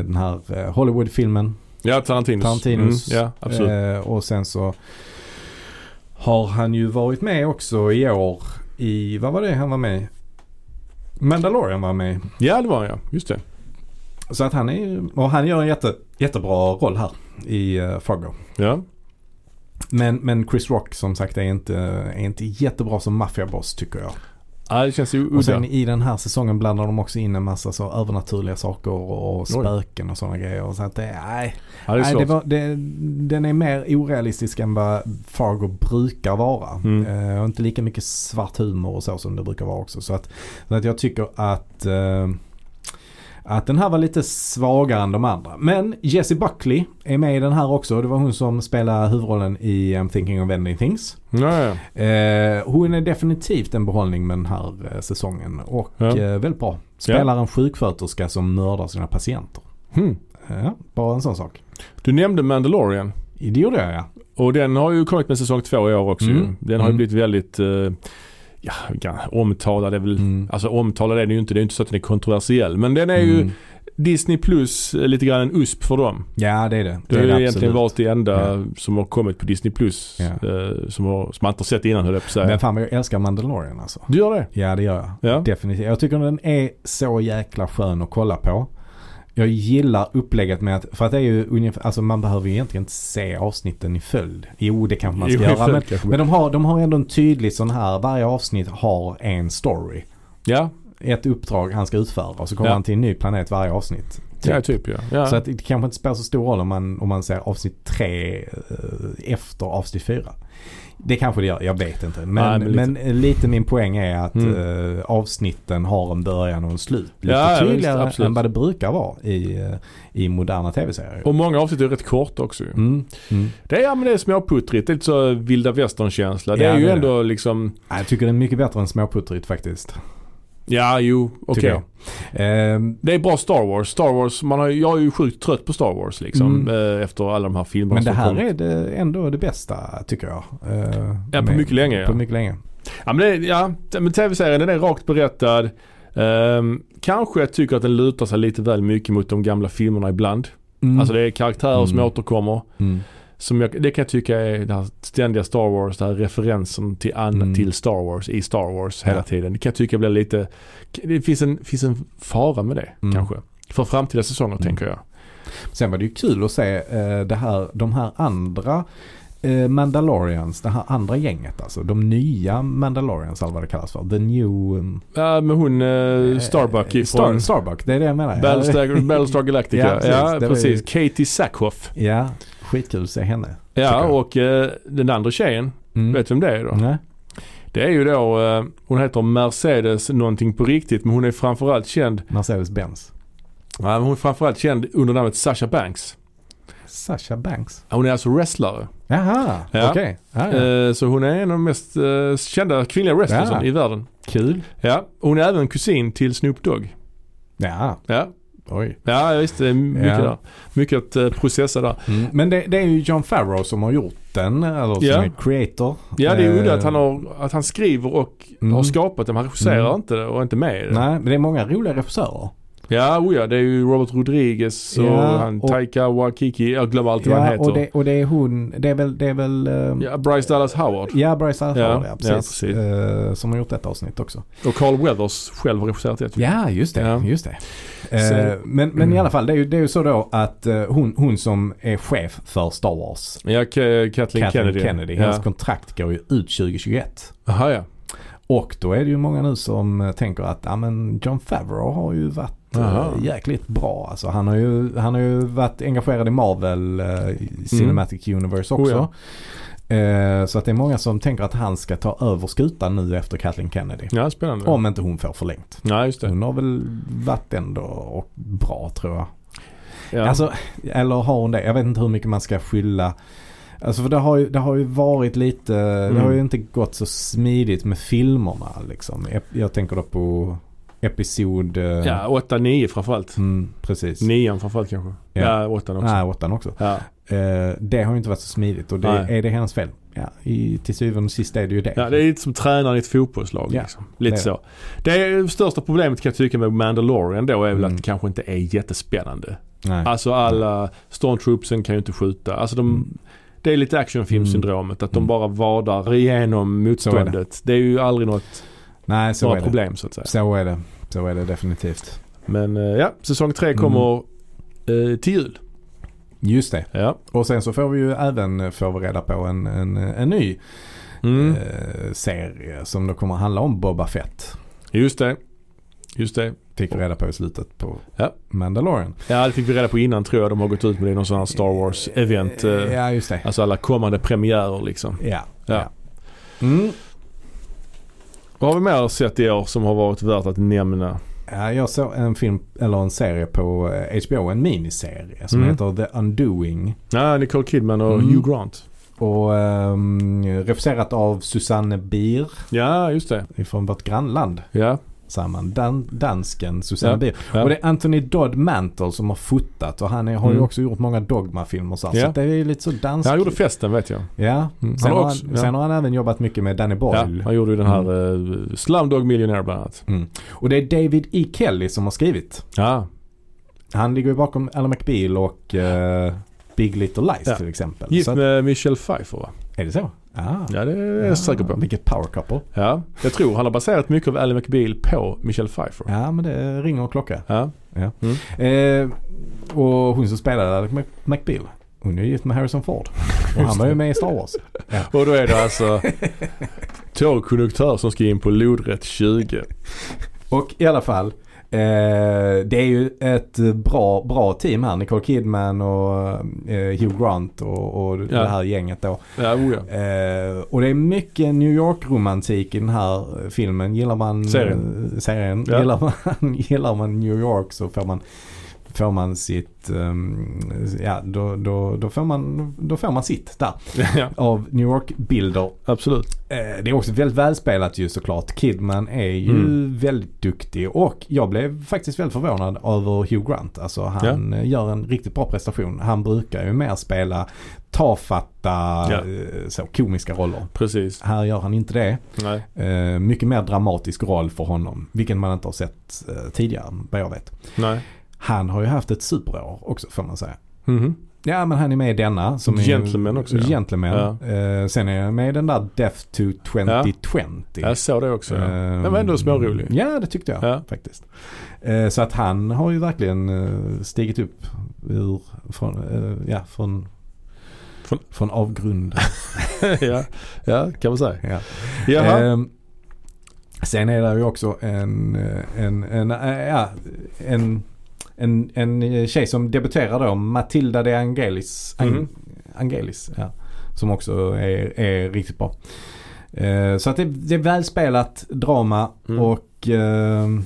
den här eh, Hollywood-filmen Ja, Tarantinos. Tarantinos. Mm. Ja, absolut. Eh, och sen så har han ju varit med också i år i, vad var det han var med i? Mandalorian var med. Ja, det var han ja. Just det. Så att han är och han gör en jätte, jättebra roll här i uh, Fargo. Ja. Men, men Chris Rock som sagt är inte, är inte jättebra som maffiaboss tycker jag. ja, det känns ju Och udda. sen i den här säsongen blandar de också in en massa så övernaturliga saker och, och spöken och sådana grejer. Och så att det, nej, Ja, det är Nej, det var, det, den är mer orealistisk än vad Fargo brukar vara. Mm. Eh, och inte lika mycket svart humor och så som det brukar vara också. Så att, så att jag tycker att, eh, att den här var lite svagare än de andra. Men Jessie Buckley är med i den här också. Det var hon som spelade huvudrollen i I'm thinking of ending things. Ja, ja. Eh, hon är definitivt en behållning med den här eh, säsongen. Och Ja. eh, väldigt bra. Spelar en sjuksköterska som mördar sina patienter. Hmm. Ja, bara en sån sak. Du nämnde Mandalorian. Det gjorde jag ja. Och den har ju kommit med säsong två i år också Mm. ju. Den har ju Mm. blivit väldigt eh, ja, omtalad är väl Mm. Alltså omtalad är den ju inte. Det är inte så att den är kontroversiell. Men den är ju Mm. Disney plus eh, lite grann en USP för dem. Ja det är det. Det är har ju det egentligen absolut. varit det enda Ja. som har kommit på Disney plus. Ja. Eh, som, har, som man inte har sett innan höll jag på att säga. Men fan jag älskar Mandalorian alltså. du gör det? Ja det gör jag. Ja. Definitivt. Jag tycker den är så jäkla skön att kolla på. Jag gillar upplägget med att, för att det är ju ungefär, alltså man behöver ju egentligen inte se avsnitten i följd. Jo det kanske man ska Jo, göra men, men de, har, de har ändå en tydlig sån här, varje avsnitt har en story. Ja, Ett uppdrag han ska utföra och så kommer Ja. han till en ny planet varje avsnitt. ja typ ja. ja. Så att det kanske inte spelar så stor roll om man, om man ser avsnitt tre eh, efter avsnitt fyra. Det kanske det gör, jag vet inte. Men, Nej, men men, lite- lite. min poäng är att Mm. eh, avsnitten har en början och en slut. Lite Ja, visst, tydligare absolut. än vad det brukar vara i, eh, i moderna tv-serier. och många avsnitt är rätt korta också. Mm. Mm. Det är, ja, men det är småputtrigt. Det är lite så vilda västern-känsla. Det Ja, är ju det ändå liksom Nej, Jag tycker det är mycket bättre än småputtrigt faktiskt. Ja, jo, okej. Jag. Ehm, Det är bra Star Wars. Star Wars, man har, jag är ju sjukt trött på Star Wars liksom. Mm. eh, Efter alla de här filmerna men det som här är det ändå det bästa tycker jag. Eh, Ja, på med- mycket länge, ja. På mycket länge. Ja men, det, ja, men tv-serien den är rakt berättad. Ehm, kanske jag tycker att den lutar sig lite väl mycket mot de gamla filmerna ibland. Mm. Alltså det är karaktärer som Mm. återkommer. Mm. Som jag, det kan jag tycka är den här ständiga Star Wars, den här referensen till, an, Mm. till Star Wars i Star Wars hela Ja. tiden. Det kan jag tycka blir lite, det finns en, finns en fara med det Mm. kanske. För framtida säsonger Mm. tänker jag. Sen var det ju kul att se eh, det här, de här andra eh, Mandalorians, det här andra gänget alltså. De nya Mandalorians eller vad det kallas för. The new... um, Ja men hon uh, Starbuck eh, ifrån Star, Starbuck, det är det jag menar. Battlestar, Battlestar Galactica. [laughs] Ja, Ja precis. precis. Det var ju- Katie Sackhoff. Ja, skitkul att se henne. Ja och eh, den andra tjejen, Mm. vet du vem det är då? Nej. Det är ju då, eh, hon heter Mercedes någonting på riktigt men hon är framförallt känd, Mercedes-Benz. ja, hon är framförallt känd under namnet Sasha Banks. Sasha Banks. Hon är alltså wrestlare. Jaha, Ja. okej. Ja, ja. Eh, Så hon är en av de mest eh, kända kvinnliga wrestlersen Ja. i världen. Kul. Ja, hon är även kusin till Snoop Dogg. Ja, Ja, oj. ja visst det är mycket Ja. Mycket att eh, processa där. Mm. Men det, det är ju John Farrow som har gjort den, eller som Ja. är creator. Ja det är Eh, udda att han, har, att han skriver och Mm. har skapat den. Han regisserar Mm. inte det och är inte med i det. Nej, men det är många roliga regissörer. Ja, oh ja, det är ju Robert Rodriguez och Ja, han och- Taika Waikiki. Jag glömmer alltid vad han Ja, heter. och det, och det är hon, det är väl, det är väl ehm, Ja, Bryce Dallas Howard. Ja, Bryce Dallas Ja, Howard, ja, ja, precis. precis. Eh, som har gjort detta avsnitt också. Och Carl Weathers själv har regisserat det. Ja, just det. Ja. Just det. Så- men, men i alla fall, det är ju, det är ju så då att eh, hon, hon som är chef för Star Wars, Ja, Ka- Kathleen, Kathleen Kennedy. Kennedy, hennes Ja. kontrakt går ju ut 2021. Aha, ja. Och då är det ju många nu som eh, tänker att ja, men John Favreau har ju varit Aha. eh, jäkligt bra. Alltså, han, har ju, han har ju varit engagerad i Marvel eh, Cinematic Universe också. Oh, Eh, så att det är många som tänker att han ska ta över skutan nu efter Kathleen Kennedy. Ja, spännande. Om inte hon får förlängt. Ja, just det. Hon har väl varit ändå och bra tror jag. Ja. Alltså, eller har hon det? Jag vet inte hur mycket man ska skylla. Alltså för det har ju, det har ju varit lite, det har ju inte gått så smidigt med filmerna liksom. Ep- Jag tänker då på Episod... eh, ja, 8-9 framförallt. Mm, precis. Nian framförallt kanske. Ja. Ja, också. Nej, åttan också. Ja. Eh, det har ju inte varit så smidigt och det, är det hennes fel? Ja, i, till syvende och sist är det ju det. ja, det är lite som tränaren i ett fotbollslag. Ja, liksom. Lite det så. Det det största problemet kan jag tycka med Mandalorian då är väl Mm. att det kanske inte är jättespännande. Nej. Alltså alla Stormtroopsen kan ju inte skjuta. Alltså de, Mm. Det är lite actionfilmsyndromet. Att de Mm. bara vadar igenom motståndet. det. är ju aldrig något, Nej, så några är det. problem så att säga. Så är det. Så är det definitivt. Men eh, ja, säsong tre kommer eh, till jul. Just det. Ja. Och sen så får vi ju även få reda på en, en, en ny Mm. eh, serie som då kommer handla om Boba Fett. Just det. Just det. Fick vi reda på i slutet på Ja. Mandalorian. Ja, det fick vi reda på innan tror jag. De har gått ut med det i någon sån här Star Wars-event. eh, Ja, just det. Alltså alla kommande premiärer liksom. Ja. Ja. ja. Mm. Vad har vi mer sett i år som har varit värt att nämna? Ja, jag såg en film, eller en serie på eh, HBO, en miniserie som Mm. heter The Undoing. Ja, Nicole Kidman och Mm. Hugh Grant. Och ehm, regisserat av Susanne Bier Ja, just det. från vårt grannland. Ja. Samman. Dan- dansken Susanne Ja, Bier. ja. Och det är Anthony Dodd Mantle som har fotat och han är, har ju Mm. också gjort många Dogma-filmer. Så. Ja. så det är ju lite så dansk. Ja, han gjorde festen vet jag. Ja. Mm. Sen, Han har också- han, ja. sen har han även jobbat mycket med Danny Ja, Boyle. han gjorde ju den här mm. Slumdog Millionaire bland annat. Mm. Och det är David E. Kelly som har skrivit. Ja, Han ligger ju bakom Ally McBeal och eh, Big Little Lies Ja. till exempel. gift med Michelle Pfeiffer va? är det så? Ah. Ja, det är jag säker på. Vilket power couple. Ja, jag tror han har baserat mycket av Ally McBeal på Michelle Pfeiffer. Ja men det ringer och klocka. Ja. Eh, och hon som spelade Ally Mc- McBeal. Hon är gift med Harrison Ford. Och han var ju med i Star Wars. [laughs] Och då är det alltså tågkonduktör som ska in på lodrätt 20. Och i alla fall. Eh, det är ju ett bra, bra team här. Nicole Kidman och eh, Hugh Grant och, och Ja. det här gänget då. Ja, oja. Eh, och det är mycket New York-romantik i den här filmen. Gillar man Serien. eh, serien. Ja. Gillar, man, [laughs] gillar man New York så får man, får man sitt, ehm, ja då, då, då, får man, då får man sitt där. [laughs] ja, Av New York-bilder. absolut. Eh, det är också väldigt välspelat ju såklart. Kidman är ju Mm. väldigt duktig och jag blev faktiskt väldigt förvånad över Hugh Grant. Alltså han eh, gör en riktigt bra prestation. Han brukar ju mer spela tafatta, Ja. eh, så komiska roller. Precis. Här gör han inte det. Nej. Mycket mer dramatisk roll för honom. Vilken man inte har sett tidigare vad jag vet. Nej. Han har ju haft ett superår också får man säga. Mhm. Ja men han är med i denna. Som Gentleman är, också, ja. Gentleman. Eh, sen är han med i den där Death to 2020. Jag såg det också. Ja. Ehm, Den var ändå smårolig. Ja det tyckte jag Ja. faktiskt. Eh, så att han har ju verkligen eh, stigit upp ur, från, eh, ja, från, Från- från avgrunden. [laughs] ja. ja, kan man säga. ja. Jaha. Ehm, sen är det ju också en, eh, en, en, eh, ja, en, en, en tjej som debuterar då, Matilda de Angelis. Ang- Mhm. Angelis ja, som också är, är riktigt bra. Eh, så att det, det är välspelat drama Mm. och ehm,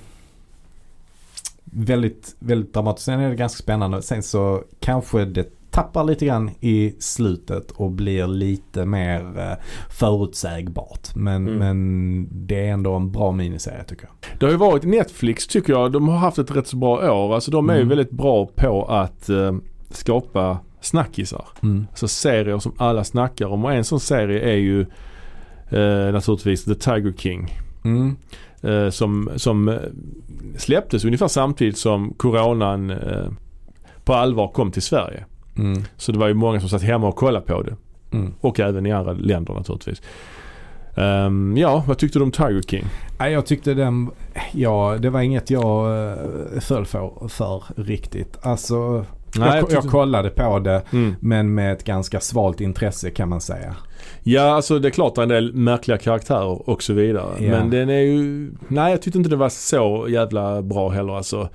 väldigt, väldigt dramatiskt. Sen är det ganska spännande. Sen så kanske det tappar lite grann i slutet och blir lite mer eh, förutsägbart. Men, Mm. men det är ändå en bra miniserie tycker jag. Det har ju varit Netflix tycker jag. De har haft ett rätt så bra år. Alltså de är ju Mm. väldigt bra på att eh, skapa snackisar. Alltså serier som alla snackar om. Och en sån serie är ju eh, naturligtvis The Tiger King. Mm. Eh, som, som eh, släpptes ungefär samtidigt som coronan eh, på allvar kom till Sverige. Mm. Så det var ju många som satt hemma och kollade på det. Mm. Och även i andra länder naturligtvis. Ehm, ja, vad tyckte du om Tiger King? Nej, jag tyckte den, ja det var inget jag uh, föll för, för riktigt. Alltså Nej, jag, jag jag, kollade på det Mm. men med ett ganska svalt intresse kan man säga. Ja, alltså det är klart det är en del märkliga karaktärer och så vidare. Ja. Men den är ju, nej jag tyckte inte det var så jävla bra heller alltså.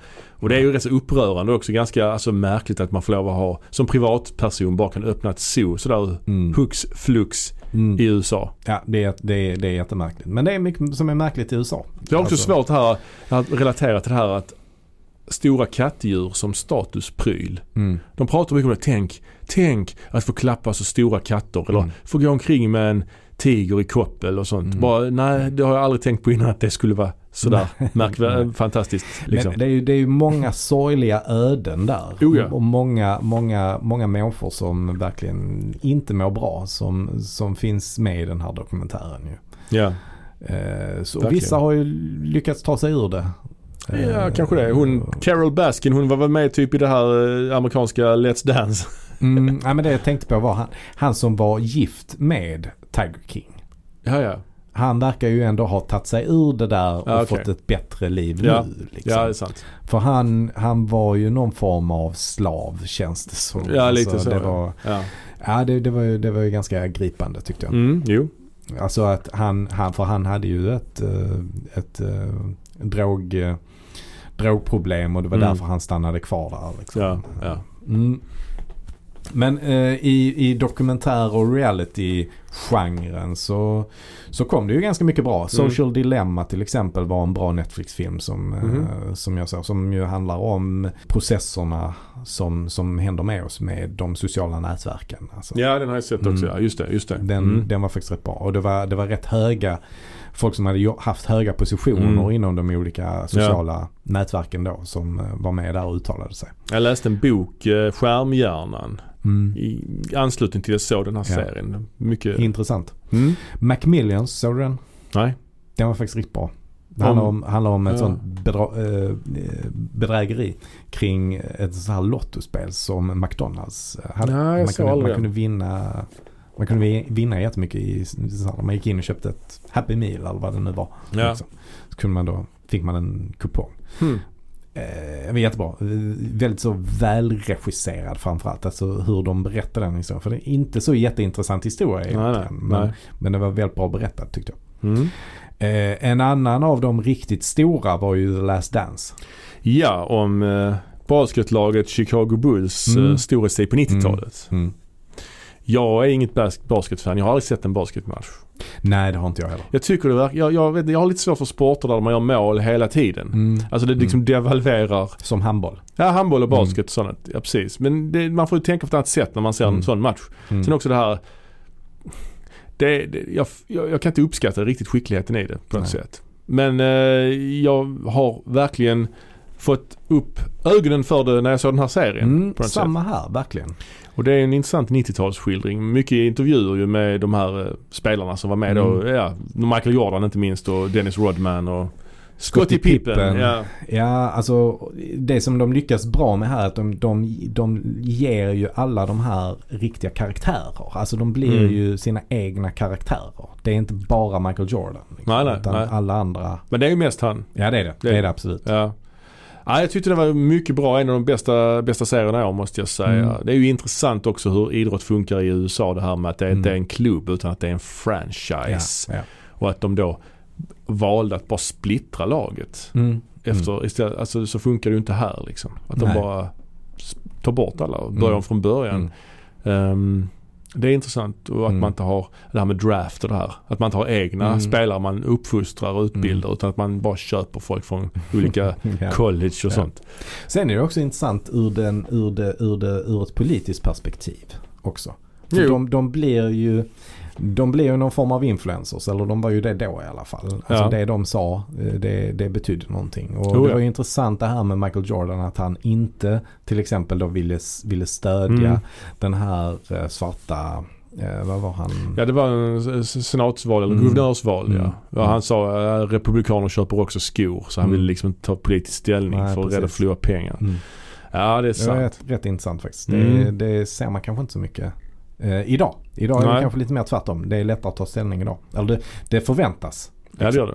Och det är ju rätt så upprörande också. Ganska alltså, märkligt att man får lov att ha, som privatperson bara kan öppna ett zoo sådär Mm. hux flux Mm. i USA. Ja, det är, det, är, det är jättemärkligt. Men det är mycket som är märkligt i USA. Det är också Alltså, svårt här att relatera till det här att stora kattdjur som statuspryl. Mm. De pratar mycket om det. Tänk, tänk att få klappa så stora katter. Eller Mm. få gå omkring med en tiger i koppel och sånt. Mm. Bara, nej, det har jag aldrig tänkt på innan att det skulle vara sådär [laughs] märkvärdigt, fantastiskt. Liksom. Men det är, ju, det är ju många sorgliga öden där. Oh ja. Och många, många, många människor som verkligen inte mår bra som, som finns med i den här dokumentären. Ju. Ja. Eh, så Verkligen. vissa har ju lyckats ta sig ur det. ja, Eh, kanske det. Hon, Carol Baskin, hon var väl med typ i det här eh, amerikanska Let's Dance. Mm, [laughs] nej, men det jag tänkte på var han, han som var gift med Tiger King. Ja, ja. Han verkar ju ändå ha tagit sig ur det där och Ja, okej. fått ett bättre liv Ja. nu. Liksom. Ja, det är sant. För han, han var ju någon form av slav känns det som. Ja, lite så, Det var, Ja. ja, det, det, var ju, det var ju ganska gripande tyckte jag. Mm, jo. Alltså att han, han, för han hade ju ett, eh, ett, eh, drog, eh, drogproblem och det var Mm. därför han stannade kvar där. Liksom. Ja, ja. Mm. Men eh, i, i dokumentär och reality-genren så, så kom det ju ganska mycket bra. Social Dilemma till exempel var en bra Netflix-film som, Mhm. eh, som jag såg. Som ju handlar om processerna som, som händer med oss med de sociala nätverken. Alltså, ja, den har jag sett också. Mm. Ja, just det. Just det. den, Mm. den var faktiskt rätt bra. Och det var, det var rätt höga folk som hade haft höga positioner Mm. inom de olika sociala nätverken då som eh, var med där och uttalade sig. Jag läste en bok, eh, Skärmhjärnan, Mm. i anslutning till att jag såg den här Ja. serien. Mycket... Intressant. Mm. Macmillions, såg du den? Nej. Den var faktiskt riktigt bra. Det handlar om, handlar om ett Ja. sånt bedra, eh, bedrägeri kring ett så här lottospel som McDonalds eh, hade. Nej, man, kunde, man kunde vinna man kunde vi- vinna jättemycket i, man gick in och köpte ett Happy Meal eller vad det nu var. Ja. Liksom. Så kunde man då, fick man en kupong. Hmm. Eh, jättebra. Eh, Väldigt så välregisserad framförallt. Alltså hur de berättar den historien. För det är inte så jätteintressant historia Nej, egentligen. nej. Men, nej. men det var väldigt bra berättat tyckte jag. Mm. Eh, en annan av de riktigt stora var ju The Last Dance. Ja, om eh, basketlaget Chicago Bulls Mm. eh, storhetstid på 90-talet. Mm. Jag är inget bas- basketfan. Jag har aldrig sett en basketmatch. Nej det har inte jag heller. Jag tycker det verkar, jag, jag, vet, jag har lite svårt för sporter där man gör mål hela tiden. Mm. Alltså det liksom devalverar, Som handboll. ja handboll och basket och sånt. Ja precis. Men det, man får ju tänka på ett annat sätt när man ser Mm. en sån match. Mm. Sen också det här, det, det, jag, jag, jag kan inte uppskatta riktigt skickligheten i det på något Nej. sätt. Men eh, jag har verkligen fått upp ögonen för det när jag såg den här serien. Mm, samma här, verkligen. Och det är en intressant 90-talsskildring. Mycket intervjuer ju med de här eh, spelarna som var med då. Mm. Ja, Michael Jordan inte minst och Dennis Rodman och Scottie Pippen. Pippen. Ja. Ja, alltså det som de lyckas bra med här är att de, de, de ger ju alla de här riktiga karaktärer. Alltså de blir Mm. ju sina egna karaktärer. Det är inte bara Michael Jordan. Liksom, Nej, nej, utan nej. alla andra. Men det är ju mest han. Ja det är det. Det är det absolut. Ja. Ja, jag tyckte det var mycket bra. En av de bästa, bästa serierna år måste jag säga. Mm. Det är ju intressant också hur idrott funkar i USA. Det här med att det inte är Mm. en klubb utan att det är en Ja, franchise. ja. Och att de då valde att bara splittra laget. Mm. Efter, istället, alltså, så funkar det ju inte här liksom. Att de Nej. bara tar bort alla och börjar Mm. om från början. Mm. Det är intressant och att Mm. man inte har det här med draft och det här. Att man inte har egna Mm. spelare man uppfostrar och utbildar utan att man bara köper folk från olika [laughs] Ja. college och Ja. sånt. Sen är det också intressant ur, den, ur, det, ur, det, ur ett politiskt perspektiv också. För de, de blir ju de blir ju någon form av influencers, eller de var ju det då i alla fall. Alltså Ja. det de sa, eh, det, det betydde någonting. Och Oh, det ja. var ju intressant det här med Michael Jordan att han inte till exempel då ville, ville stödja Mm. den här eh, svarta, eh, vad var han? Ja det var en senatsval eller Mm. guvernörsval Mm. ja. ja. Han sa att republikaner köper också skor så han Mm. ville liksom inte ta politisk ställning Nej, för att rädda precis. förlora pengar. Mm. Ja det är Det var sant. rätt, rätt intressant faktiskt. Mm. Det, det ser man kanske inte så mycket eh, idag. Idag är det Nej. kanske lite mer tvärtom. Det är lättare att ta ställning idag. Eller det, det förväntas. Ja det gör det.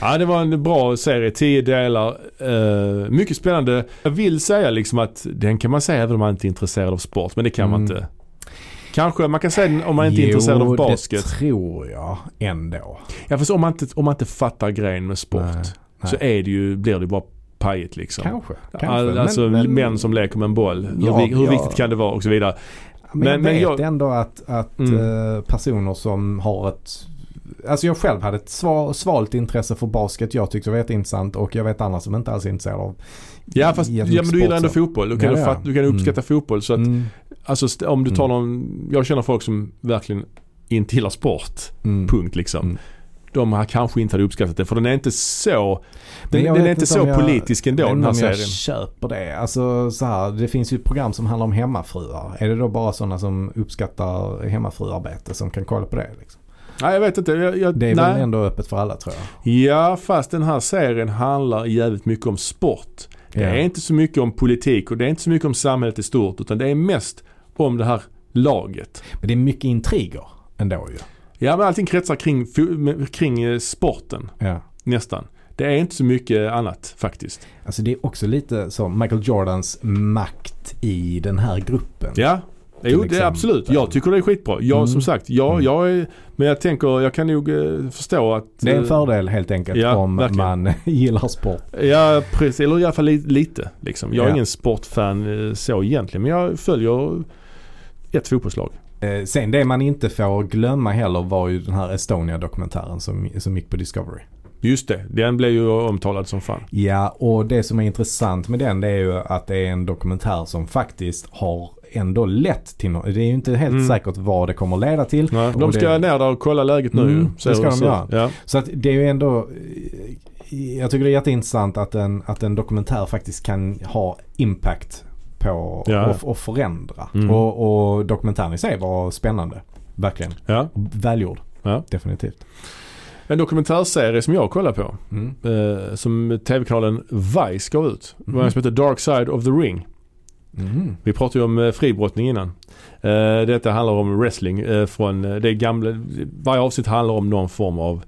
Ja det var en bra serie, tio delar. Eh, mycket spännande. Jag vill säga liksom att den kan man säga även om man inte är intresserad av sport. Men det kan man Mm. inte. Kanske man kan säga om man inte är intresserad av basket. det tror jag ändå. Ja fast om man inte, om man inte fattar grejen med sport Nej, nej. så är det ju, blir det bara pajigt liksom. Kanske. kanske. All, alltså Men- men- män som leker med en boll. Hur, Ja, vi- hur ja. viktigt kan det vara och så vidare. Men, Men- jag men vet jag- ändå att, att Mm. eh, personer som har ett Alltså jag själv hade ett sval, svalt intresse för basket. Jag tyckte det var jätteintressant och jag vet andra som inte alls är intresserade av Ja fast ja, men du gillar ändå så. fotboll. Du kan, Ja, ja. fatt, du kan uppskatta fotboll. Så att, Mm, alltså, om du tar Mm. någon, jag känner folk som verkligen inte gillar sport. mm. Punkt liksom. De har kanske inte hade uppskattat det för den är inte så, den, den är inte så jag- politisk ändå den här om jag serien. köper det. Alltså så här, det finns ju program som handlar om hemmafruar. Är det då bara sådana som uppskattar hemmafruarbete som kan kolla på det? Liksom? Nej jag vet inte. Jag, jag, Det är nej. väl ändå öppet för alla tror jag. Ja fast den här serien handlar jävligt mycket om sport. Det Ja. är inte så mycket om politik och det är inte så mycket om samhället i stort utan det är mest om det här laget. Men det är mycket intriger ändå ju. Ja men allting kretsar kring, kring eh, sporten Ja. nästan. Det är inte så mycket annat faktiskt. Alltså det är också lite så Michael Jordans makt i den här gruppen. Ja, jo det absolut. Jag tycker det är skitbra. Jag Mm. som sagt, ja, Mm. jag är, men jag tänker, jag kan nog eh, förstå att... Det är en eh, fördel helt enkelt Ja, om verkligen. man [laughs] gillar sport. Ja, precis. Eller i alla fall li- lite. Liksom. Jag är Ja. ingen sportfan så egentligen. Men jag följer ett fotbollslag. Eh, sen det man inte får glömma heller var ju den här Estonia-dokumentären som, som gick på Discovery. Just det, den blev ju omtalad som fan. Ja, och det som är intressant med den det är ju att det är en dokumentär som faktiskt har ändå lett till något. Det är ju inte helt Mm. säkert vad det kommer att leda till. Nej, de ska det- ner där och kolla läget nu Mm, det ska de göra. Ja. Så att det är ju ändå eh, jag tycker det är jätteintressant att en, att en dokumentär faktiskt kan ha impact på Ja. och, och förändra. Mm. Och, och dokumentären i sig var spännande. Verkligen. ja. Välgjord. Ja. Definitivt. En dokumentärserie som jag kollar på. Mm. Eh, som tv-kanalen Vice gav ut. Det var en Mhm. som heter Dark Side of the Ring. Mm. Vi pratade ju om eh, fribrottning innan. Eh, detta handlar om wrestling eh, från eh, det gamla. Varje avsnitt handlar om någon form av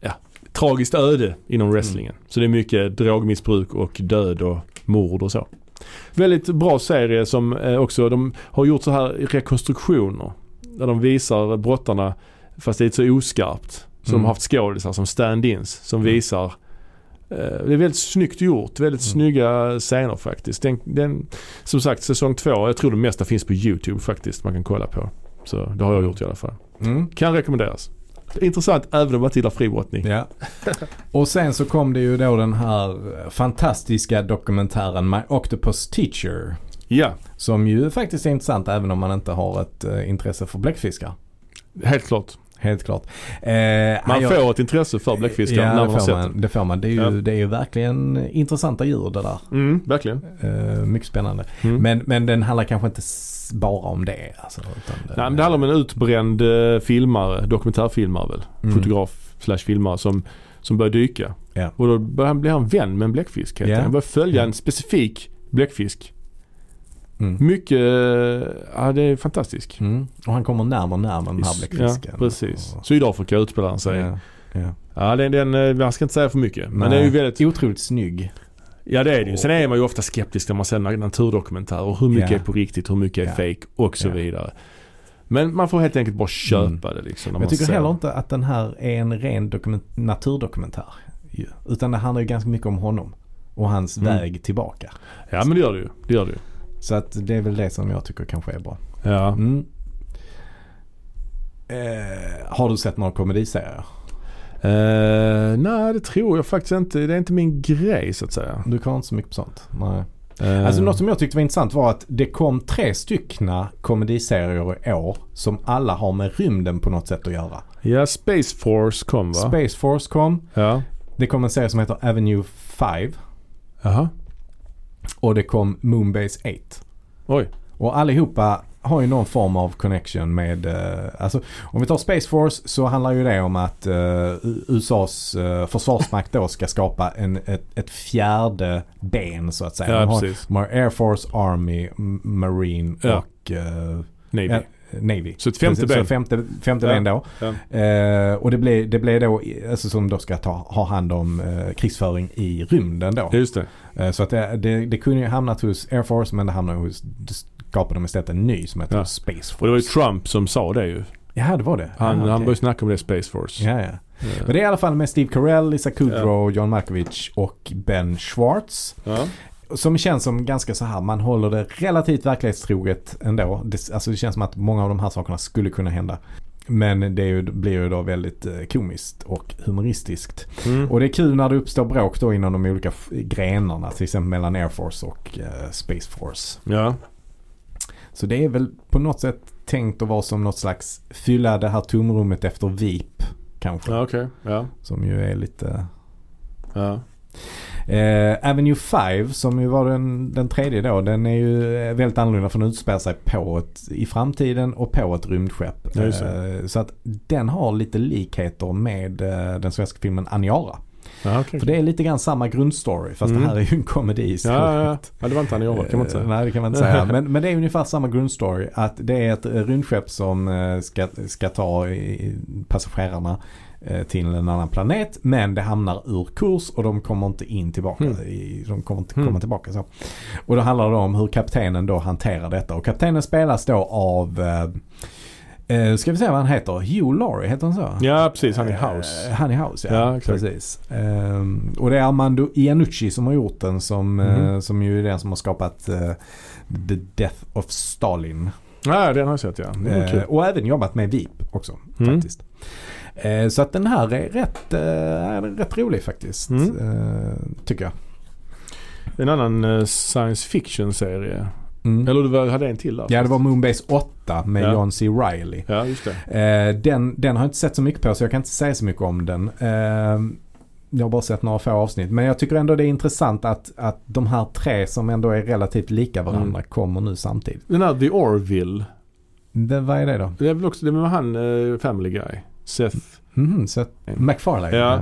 ja, tragiskt öde inom wrestlingen. Så det är mycket drogmissbruk och död och mord och så. Väldigt bra serie som eh, också, de har gjort så här rekonstruktioner. Där de visar brottarna fast det är så oskarpt. Så de Mm. har haft skådisar som stand-ins som Mm. visar eh, det är väldigt snyggt gjort. Väldigt Mm. snygga scener faktiskt. Den, den, som sagt säsong två, jag tror det mesta finns på YouTube faktiskt man kan kolla på. Så det har jag gjort i alla fall. Mm. Kan rekommenderas. Intressant även om man inte gillar fribrottning. Ja. Och sen så kom det ju då den här fantastiska dokumentären My Octopus Teacher. Ja, Som ju faktiskt är intressant även om man inte har ett eh, intresse för bläckfiskar. helt klart. Helt klart. Eh, Man jag- får ett intresse för bläckfiskar ja, när man det har får sett man, det får man. Det är ju, Ja. det är ju verkligen intressanta djur det där. Mm, verkligen. Eh, mycket spännande. Mm. Men, men den handlar kanske inte bara om det. Alltså, utan den, Nej, men det handlar om en utbränd eh, filmare, dokumentärfilmare väl. Mm. Fotograf slash filmare som, som börjar dyka. Ja. Och då börjar han bli han vän med en bläckfisk. enkelt. Han börjar följa Ja. en specifik bläckfisk. Mm. Mycket, eh, ja det är fantastiskt. Mm. Och han kommer närmare och närmare den här bläckfisken. Ja, precis. Och, Sydafrika utspelar han sig. Ja, den, den, eh, man ska inte säga för mycket. Men Nej. det är ju väldigt, Otroligt snygg. Ja det är det ju. Sen är man ju ofta skeptisk när man ser naturdokumentärer. Hur mycket Ja. är på riktigt, hur mycket är Ja. fake och så Ja. vidare. Men man får helt enkelt bara köpa Mm. det liksom. när jag man tycker ser. heller inte att den här är en ren dokument- naturdokumentär. ju. Utan det handlar ju ganska mycket om honom. Och hans Mm. väg tillbaka. Ja men det gör det ju. Det gör det ju. Så att det är väl det som jag tycker kanske är bra. Ja. Mm. Eh, har du sett några komediserier? Eh, nej det tror jag faktiskt inte. Det är inte min grej så att säga. Du kan inte så mycket på sånt? Nej. Eh, Alltså något som jag tyckte var intressant var att det kom tre styckna komediserier i år som alla har med rymden på något sätt att göra. Ja, Space Force kom va? Space Force kom. ja. Det kom en serie som heter Avenue 5. Jaha. Och det kom Moonbase 8. Oj. Och allihopa har ju någon form av connection med, eh, alltså om vi tar Space Force så handlar ju det om att eh, USAs eh, försvarsmakt då ska skapa en, ett, ett fjärde ben så att säga. Ja de, har, de har Air Force, Army, Marine Ja. och eh, Navy. Navy. Så ett femte Precis, ben. Så femte, femte Ja. ben då. Ja. Eh, och det blir, det blir då, alltså som då ska ta, ha hand om eh, krigsföring i rymden då. Just det. Eh, Så att det, det, det kunde ju hamnat hos Air Force men det hamnade hos skapade de istället en ny som heter Ja. Space Force. Och det var ju Trump som sa det ju. Ja, det var det. Han, ja, han okej. började snacka om det Space Force. Ja, ja. Men det är i alla fall med Steve Carell, Lisa Kudrow, John Malkovich och Ben Schwartz. Som känns som ganska så här, man håller det relativt verklighetstroget ändå. Det, alltså det känns som att många av de här sakerna skulle kunna hända. Men det ju, blir ju då väldigt eh, komiskt och humoristiskt. Mm. Och det är kul när det uppstår bråk då inom de olika grenarna. Till exempel mellan Air Force och eh, Space Force. ja. Så det är väl på något sätt tänkt att vara som något slags fylla det här tomrummet efter VIP kanske. Ja, okej. Ja. Som ju är lite... Ja. Eh, Avenue 5 som ju var den, den tredje då. Den är ju eh, väldigt annorlunda för den utspelar sig på ett, i framtiden och på ett rymdskepp. Ja. Eh, så att den har lite likheter med eh, den svenska filmen Aniara. Ja, okej. För det är lite grann samma grundstory fast Mm. det här är ju en komedi istället. Ja, ja, ja. det var inte han i år kan man inte säga. Nej det kan man inte säga. [laughs] Men, men det är ungefär samma grundstory. Att det är ett rymdskepp som eh, ska, ska ta passagerarna eh, till en annan planet. Men det hamnar ur kurs och de kommer inte in tillbaka. Mm. De kommer inte Mm. komma tillbaka så. Och då handlar det om hur kaptenen då hanterar detta. Och kaptenen spelas då av eh, Eh, ska vi se vad han heter? Hugh Laurie, heter han så? Ja, precis. Han är House. han är House, ja. Ja, precis. Ehm, och det är Armando Iannucci som har gjort den som, eh, Mhm. som ju är den som har skapat The Death of Stalin. Ja, den har jag sett ja. Kul. och även jobbat med VIP också Mm. faktiskt. Så att den här är rätt, eh, är rätt rolig faktiskt. Mm. Tycker jag. En annan science fiction-serie. Mm. Eller du hade en till där? Ja det var Moonbase 8 med Ja. John C. Reilly. Ja, just det. Eh, den, den har jag inte sett så mycket på så jag kan inte säga så mycket om den. Eh, jag har bara sett några få avsnitt. Men jag tycker ändå det är intressant att, att de här tre som ändå är relativt lika varandra Mm. kommer nu samtidigt. Den här The Orville. Det, vad är det då? Det är väl också, det med han eh, Family Guy. Seth. Mhm, så McFarlane? Ja.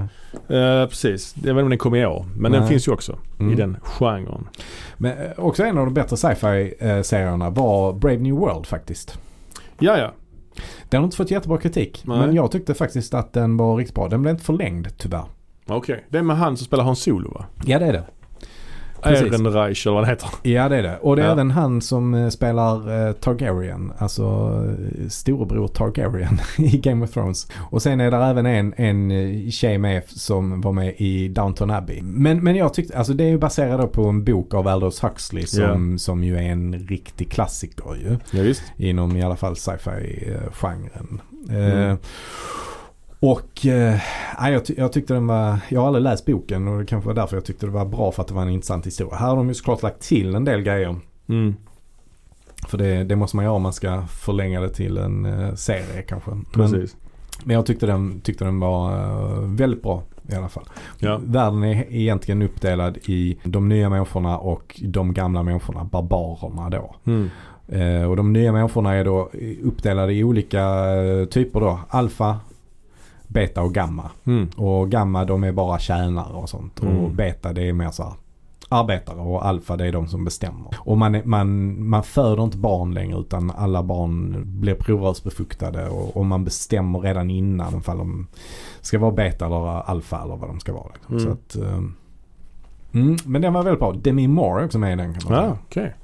Eh, precis. Jag vet inte om den kom i år. Men den Nej. finns ju också Mm. i den genren. Men eh, också en av de bättre sci-fi eh, var Brave New World faktiskt. Ja, ja. Den har inte fått jättebra kritik. Nej. Men jag tyckte faktiskt att den var riktigt bra. Den blev inte förlängd tyvärr. Okej. Det är med han som spelar Han Solo va? Ja det är det. Ehrenreich eller vad han heter. Ja det är det. Och det är Ja. även han som eh, spelar eh, Targaryen. Alltså eh, storebror Targaryen [laughs] i Game of Thrones. Och sen är det även en, en eh, tjej med som var med i Downton Abbey. Men, men jag tyckte, alltså det är ju baserat på en bok av Aldous Huxley som, som ju är en riktig klassiker ju. Ja. Inom i alla fall sci-fi-genren. Mm. Eh, och eh, jag, ty- jag tyckte den var, jag har aldrig läst boken och det kanske var därför jag tyckte det var bra för att det var en intressant historia. Här har de ju såklart lagt till en del grejer. Mm. För det, det måste man göra om man ska förlänga det till en eh, serie kanske. Men, Precis. men jag tyckte den, tyckte den var eh, väldigt bra i alla fall. Ja. Världen är egentligen uppdelad i de nya människorna och de gamla människorna, barbarerna då. Mm. Eh, och de nya människorna är då uppdelade i olika eh, typer då. Alfa, beta och gamma. Mm. Och gamma de är bara tjänare och sånt. Och Mm. beta det är mer så här arbetare och alfa det är de som bestämmer. Och man, man, man föder inte barn längre utan alla barn blir provrörsbefuktade och, och man bestämmer redan innan ifall de ska vara beta eller alfa eller vad de ska vara. Liksom. Mm. Så att, mm, men den var väldigt bra. Demi Moore också med i den kan man säga. okej.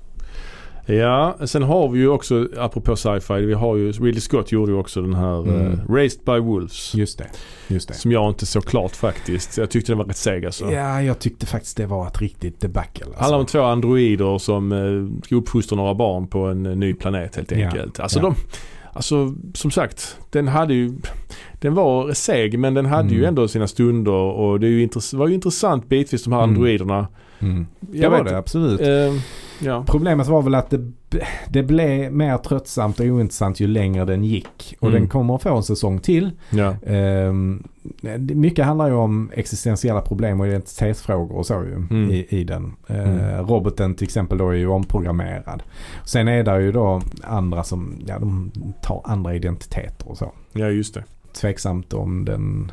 Ja, sen har vi ju också, apropå sci-fi, vi har ju, Ridley Scott gjorde ju också den här Mm. eh, Raised by Wolves. Just det. Just det. Som jag inte så klart faktiskt. Jag tyckte den var rätt seg alltså. Ja, jag tyckte faktiskt det var ett riktigt debacle. Alltså. handlar om två androider som eh, ska uppfostra några barn på en eh, ny planet helt Ja, enkelt. Alltså ja. de, alltså som sagt, den hade ju, den var seg men den hade ju Mm. ändå sina stunder och det är ju var ju intressant bitvis de här Mm. androiderna. Mm. Det Jag var vet det absolut. Eh, ja. Problemet var väl att det, det blev mer tröttsamt och ointressant ju längre den gick. Och Mm. den kommer att få en säsong till. ja. Ehm, det- mycket handlar ju om existentiella problem och identitetsfrågor och så ju Mm. i, i den. Eh, Mm. Roboten till exempel då är ju omprogrammerad. Sen är det ju då andra som, ja de tar andra identiteter och så. ja, just det. Tveksamt om den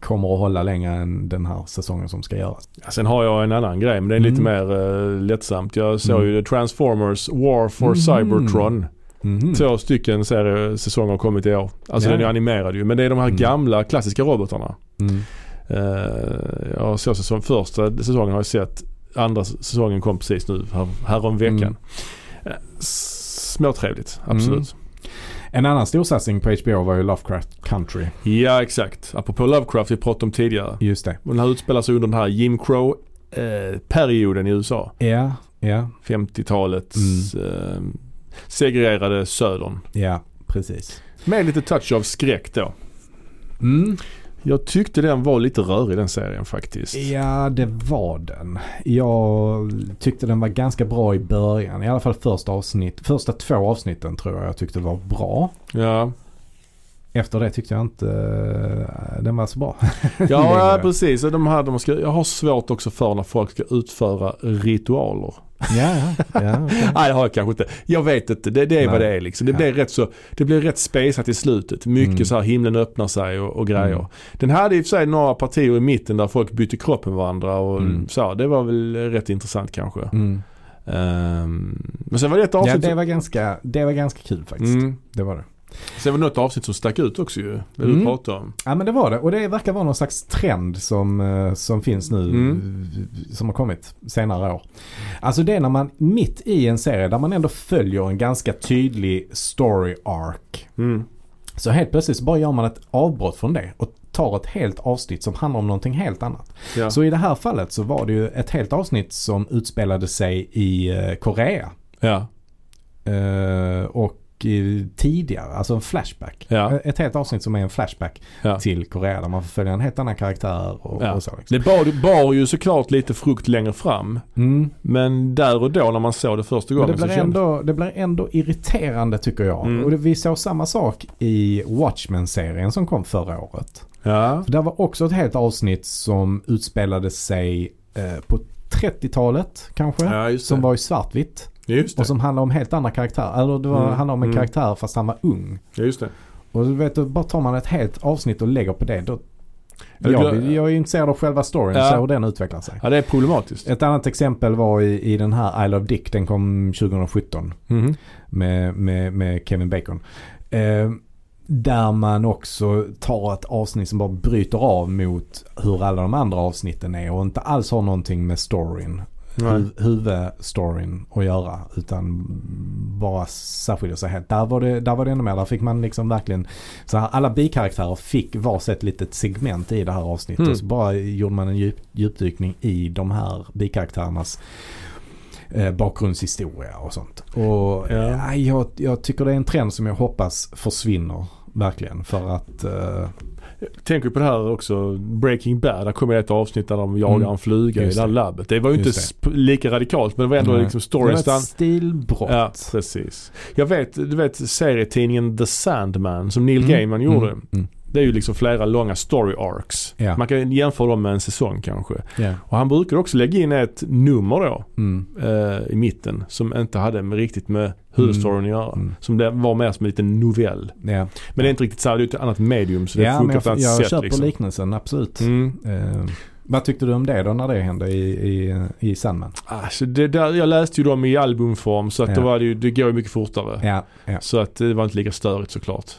kommer att hålla längre än den här säsongen som ska göras. Ja, sen har jag en annan grej men det är lite Mm. mer uh, lättsamt. Jag såg Mm. ju Transformers War for Mhm. Cybertron. Mhm. Två stycken serie, säsonger har kommit i år. Alltså Ja. den är animerad ju. Men det är de här Mm. gamla klassiska robotarna. Mm. Uh, jag såg säsong, första säsongen har jag sett. Andra säsongen kom precis nu här, här om veckan. Mm. Eh, småtrevligt. Absolut. En annan storsatsning på HBO var ju Lovecraft Country. Ja exakt. Apropå Lovecraft vi pratade om tidigare. Just det. Och den här utspelar sig under den här Jim Crow-perioden i USA. Ja, ja, 50-talets eh, segregerade södern. ja, precis. Med lite touch av skräck då. Mm. Jag tyckte den var lite rörig den serien faktiskt. Ja, det var den. Jag tyckte den var ganska bra i början. I alla fall första avsnitt. Första två avsnitten tror jag jag tyckte var bra. Ja, Efter det tyckte jag inte eh, den var så bra. [laughs] ja, ja precis. De här, de ska, jag har svårt också för när folk ska utföra ritualer. ja, ja, ja. [laughs] okej. Nej det har jag kanske inte. Jag vet inte. Det, det är vad Nej. det är liksom. Det Ja. blir rätt så, det blir rätt spejsat i slutet. Mycket Mm. så här himlen öppnar sig och, och grejer. Mm. Den hade i och för sig några partier i mitten där folk bytte kropp med varandra och Mm. så. Det var väl rätt intressant kanske. Mm. Ehm, men sen var det ett Ja, avsnitt det som, var, ganska, det var ganska kul faktiskt. mm, Det var det. Sen var det något avsnitt som stack ut också ju. Det Mm. du pratade om. Ja men det var det. Och det verkar vara någon slags trend som, eh, som finns nu. Mm. Som har kommit senare år. Alltså det är när man mitt i en serie där man ändå följer en ganska tydlig story arc. Mm. Så helt plötsligt så bara gör man ett avbrott från det och tar ett helt avsnitt som handlar om någonting helt annat. Ja. Så i det här fallet så var det ju ett helt avsnitt som utspelade sig i eh, Korea. ja. Eh, och tidigare, alltså en flashback. Ja. Eh, Ett helt avsnitt som är en flashback Ja. till Korea där man får följa en helt annan karaktär och, Ja. och så. Liksom. Det bar, bar ju såklart lite frukt längre fram. Mm. Men där och då när man såg det första Men gången det så blir, kände ändå, det blir ändå irriterande tycker jag. Mm. Och det, vi såg samma sak i Watchmen-serien som kom förra året. Ja. För där var också ett helt avsnitt som utspelade sig eh, på 30-talet kanske. Som var i svartvitt. Och som handlade om helt andra karaktärer. Eller det var, Mm, handlade om en mm. karaktär fast han var ung. Ja, just det. Och du vet, då bara tar man ett helt avsnitt och lägger på det. Då, Ja, jag, det- jag är intresserad av själva storyn, Ja. så hur den utvecklar sig. Ja, det är problematiskt. Ett annat exempel var i, i den här I Love Dick. Den kom 2017 Mhm. med, med, med Kevin Bacon. Eh, där man också tar ett avsnitt som bara bryter av mot hur alla de andra avsnitten är och inte alls har någonting med storyn. Hu- huvudstoryn att göra. Utan bara särskiljer sig helt. Där var, det, där var det ännu mer. Där fick man liksom verkligen, så här, alla bikaraktärer fick varsitt litet segment i det här avsnittet. Mm. Så bara gjorde man en djup, djupdykning i de här bikaraktärernas eh, bakgrundshistoria och sånt. Och Ja. ja. jag, jag tycker det är en trend som jag hoppas försvinner. Verkligen. För att eh, Tänker på det här också, Breaking Bad. Där kommer ett avsnitt där de jagar Mm. en fluga i det här det. labbet. Det var ju inte det. lika radikalt men det var ändå Nej. liksom det storyn var stann. ett stilbrott. Ja, precis. Jag vet, du vet serietidningen The Sandman som Neil Mm, Gaiman gjorde. Mm, mm, Det är ju liksom flera långa story arcs. Ja. Man kan jämföra dem med en säsong kanske. ja. Och han brukar också lägga in ett nummer då Mm, eh, i mitten som inte hade med, riktigt med huvudstoryn att göra. mm. Som det var mer som en liten novell. ja. Men det är inte riktigt så det är ett annat medium så det ja, funkar jag, på ett jag annat sätt. köper Liksom. liknelsen, absolut. Mm. Eh, vad tyckte du om det då när det hände i, i, i Sandman? Alltså det där, jag läste ju dem i albumform så att Ja. det, var det, ju, det går ju mycket fortare. Ja, ja. Så att det var inte lika störigt såklart.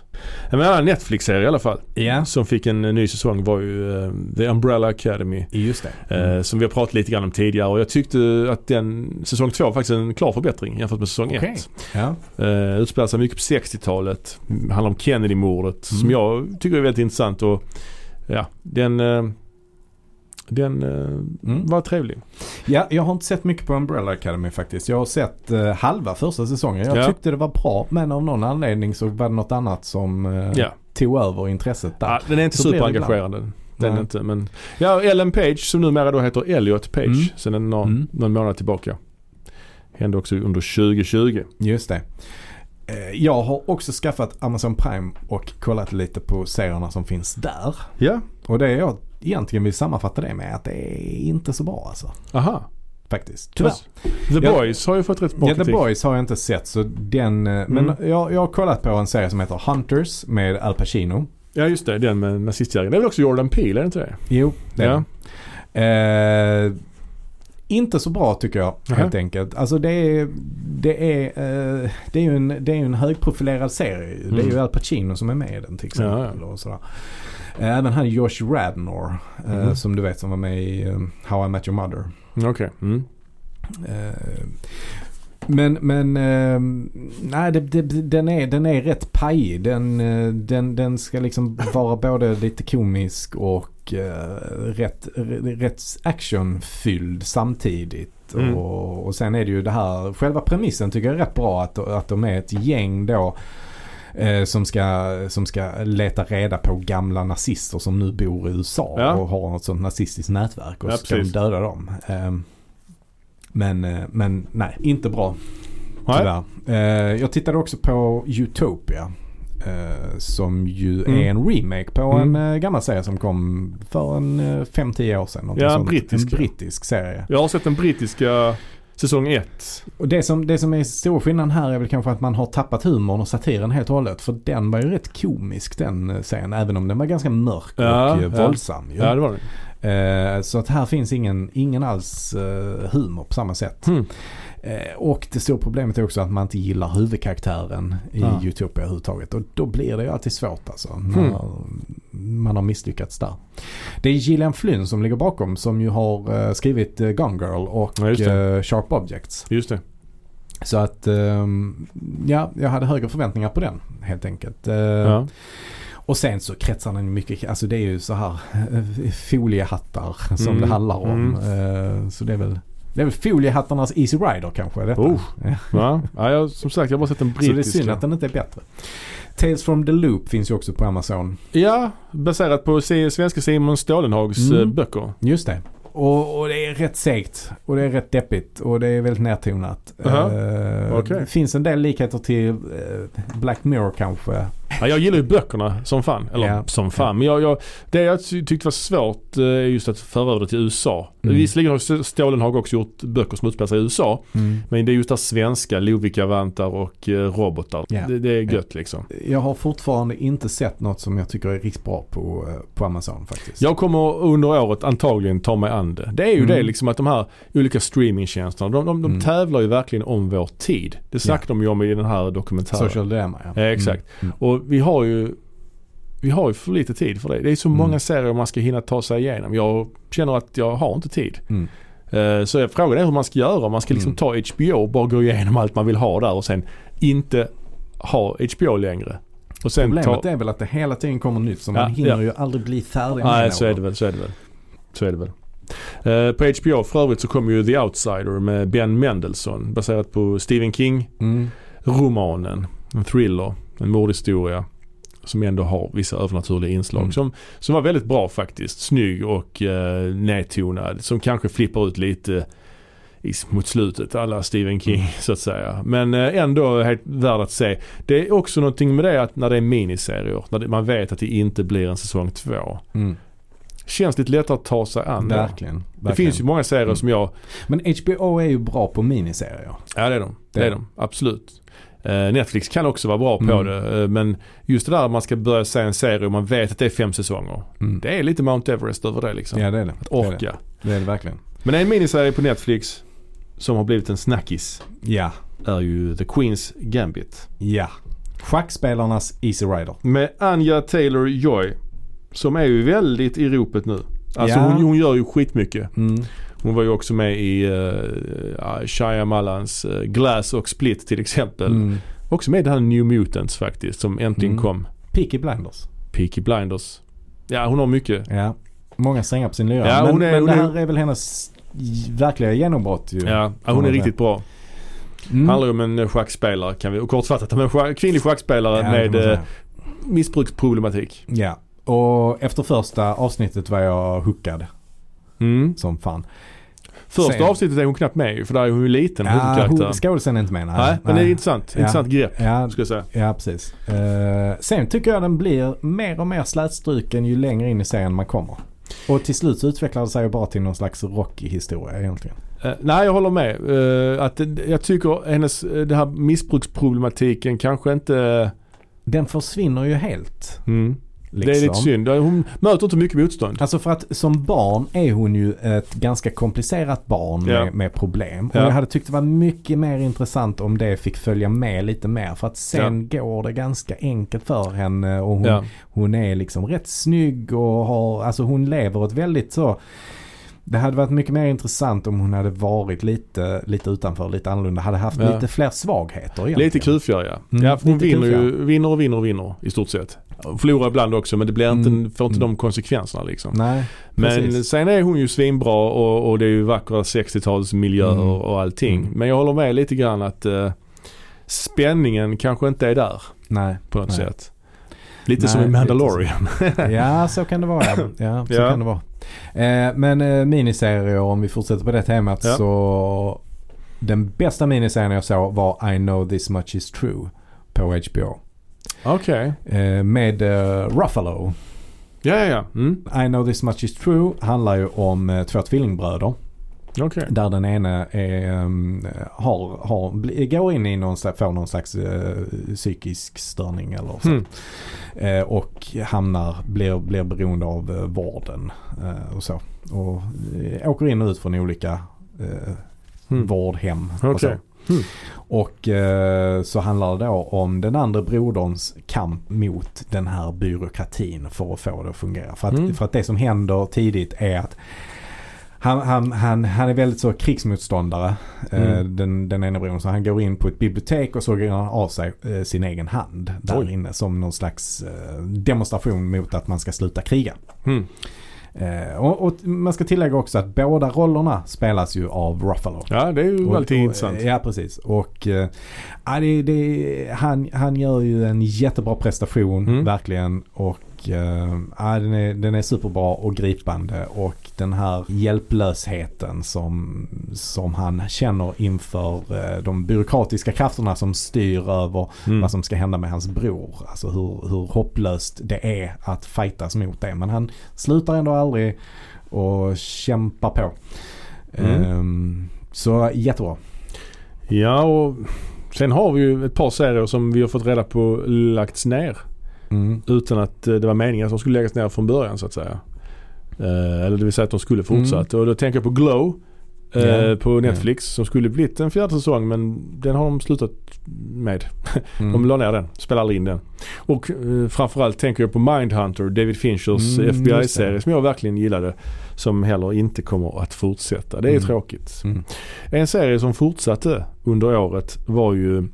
Men en annan Netflix-serie i alla fall. Ja, Som fick en ny säsong var ju eh, The Umbrella Academy. just det. eh, Mm. Som vi har pratat lite grann om tidigare och jag tyckte att den säsong två var faktiskt en klar förbättring jämfört med säsong Okej. ett. Ja. Uh, utspelar sig mycket på 60-talet. Handlar om Kennedy-mordet som Mm. jag tycker är väldigt intressant och ja, den, den eh, Mm. var trevlig. ja, jag har inte sett mycket på Umbrella Academy faktiskt. Jag har sett eh, halva första säsongen. Jag Ja. tyckte det var bra men av någon anledning så var det något annat som eh, Ja. tog över intresset där. Ja, den är inte Så superengagerande. Den är Nej. inte, men ja, Ellen Page som numera då heter Elliot Page Mm. sen en, någon, Mm. någon månad tillbaka. Hände också under 2020. Just det. Eh, Jag har också skaffat Amazon Prime och kollat lite på serierna som finns där. Ja, Och det jag egentligen vill sammanfatta det med att det är inte så bra alltså. aha. Faktiskt. Tyvärr. The Ja. Boys har ju fått rätt bra Ja, The kritik. Boys har jag inte sett så den, eh, men Mm. jag, jag har kollat på en serie som heter Hunters med Al Pacino. Ja just det, den med nazistjägaren. Det är väl också Jordan Peele, är det inte det? Jo, det är Ja. eh, Inte så bra tycker jag Nähä. helt enkelt. Alltså det är, det är, eh, det är ju en, det är en högprofilerad serie. Det är Mm. ju Al Pacino som är med i den till exempel. Ja, Och sådär. Eh, Även han Josh Radnor eh, Mhm. som du vet som var med i eh, How I Met Your Mother. Okej. Mm. Eh, Men, men nej, det, det, den, är, den är rätt pajig. Den, den, den ska liksom vara både lite komisk och eh, rätt, rätt actionfylld samtidigt. Mm. Och, och sen är det ju det här, själva premissen tycker jag är rätt bra att, att de är ett gäng då eh, som, ska, som ska leta reda på gamla nazister som nu bor i USA Ja. och har ett sånt nazistiskt nätverk och Ja, ska de döda dem. Eh, men, eh, men nej, inte bra tyvärr. Eh, jag tittade också på Utopia. Eh, som ju Mm. är en remake på Mm. en eh, gammal serie som kom för en eh, 5-10 år sedan. Ja, en brittisk, En brittisk serie. Jag har sett den brittiska säsong 1. Och det som, det som är stor skillnad här är väl kanske att man har tappat humorn och satiren helt och hållet. För den var ju rätt komisk den eh, serien. Även om den var ganska mörk Ja, och eh, ja. våldsam. ju. Ja, det var det. Eh, så att här finns ingen, ingen alls eh, humor på samma sätt. Hmm. Eh, och det stora problemet är också att man inte gillar huvudkaraktären i Ja. Utopia överhuvudtaget. Och då blir det ju alltid svårt alltså. När man har misslyckats där. Det är Gillian Flynn som ligger bakom som ju har eh, skrivit eh, Gone Girl och Ja, Sharp Objects. Just det. Så att ehm, ja, jag hade högre förväntningar på den helt enkelt. Ja. Och sen så kretsar den mycket, alltså det är ju så här eh, foliehattar som Mm, det handlar om. Eh, Så det är väl det är väl foliehattarnas Easy Rider kanske detta. Oh. Ja. Ja. Ja, jag, som sagt, jag har bara sett den Så det är brittiska. synd att den inte är bättre. Tales from the Loop finns ju också på Amazon. Ja, baserat på svenska Simon Stålenhags Mm. eh, böcker. Just det. Och, och det är rätt segt och det är rätt deppigt och det är väldigt nedtonat. Aha. Eh, Okej. Det finns en del likheter till eh, Black Mirror kanske. Ja, jag gillar ju böckerna som fan. Eller Ja. som fan. Men jag, jag, det jag ty- tyckte var svårt eh, är just att föra över det till USA. Mm. Visserligen har Stålenhag också gjort böcker som utspelar sig i USA. Men det är just det här svenska, Lovikka-vantar och eh, robotar. Ja. Det, det är gött liksom. Jag har fortfarande inte sett något som jag tycker är riktigt bra på, eh, på Amazon faktiskt. Jag kommer under året antagligen ta mig an det. Det är ju Mm. det liksom att de här olika streamingtjänsterna, de, de, de Mm. tävlar ju verkligen om vår tid. Det snackar de ju om i den här dokumentären. Social Dilemma ja. Ja, exakt. Mm. Och vi har ju vi har ju för lite tid för det. Det är så Mm. många serier man ska hinna ta sig igenom. Jag känner att jag har inte tid. Mm. Eh, Så frågan är hur man ska göra. Man ska liksom Mm. ta HBO och bara gå igenom allt man vill ha där och sen inte ha HBO längre. Och sen Problemet ta... är väl att det hela tiden kommer nytt så Ja, man hinner ja. ju aldrig bli färdig med Nej, så är det väl. Så är det väl. Så är det väl. Eh, på HBO för övrigt så kommer ju The Outsider med Ben Mendelsohn baserat på Stephen King-romanen. Mm. En thriller, en mordhistoria. Som ändå har vissa övernaturliga inslag. Mm. Som, som var väldigt bra faktiskt. Snygg och eh, nedtonad. Som kanske flippar ut lite i, mot slutet. Alla Stephen King Mm. så att säga. Men eh, ändå helt värd att se. Det är också någonting med det att när det är miniserier. När det, man vet att det inte blir en säsong två. Mm. Känns lite lättare att ta sig an. det. Verkligen. Det verkligen. finns ju många serier Mm. som jag Men HBO är ju bra på miniserier. Ja det är de. Det Det är de. Absolut. Eh, Netflix kan också vara bra på Mm. det. eh, Men just det där att man ska börja se en serie och man vet att det är fem säsonger. Mm. Det är lite Mount Everest över det liksom. Ja det är det. Att Det är det. orka. det är det verkligen. Men en miniserie på Netflix som har blivit en snackis Ja. är ju The Queen's Gambit. Ja. Schackspelarnas Easy Rider. Med Anja Taylor-Joy. Som är ju väldigt i ropet nu. Alltså Ja. hon, hon gör ju skitmycket. Mm. Hon var ju också med i uh, Shyamalans uh, Glass och Split till exempel. Mm. Också med i det här New Mutants faktiskt som äntligen Mm. kom. Peaky Blinders. Peaky Blinders. Ja hon har mycket. Ja. Många strängar på sin lyra. Ja, men hon är- men hon det är- här är väl hennes verkliga genombrott ju. Ja, ja hon är riktigt bra. Mm. Handlar ju om en eh, schackspelare kan vi, och kortfattat om en schack, kvinnlig schackspelare Ja, med eh, missbruksproblematik. Ja. Och efter första avsnittet var jag hookad Mm. som fan. Första Sen- avsnittet är hon knappt med ju, för där är hon ju liten Ja, huvudkaraktären. skådisen är inte med. Nej, men det är intressant. Ja. Intressant grepp Ja, ska jag säga. ja precis. Eh, sen tycker jag den blir mer och mer slätstruken ju längre in i serien man kommer. Och till slut så utvecklar det sig bara till någon slags Rocky-historia egentligen. Eh, nej, jag håller med. Eh, att jag tycker hennes, det här missbruksproblematiken kanske inte... Den försvinner ju helt. Mm. Liksom. Det är lite synd. Hon möter inte mycket motstånd. Alltså för att som barn är hon ju ett ganska komplicerat barn Ja. med, med problem. Ja. Och jag hade tyckt det var mycket mer intressant om det fick följa med lite mer. För att sen går det ganska enkelt för henne och hon, Ja. hon är liksom rätt snygg och har, alltså hon lever ett väldigt så Det hade varit mycket mer intressant om hon hade varit lite, lite utanför, lite annorlunda. Hade haft Ja. lite fler svagheter egentligen. Lite kufigare ja. Mm, ja hon vinner, ju, vinner och vinner och vinner i stort sett. Förlorar ibland också men det blir inte, Mm, får inte mm. de konsekvenserna liksom. Nej, Men precis. sen är hon ju svinbra och, och det är ju vackra 60-talsmiljöer Mm. och allting. Mm. Men jag håller med lite grann att eh, spänningen kanske inte är där Nej. på något Nej. sätt. Lite Nej, som i Mandalorian. [laughs] Ja, så kan det vara. Ja, så Ja. kan det vara. Eh, men eh, miniserier, om vi fortsätter på det temat Ja. så den bästa miniserien jag såg var I know this much is true på HBO. Okej. Eh, med eh, Ruffalo. Ja, ja, ja. Mm. I know this much is true handlar ju om eh, två tvillingbröder. Okej. Där den ene är, ehm, har, har, går in i någon får någon slags eh, psykisk störning eller så. Mm. Eh, och hamnar, blir, blir beroende av eh, vården eh, och så. Och åker in och ut från olika eh, Mm. vårdhem. Så. Mm. och eh, så handlar det då om den andra broderns kamp mot den här byråkratin för att få det att fungera. För att, Mm. för att det som händer tidigt är att han, han, han, han är väldigt så krigsmotståndare, eh, Mm. den, den ena brodern. Så han går in på ett bibliotek och så gör han av sig eh, sin egen hand där Oj. inne som någon slags eh, demonstration mot att man ska sluta kriga. Mm. Eh, och, och man ska tillägga också att båda rollerna spelas ju av Ruffalo. Ja, det är ju Och- alltid och, intressant. Ja, precis. Och eh, det, det, han, han gör ju en jättebra prestation, Mm. verkligen. Och eh, ja, den, är, den är superbra och gripande. Och den här hjälplösheten som, som han känner inför eh, de byråkratiska krafterna som styr över Mm. vad som ska hända med hans bror. Alltså hur, hur hopplöst det är att fightas mot det. Men han slutar ändå aldrig och kämpar på. Mm. Ehm, så jättebra. Ja, och sen har vi ju ett par serier som vi har fått reda på lagts ner. Mm. Utan att eh, det var meningen att de skulle läggas ner från början så att säga. Eh, eller det vill säga att de skulle fortsatt. Och då tänker jag på Glow. eh, Ja. På Netflix som skulle blivit en fjärde säsong men den har de slutat med. [laughs] Mm. De la ner den, spelade aldrig in den. Och eh, framförallt tänker jag på Mindhunter, David Finchers Mm, FBI-serie som jag verkligen gillade. Som heller inte kommer att fortsätta. Det är Mm. tråkigt. Mm. En serie som fortsatte under året var ju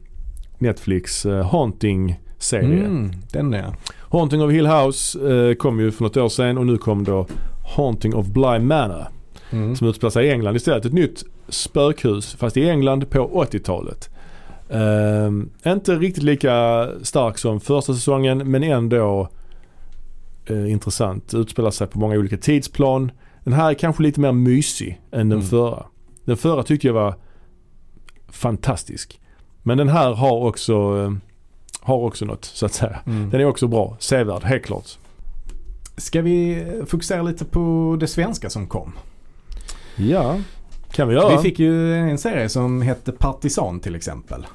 Netflix eh, Haunting-serie. Mm, den är Haunting of Hill House eh, kom ju för något år sedan och nu kom då Haunting of Bly Manor mm. som utspelar sig i England istället. Ett nytt spökhus fast i England på 80-talet. Ehm, inte riktigt lika stark som första säsongen men ändå eh, intressant. Utspelar sig på många olika tidsplan. Den här är kanske lite mer mysig än den Mm. förra. Den förra tyckte jag var fantastisk. Men den här har också, eh, har också något så att säga. Mm. Den är också bra. Sevärd, helt klart. Ska vi fokusera lite på det svenska som kom? Ja, kan vi göra. Vi fick ju en serie som hette Partisan till exempel.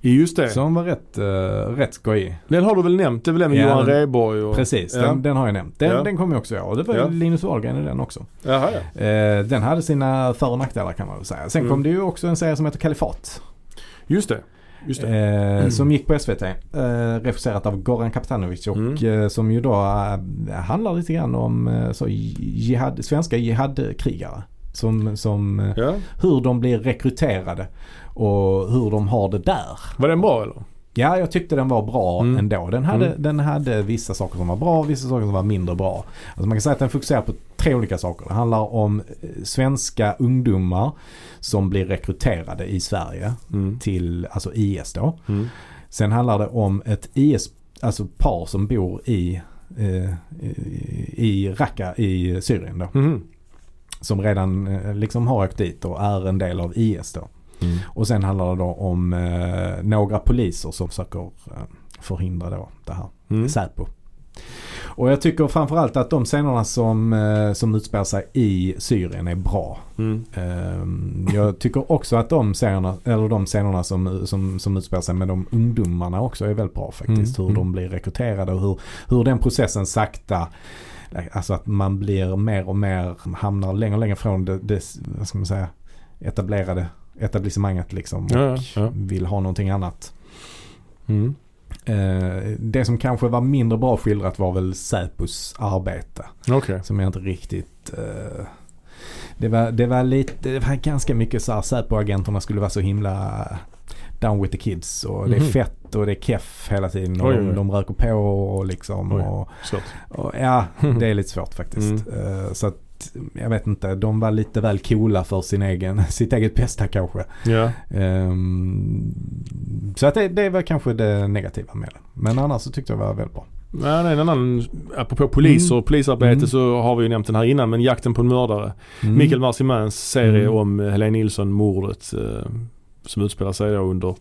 Just det. Som var rätt, uh, rätt skojig. Den har du väl nämnt? Det är väl den med Ja, Johan Rheborg och... Precis, Ja. den, den har jag nämnt. Den, Ja. den kom ju också jag det var ju Ja. Linus Wahlgren i den också. Jaha, ja. Eh, den hade sina för och nackdelar kan man väl säga. Sen Mm. kom det ju också en serie som heter Kalifat. Just det. Eh, Som gick på SVT. Eh, regisserat av Goran Kaptanovic och Mm. eh, som ju då handlar lite grann om så, jihad, svenska jihadkrigare. Som, som Ja. hur de blir rekryterade och hur de har det där. Var den bra eller? Ja, jag tyckte den var bra Mm. ändå. Den hade, Mm. den hade vissa saker som var bra och vissa saker som var mindre bra. Alltså man kan säga att den fokuserar på tre olika saker. Det handlar om eh, svenska ungdomar som blir rekryterade i Sverige Mm. till alltså IS då. Mm. Sen handlar det om ett IS, alltså par som bor i, eh, i- Raqqa i Syrien då. Mhm. Som redan eh, liksom har åkt dit och är en del av IS då. Mm. Och sen handlar det då om eh, några poliser som försöker eh, förhindra då det här. Mm. Säpo. Och jag tycker framförallt att de scenerna som, eh, som utspelar sig i Syrien är bra. Mm. Ehm, jag tycker också att de scenerna, eller de scenerna som, som, som utspelar sig med de ungdomarna också är väldigt bra faktiskt. Mm, Hur mm. de blir rekryterade och hur, hur den processen sakta Alltså att man blir mer och mer, hamnar längre och längre från det, det vad ska man säga, etablerade etablissemanget liksom. Och Ja, ja, vill ha någonting annat. Mm. Eh, det som kanske var mindre bra skildrat var väl Säpos arbete. Okej. Som jag inte riktigt... Eh, det, var, det var lite, det var ganska mycket så här Säpo-agenterna skulle vara så himla down with the kids och det är Mhm. fett och det är keff hela tiden och Oj, de, oj. de röker på och liksom. Oj. Och, och, ja, [laughs] det är lite svårt faktiskt. Eh, så att jag vet inte, de var lite väl coola för sin egen, [laughs] sitt eget bästa kanske. Ja. Ehm, så att det, det var kanske det negativa med det. Men annars så tyckte jag det var väldigt bra. Det är en annan, apropå poliser och polisarbete Mm. så har vi ju nämnt den här innan men Jakten på en mördare. Mm. Mikael Marcimans serie Mm. om Helene Nilsson-mordet eh, som utspelar sig då under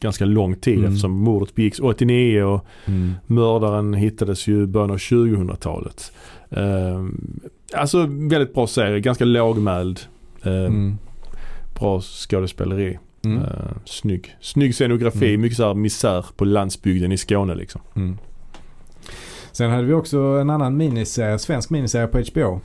ganska lång tid Mm. eftersom mordet begicks 89 och Mm. mördaren hittades ju i början av 2000-talet. Eh, alltså väldigt bra serie, ganska lågmäld. Eh, Mm. Bra skådespeleri. Mm. Eh, snygg. snygg scenografi, Mm. mycket så misär på landsbygden i Skåne liksom. Mm. Sen hade vi också en annan miniserie, svensk miniserie på HBO.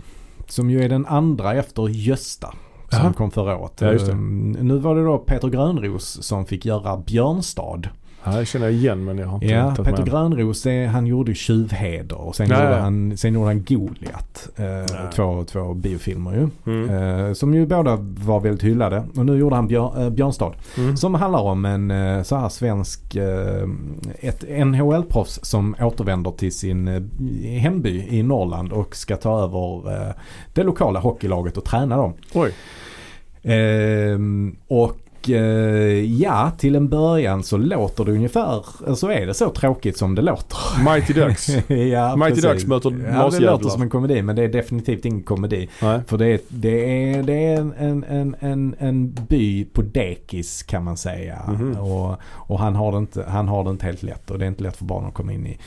Som ju är den andra efter Gösta. Som Jaha. kom förra året. Ja. Ehm, Nu var det då Peter Grönros som fick göra Björnstad. Ja, det känner jag igen men jag har inte Ja, Peter med. Grönros det, han gjorde ju Tjuvheder och sen, gjorde. Han, sen gjorde han Goliat. Eh, två, två biofilmer ju. Mm. Eh, som ju båda var väldigt hyllade. Och nu gjorde han Björ, eh, Björnstad. Mm. Som handlar om en eh, så här svensk, eh, ett NHL-proffs som återvänder till sin eh, hemby i Norrland och ska ta över det lokala hockeylaget och träna dem. Oj. Ehm, och eh, ja, till en början så låter det ungefär, så är det så tråkigt som det låter. Mighty Ducks. [laughs] ja, Mighty precis. Ducks möter Ja, det låter som en komedi men det är definitivt ingen komedi. Nej. För det är, det är, det är en, en, en, en, by på dekis kan man säga. Mhm. Och, och han, har det inte, han har det inte helt lätt och det är inte lätt för barn att komma in i.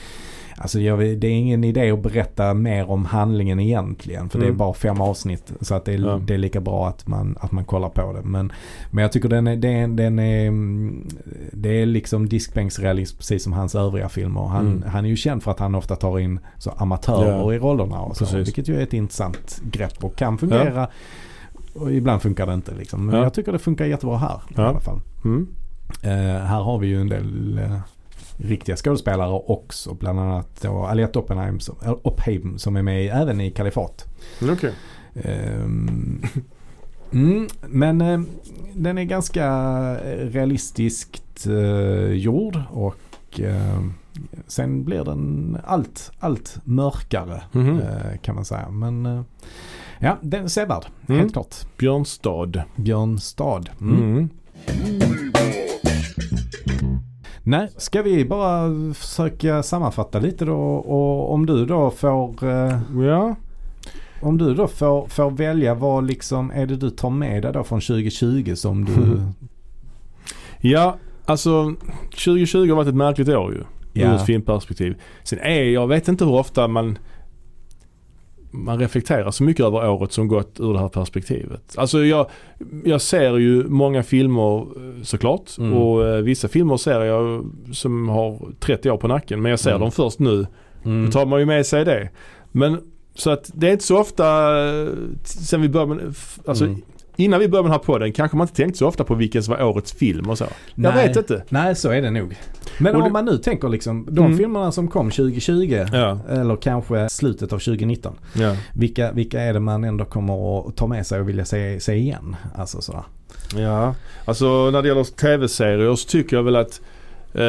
Alltså jag, det är ingen idé att berätta mer om handlingen egentligen. För det är Mm. bara fem avsnitt. Så att det är, Ja. det är lika bra att man, att man kollar på det. Men, men jag tycker den är, den, den är, mm, det är liksom diskbänksrealism precis som hans övriga filmer. Han, Mm. han är ju känd för att han ofta tar in så amatörer Ja. i rollerna. Och så, Precis. vilket ju är ett intressant grepp och kan fungera. Och ibland funkar det inte liksom. Men Ja. jag tycker det funkar jättebra här i Ja. alla fall. Mm. Eh, här har vi ju en del eh, riktiga skådespelare också. Bland annat då Aliette Oppenheim som, Oppheim som är med även i Kalifat. Okej. Ehm, mm, men eh, den är ganska eh, realistiskt eh, gjord och eh, sen blir den allt, allt mörkare Mhm. eh, kan man säga. Men eh, ja, den är sevärd. Mm. Helt klart. Björnstad. Björn Stad. Mm. Nej, ska vi bara försöka sammanfatta lite då och om du då får eh, Ja. om du då får, får välja vad liksom är det du tar med dig då från 2020 som du Mm. [laughs] Ja, alltså 2020 har varit ett märkligt år ju. Ja. Ur ett filmperspektiv. Sen är jag vet inte hur ofta man man reflekterar så mycket över året som gått ur det här perspektivet. Alltså jag, jag ser ju många filmer eh, såklart Mm. och eh, vissa filmer ser jag som har 30 år på nacken men jag ser Mm. dem först nu. Mm. Då tar man ju med sig det. Men så att det är inte så ofta eh, sen vi började med, alltså Mm. Innan vi började med den här podden kanske man inte tänkte så ofta på vilken som var årets film och så. Jag Nej. vet inte. Nej, så är det nog. Men Och om det- man nu tänker liksom de Mm. filmerna som kom 2020 Ja, eller kanske slutet av 2019. ja. Vilka, vilka är det man ändå kommer att ta med sig och vilja se, se igen? Alltså sådär. Ja, alltså när det gäller tv-serier så tycker jag väl att eh,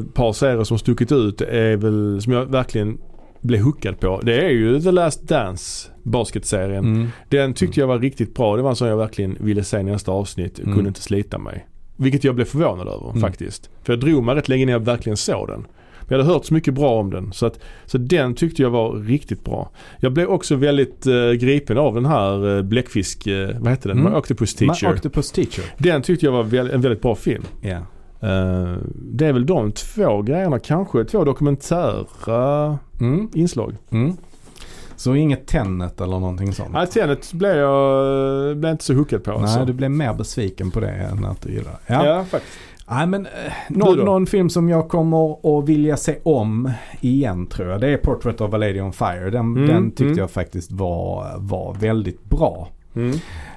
ett par serier som stuckit ut är väl, som jag verkligen blev hookad på. Det är ju The Last Dance basketserien. Mm. Den tyckte jag var riktigt bra. Det var en sån jag verkligen ville se nästa avsnitt. Mm. kunde inte slita mig. Vilket jag blev förvånad över Mm. faktiskt. För jag drog mig rätt länge när jag verkligen såg den. Men jag hade hört så mycket bra om den. Så, att, så den tyckte jag var riktigt bra. Jag blev också väldigt eh, gripen av den här eh, bläckfisk, eh, vad heter den? Mm. Octopus Teacher. Ma- Octopus Teacher. Den tyckte jag var väl, en väldigt bra film. Ja. Eh, det är väl de två grejerna kanske. Två dokumentära Mm. inslag. Mm. Så inget Tenet eller någonting sånt? Nej, Tenet blev jag blev inte så hookad på. Nej, alltså. du blev mer besviken på det än att du gillar ja. ja, faktiskt. Nej, men eh, någon, någon film som jag kommer att vilja se om igen tror jag. Det är Portrait of a Lady on Fire. Den, Mm, den tyckte mm. jag faktiskt var, var väldigt bra. Mm.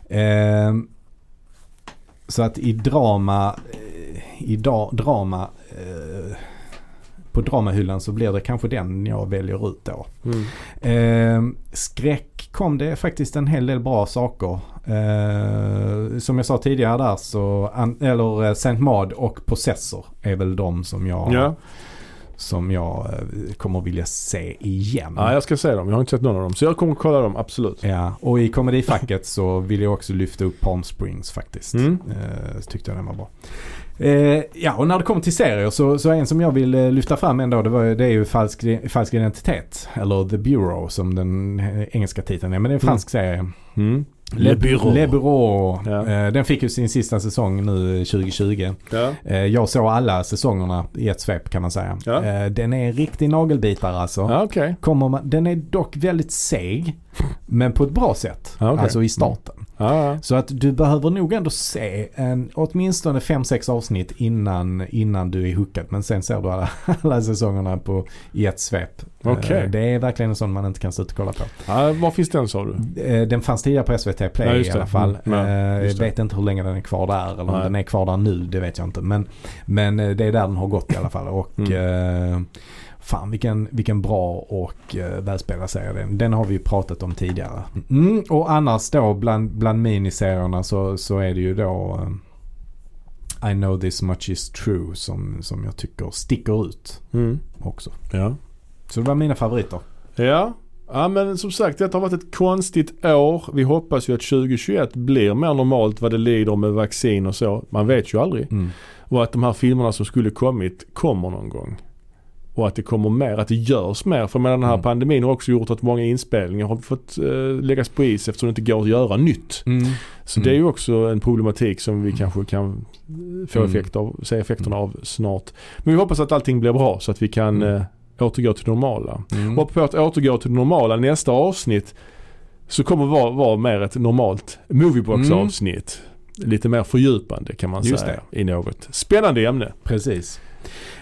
Ehm, så att i drama, eh, i da, drama eh, på dramahyllan så blir det kanske den jag väljer ut då. Mm. Ehm, skräck, kom det faktiskt en hel del bra saker. Eh, som jag sa tidigare där så, an, eller eh, Saint Maud och Possessor är väl de som jag, Ja. som jag eh, kommer vilja se igen. ja, jag ska se dem. Jag har inte sett någon av dem. Så jag kommer kolla dem, absolut. Ja, och i komedifacket så vill jag också lyfta upp Palm Springs faktiskt. Mm. Eh, tyckte jag den var bra. Eh, ja, och när det kommer till serier så, så en som jag vill eh, lyfta fram ändå det, var, det är ju falsk, falsk identitet. Eller The Bureau som den eh, engelska titeln är. Men det är en fransk serie. Mm. Le Bureau. Le Bureau. Ja. Eh, den fick ju sin sista säsong nu 2020. Ja. Eh, jag såg alla säsongerna i ett svep kan man säga. Ja. Eh, den är en riktig nagelbitare alltså. Ja, okej. Kommer man, den är dock väldigt seg. Men på ett bra sätt. Okej. Alltså i starten. Ja. Så att du behöver nog ändå se en, åtminstone 5-6 avsnitt innan, innan du är hookad. Men sen ser du alla, [laughs] alla säsongerna på, i ett svep. Eh, Det är verkligen en sån man inte kan sluta kolla på. ja. Var finns den sa du? Eh, Den fanns tidigare på SVT Play Ja, i alla fall. Mm, ja, Eh, Jag vet inte hur länge den är kvar där. Eller om Nej. den är kvar där nu, det vet jag inte. Men, men det är där den har gått i alla fall. Och eh, Fan vilken, vilken bra och välspelad serie är. Den har vi ju pratat om tidigare. Mm, och annars då bland, bland miniserierna så, så är det ju då I know this much is true som, som jag tycker sticker ut Mm. också. Ja. Så det var mina favoriter. Ja. Ja men som sagt detta har varit ett konstigt år. Vi hoppas ju att 2021 blir mer normalt vad det lider med vaccin och så. Man vet ju aldrig. Mm. Och att de här filmerna som skulle kommit kommer någon gång. Och att det kommer mer, att det görs mer. För medan den här Mm. pandemin har också gjort att många inspelningar har fått eh, läggas på is eftersom det inte går att göra nytt. Mm. Så Mm. det är ju också en problematik som vi kanske kan få Mm. effekt av, se effekterna av snart. Men vi hoppas att allting blir bra så att vi kan Mm. eh, återgå till det normala. Mm. Och på att återgå till det normala nästa avsnitt så kommer det vara, vara mer ett normalt Moviebox Mm. Lite mer fördjupande kan man Just säga i något spännande ämne. Precis.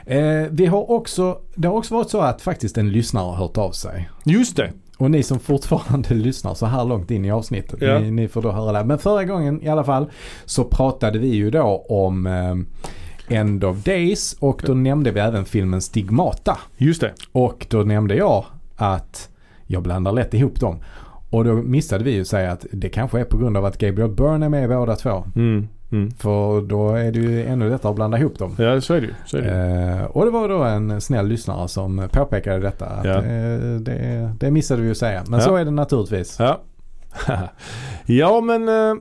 Eh, vi har också, det har också varit så att faktiskt en lyssnare har hört av sig. Just det. Och ni som fortfarande [laughs] lyssnar så här långt in i avsnittet, Ja. ni, ni får då höra det. Men förra gången i alla fall så pratade vi ju då om eh, End of Days och då nämnde vi även filmen Stigmata. Just det. Och då nämnde jag att jag blandar lätt ihop dem. Och då missade vi ju säga att det kanske är på grund av att Gabriel Byrne är med i båda två. Mm. Mm. För då är det ju ännu lättare att blanda ihop dem. Ja så är det ju. Så är det. Eh, och det var då en snäll lyssnare som påpekade detta. Att Ja. det, det, det missade vi ju säga. Men Ja. så är det naturligtvis. Ja. [laughs] ja men eh,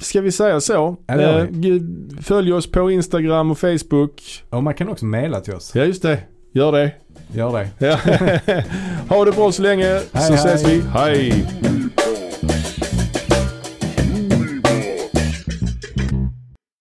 ska vi säga så? Ja, Eh, följ oss på Instagram och Facebook. Och man kan också mejla till oss. Ja just det. Gör det. Gör det. Ja. [laughs] ha det bra så länge Hej, så ses hej. vi. Hej!